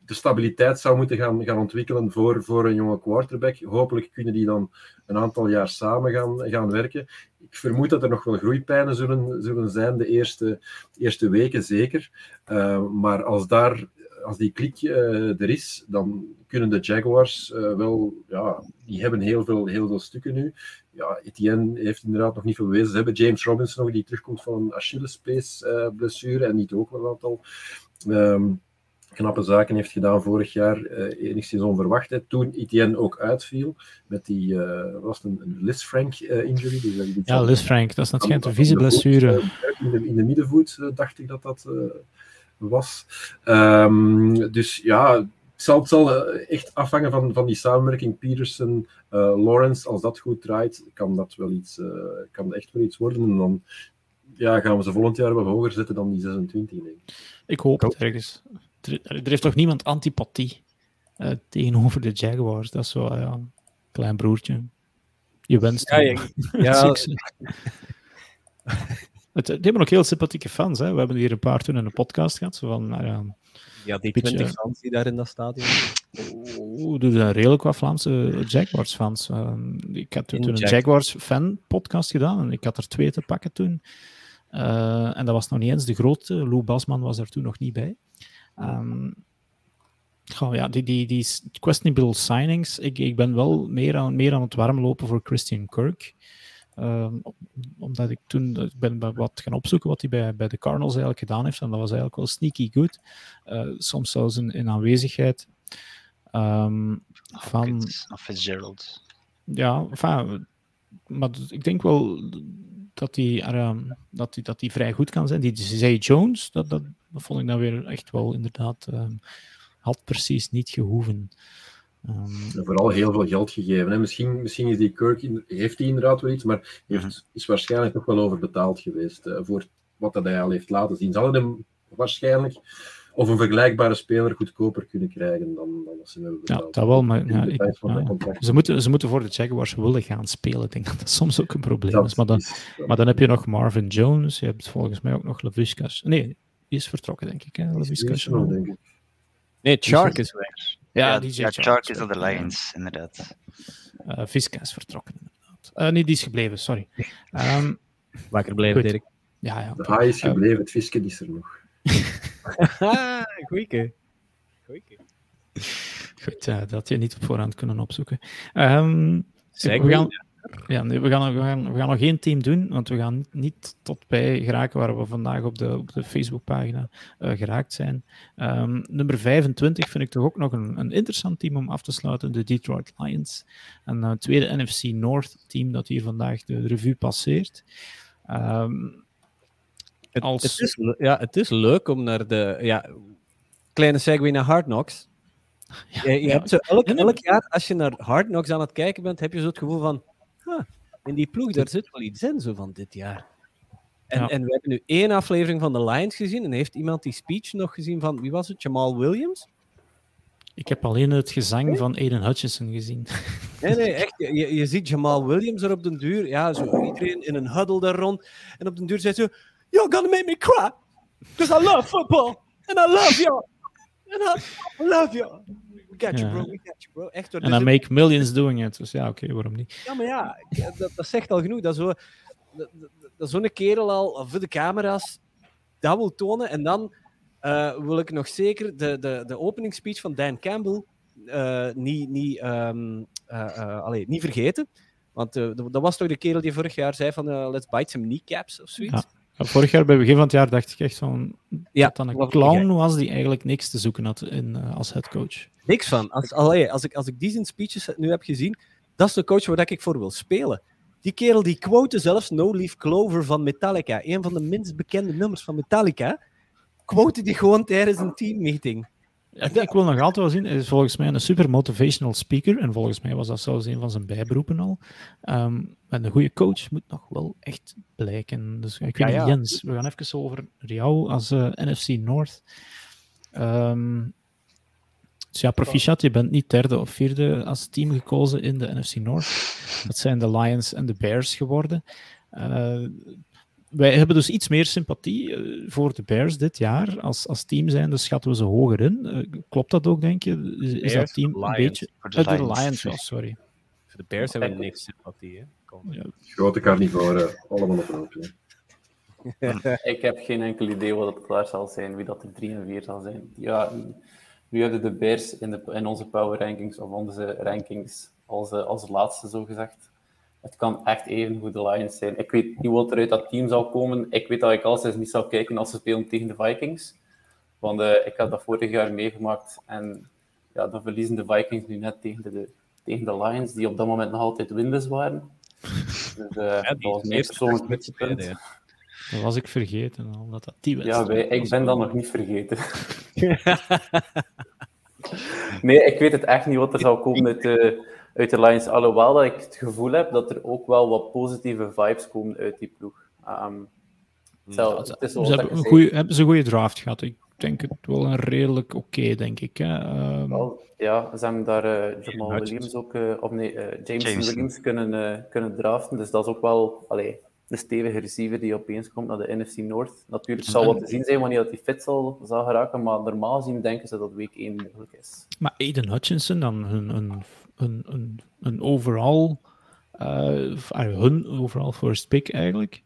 de stabiliteit zou moeten gaan, gaan ontwikkelen voor, voor een jonge quarterback. Hopelijk kunnen die dan een aantal jaar samen gaan, gaan werken. Ik vermoed dat er nog wel groeipijnen zullen, zullen zijn de eerste, eerste weken, zeker. Eh, maar als, daar, als die klik eh, er is, dan kunnen de Jaguars eh, wel... Ja, die hebben heel veel, heel veel stukken nu. Ja, Etienne heeft inderdaad nog niet veel bewezen. Ze hebben James Robinson nog, die terugkomt van een Achillespees-blessure en niet ook wel een aantal... ehm, knappe zaken heeft gedaan vorig jaar, eh, enigszins onverwacht. Hè. Toen Etienne ook uitviel met die, eh, was het een, een Liz Frank eh, injury. Dus ja, Liz Frank, dat is geen aan vieze blessure. eh, In de, in de middenvoet eh, dacht ik dat dat eh, was. Ehm, dus ja, het zal, het zal eh, echt afhangen van, van die samenwerking Peterson, eh, Lawrence. Als dat goed draait, kan dat wel iets, eh, kan echt wel iets worden. En dan ja, gaan we ze volgend jaar wel hoger zetten dan die 26, denk ik. Ik hoop het ergens. Er, er heeft toch niemand antipathie eh, tegenover de Jaguars? Dat is ja, een klein broertje. Je wenst Ja, ja, succes. Het, die hebben ook heel sympathieke fans. Hè? We hebben hier een paar toen in de podcast gehad. Zo van, nou ja, ja, die Beetje, 20 fans die daar in dat stadion Oeh, er zijn redelijk wat Vlaamse Jaguars-fans. Ehm, ik had toen In een Jag- Jaguars-fan-podcast gedaan en ik had er twee te pakken toen. Eh, en dat was nog niet eens de grote. Lou Basman was er toen nog niet bij. Ehm, goh, ja, die, die, die questionable signings. Ik, ik ben wel meer aan, meer aan het warmlopen voor Christian Kirk. Ehm, om- omdat ik toen ik ben wat gaan opzoeken wat hij bij, bij de Cardinals eigenlijk gedaan heeft. En dat was eigenlijk wel sneaky good. Eh, soms zelfs in, in aanwezigheid Ehm, van, Of Fitzgerald. ja, enfin, maar ik denk wel dat hij dat die, dat vrij goed kan zijn. Die Zay Jones, dat, dat, dat vond ik dan weer echt wel inderdaad, ehm, had precies niet gehoeven. Ehm, vooral heel veel geld gegeven. Hè. Misschien, misschien is die Kirk, in- heeft hij inderdaad wel iets, maar heeft, is waarschijnlijk nog wel overbetaald geweest eh, voor wat dat hij al heeft laten zien. Ze hadden hem waarschijnlijk of een vergelijkbare speler goedkoper kunnen krijgen dan, dan als ze hem hebben ja, dat wel, maar ja, ik- ze, moeten, ze moeten voor de Jaguars willen gaan spelen. Ik denk dat dat soms ook een probleem Dat is. Maar dan, is- maar dan heb je nog Marvin Jones, je hebt volgens mij ook nog Leviscas. Nee, is vertrokken, denk ik. Hè? is Leviscas. nog, denk ik. Nee, Chark is weg. Ja, Ja, die ja, Chark is op de Lions, inderdaad. Uh, Visca is vertrokken, inderdaad. Eh, nee, die is gebleven, sorry. Ehm, Wakker blijven, Goed. Dirk. ja, ja. De haai is gebleven, het visje is er nog. Goeie. Goeie. Goed, eh, dat had je niet op voorhand kunnen opzoeken. Ehm, Zeg, we gaan, ja, nee, we, gaan, we, gaan, we gaan nog één team doen, want we gaan niet tot bij geraken waar we vandaag op de, op de Facebookpagina eh, geraakt zijn. Ehm, nummer 25 vind ik toch ook nog een, een interessant team om af te sluiten, de Detroit Lions. Een eh, tweede NFC North team dat hier vandaag de revue passeert. Ehm, Het, als- het, is, ja, het is leuk om naar de... Ja, kleine segue naar Hard Knocks. ja, Je, je ja, hebt zo elk, elk jaar, als je naar Hard Knocks aan het kijken bent, heb je zo het gevoel van... "Huh, in die ploeg, daar zit wel iets in, zo van dit jaar. En, Ja. en we hebben nu één aflevering van de Lions gezien, en heeft iemand die speech nog gezien van, wie was het, Jamal Williams? Ik heb alleen het gezang van Aiden Hutchinson gezien. Nee, nee, echt. Je ziet Jamal Williams er op den duur. Ja, zo iedereen in een huddle daar rond. En op den duur zegt ze: You're gonna make me cry. Because I love football. And I love you. And I love you. We got you, bro. We got you, bro. Echt. En Dus I het- make millions doing it. Dus ja, oké, waarom niet? ja, maar ja, dat, dat zegt al genoeg. Dat, zo, dat, zo'n kerel al voor de camera's dat wil tonen. En dan eh, wil ik nog zeker de, de, de opening speech van Dan Campbell eh, niet, niet, allee, niet vergeten. Want dat was toch de kerel die vorig jaar zei van let's bite some kneecaps of zoiets? Ja. Vorig jaar, bij het begin van het jaar, dacht ik echt van ja, dat dan een clown was die eigenlijk niks te zoeken had in, uh, als headcoach. Niks van. Als, allee, als, ik, als ik die zijn speeches nu heb gezien, dat is de coach waar ik voor wil spelen. Die kerel die quote zelfs No Leaf Clover van Metallica, een van de minst bekende nummers van Metallica, quote die gewoon tijdens een teammeeting. Ik wil nog altijd wel zien, hij is volgens mij een super motivational speaker. En volgens mij was dat zelfs een van zijn bijberoepen al. Um, en een goede coach moet nog wel echt blijken. Dus ik weet ja, niet, Jens, we gaan even over jou als uh, NFC North. Um, dus ja, proficiat, je bent niet derde of vierde als team gekozen in de NFC North. Dat zijn de Lions en de Bears geworden. Uh, wij hebben dus iets meer sympathie uh, voor de Bears dit jaar als, als team zijn, dus schatten we ze hoger in. Uh, klopt dat ook, denk je? Is, is dat team een beetje... Voor de uh, Lions, Lions oh, sorry. Voor de Bears hebben we niks sympathie, hè? Ja. Grote carnivoren, allemaal op een hoopje. Ik heb geen enkel idee wat het klaar zal zijn, wie dat er 3 en 4 zal zijn. Ja, nu hadden de Bears in, de, in onze power rankings of onze rankings als, als laatste, zo gezegd. Het kan echt even goed de Lions zijn. Ik weet niet wat er uit dat team zal komen. Ik weet dat ik altijd niet zou kijken als ze spelen tegen de Vikings. Want uh, ik heb dat vorig jaar meegemaakt. En ja, dan verliezen de Vikings nu net tegen de, tegen de Lions, die op dat moment nog altijd winless waren. Dus uh, ja, dat was mijn persoonlijk punt. Dat was ik vergeten, omdat dat die Ja, wij, ik ben dat nog niet vergeten. nee, ik weet het echt niet wat er zal komen uit de, uit de Lions. Alhoewel dat ik het gevoel heb dat er ook wel wat positieve vibes komen uit die ploeg. Um, zo, het is ze hebben, een goeie, hebben ze een goede draft gehad. Ik denk het wel een redelijk oké, okay, denk ik. Hè? Um... Wel, ja, ze hebben daar uh, Jamal Williams ook, uh, of nee, uh, James, James, Williams kunnen, kunnen draften. Dus dat is ook wel allee, een stevige receiver die opeens komt naar de NFC North. Natuurlijk zal wat te zien zijn wanneer dat die fit zal, zal geraken, maar normaal gezien denken ze dat week 1 mogelijk is. Maar Aiden Hutchinson, dan een, een, een, een, een overall, uh, hun overall first pick eigenlijk,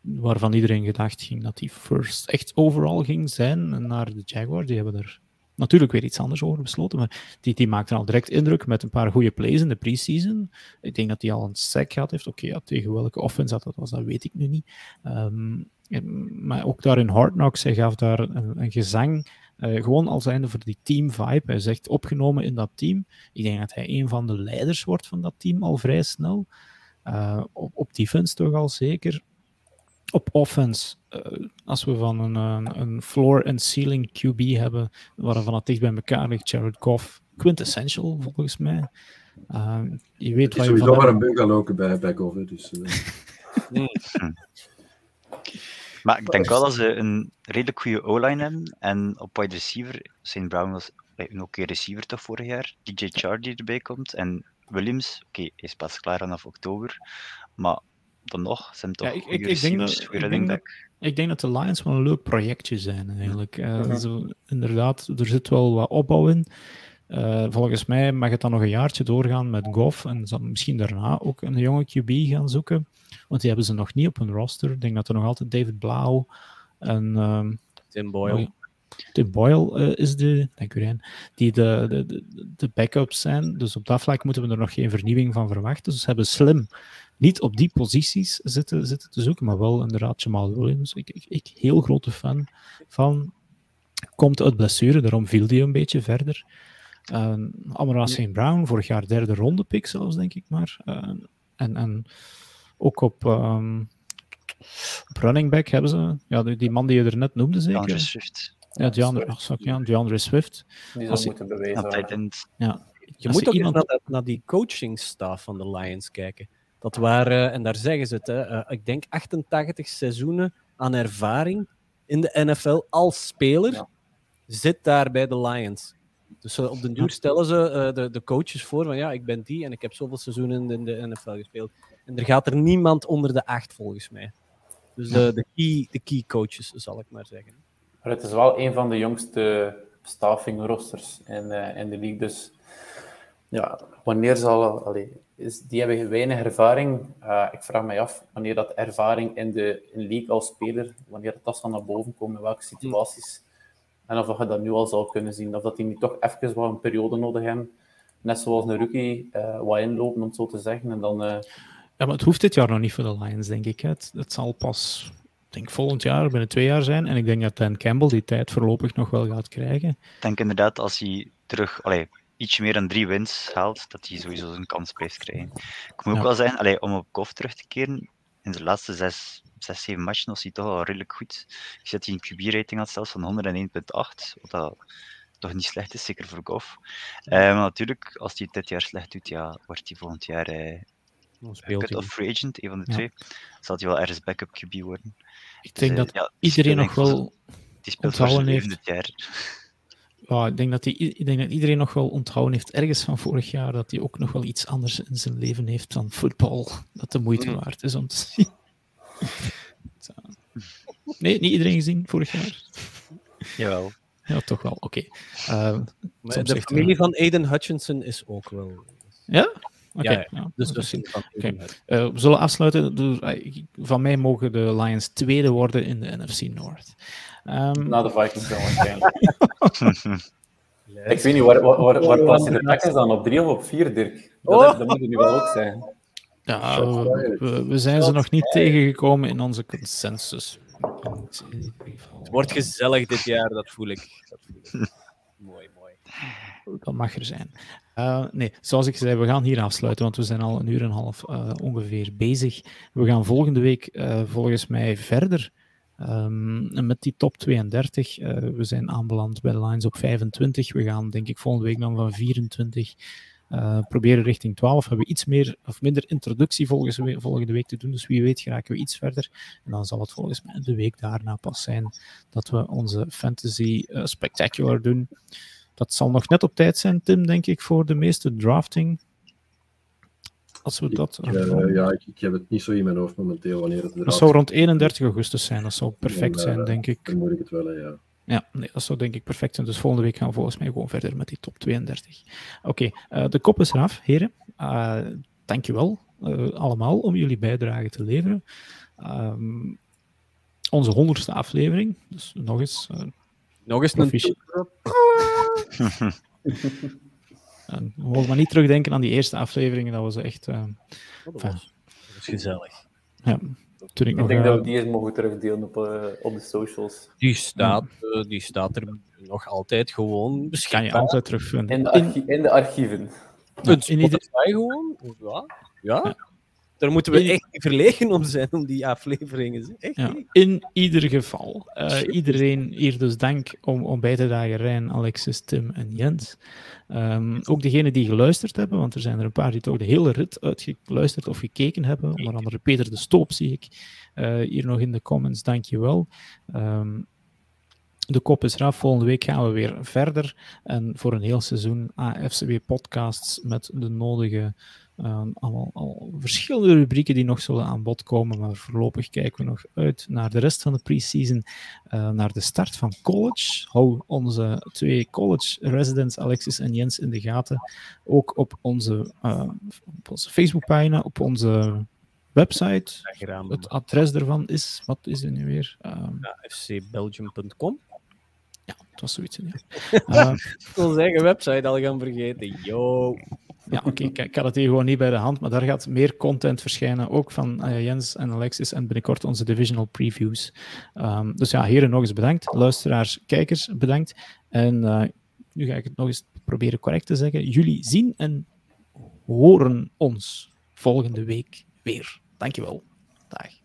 waarvan iedereen gedacht ging dat die first echt overall ging zijn naar de Jaguars. Die hebben er natuurlijk weer iets anders over besloten, maar die, die maakte al direct indruk met een paar goede plays in de preseason. Ik denk dat hij al een sack gehad heeft. Oké, tegen welke offense dat was, dat weet ik nu niet. Um, maar ook daar in Hard Knocks, hij gaf daar een gezang uh, gewoon al zijnde voor die team vibe. Hij zegt opgenomen in dat team. Ik denk dat hij een van de leiders wordt van dat team al vrij snel. Uh, op, op defense toch al zeker. Op offense, uh, als we van een, een, een floor and ceiling QB hebben, waarvan het dicht bij elkaar ligt, Jared Goff, quintessential volgens mij. je weet wat je sowieso maar een bungalow bij, bij Goff, dus... Maar ik denk wel dat ze een redelijk goede O-line hebben. En op wide receiver, St. Brown was een oké receiver toch vorig jaar. DJ Charlie die erbij komt. En Williams, oké, okay, is pas klaar vanaf oktober. Maar dan nog, zijn toch ja, ik, ik, ik, denk dat, ik, denk dat, ik denk dat de Lions wel een leuk projectje zijn, eigenlijk. Uh, uh -huh. zo, inderdaad, er zit wel wat opbouw in. Uh, volgens mij mag het dan nog een jaartje doorgaan met Goff en misschien daarna ook een jonge QB gaan zoeken. Want die hebben ze nog niet op hun roster. Ik denk dat er nog altijd David Blau en... Um, Tim Boyle. Tim Boyle uh, is de, denk ik, die de, de, de, de backups zijn. Dus op dat vlak moeten we er nog geen vernieuwing van verwachten. Dus ze hebben slim niet op die posities zitten, zitten te zoeken, maar wel inderdaad Jamal Williams. Ik, ik, ik heel grote fan van. Komt uit blessure, daarom viel die een beetje verder. Uh, Amara St. Brown, vorig jaar derde ronde pick zelfs, denk ik maar. Uh, en, en ook op, um, op running back hebben ze, ja, die, die man die je er net noemde zeker? DeAndre Swift. Ja, DeAndre, ach, sorry, ja, DeAndre Swift. Die zou moeten bewijzen. Ja, je moet ook iemand... naar, naar die coachingstaf van de Lions kijken. Dat waren, en daar zeggen ze het, hè, uh, ik denk 88 seizoenen aan ervaring in de NFL als speler ja. zit daar bij de Lions. Dus uh, op den duur stellen ze uh, de, de coaches voor van ja, ik ben die en ik heb zoveel seizoenen in de NFL gespeeld. En er gaat er niemand onder de acht volgens mij. Dus de, de, key, de key coaches, zal ik maar zeggen. Maar het is wel een van de jongste staffing rosters in, uh, in de league. Dus ja, wanneer zal. Allee, is, die hebben weinig ervaring. Ik vraag me af wanneer dat ervaring in de in league als speler, wanneer dat zal naar boven komen, in welke situaties. En of je dat nu al zou kunnen zien. Of dat die nu toch even wel een periode nodig hebben net zoals een rookie, uh, wat inlopen, om het zo te zeggen. En dan, uh... Ja, maar het hoeft dit jaar nog niet voor de Lions, denk ik. Het, het zal pas, denk volgend jaar, binnen twee jaar zijn. En ik denk dat Dan Campbell die tijd voorlopig nog wel gaat krijgen. Ik denk inderdaad, als hij terug... Allee, iets meer dan drie wins haalt, dat hij sowieso zijn kans blijft krijgen. Ik moet ook wel zeggen, allee, om op Goff terug te keren, in de laatste zes, zes zeven matchen was hij toch al redelijk goed. Ik zet hij een QB-rating had zelfs van 101.8, wat dat toch niet slecht is, zeker voor Goff. Uh, maar natuurlijk, als hij dit jaar slecht doet, ja, wordt hij volgend jaar uh, cut of free agent, een van de ja. twee. Zal hij wel ergens backup QB worden. Ik denk dus, dat ja, iedereen nog wel die speelt zijn heeft. dit jaar. Ja, ik, denk dat die, ik denk dat iedereen nog wel onthouden heeft, ergens van vorig jaar, dat hij ook nog wel iets anders in zijn leven heeft dan voetbal. Dat de moeite waard is om te zien. Nee, niet iedereen gezien vorig jaar? Jawel. Ja, toch wel. Oké. Okay. Uh, de familie van Aiden Hutchinson is ook wel. Ja? Okay, ja, ja. Dus, okay. uh, we zullen afsluiten. Door, van mij mogen de Lions tweede worden in de NFC North. Um... Na de Vikings dan waarschijnlijk. Ik weet niet, waar, waar, waar, waar past de Packers dan? Op drie of op vier, Dirk? Dat, oh. dat moet het nu wel ook zijn. Ja, we, we, we zijn ze nog niet tegengekomen in onze consensus. Het wordt gezellig dit jaar, dat voel ik. Dat voel ik. mooi, mooi. Dat mag er zijn. Uh, nee, zoals ik zei, we gaan hier afsluiten, want we zijn al een uur en een half uh, ongeveer bezig. We gaan volgende week uh, volgens mij verder um, met die top 32. we zijn aanbeland bij de Lines op 25. We gaan denk ik volgende week dan van 24 uh, proberen richting 12 hebben we iets meer of minder introductie volgende, volgende week te doen. Dus wie weet geraken we iets verder. En dan zal het volgens mij de week daarna pas zijn dat we onze Fantasy uh, Spectacular doen. Dat zal nog net op tijd zijn, Tim, denk ik, voor de meeste drafting. Als we dat. Ik, uh, ja, ik, ik, heb het niet zo in mijn hoofd momenteel wanneer het. Dat zou rond 31 augustus zijn. Dat zou perfect zijn, denk ik. Dan moet ik het wel, ja. Ja, nee, dat zou denk ik perfect zijn. Dus volgende week gaan we volgens mij gewoon verder met die top 32. Oké, okay, uh, de kop is eraf, heren. Uh, dankjewel uh, allemaal om jullie bijdrage te leveren. Um, onze honderdste aflevering. Dus nog eens. nog eens een En we mogen maar niet terugdenken aan die eerste afleveringen. Dat was echt. Uh, dat was gezellig. Ja, toen ik, ik nog, denk uh, dat we die eens mogen terugdelen op, uh, op de socials. Die staat, uh, die staat er nog altijd gewoon Kan je altijd terugvinden. In de, archi in de archieven. Ja, in ieder gewoon. Ja. ja. Daar moeten we echt verlegen om zijn, om die afleveringen. Echt, ja, in ieder geval. Uh, iedereen hier dus dank om, om bij te dragen. Rijn, Alexis, Tim en Jens. Um, ook degenen die geluisterd hebben, want er zijn er een paar die toch de hele rit uitgeluisterd of gekeken hebben. Onder andere Peter de Stoop zie ik uh, hier nog in de comments. Dank je wel. Um, de kop is eraf. Volgende week gaan we weer verder. En voor een heel seizoen AFCB podcasts met de nodige allemaal al verschillende rubrieken die nog zullen aan bod komen, maar voorlopig kijken we nog uit naar de rest van de pre-season, uh, naar de start van college. Hou onze twee college residents, Alexis en Jens, in de gaten. Ook op onze, uh, op onze Facebookpagina, op onze website. Het adres ervan is, wat is het nu weer? Um, ja, fcbelgium.com. Ja, het was zoiets. Ja. Uh, Onze eigen website al gaan vergeten. Yo. Ja, oké, okay, ik, ik had het hier gewoon niet bij de hand, maar daar gaat meer content verschijnen, ook van uh, Jens en Alexis en binnenkort onze divisional previews. Um, dus ja, heren nog eens bedankt. Luisteraars, kijkers, bedankt. En uh, nu ga ik het nog eens proberen correct te zeggen. Jullie zien en horen ons volgende week weer. Dankjewel. Dag.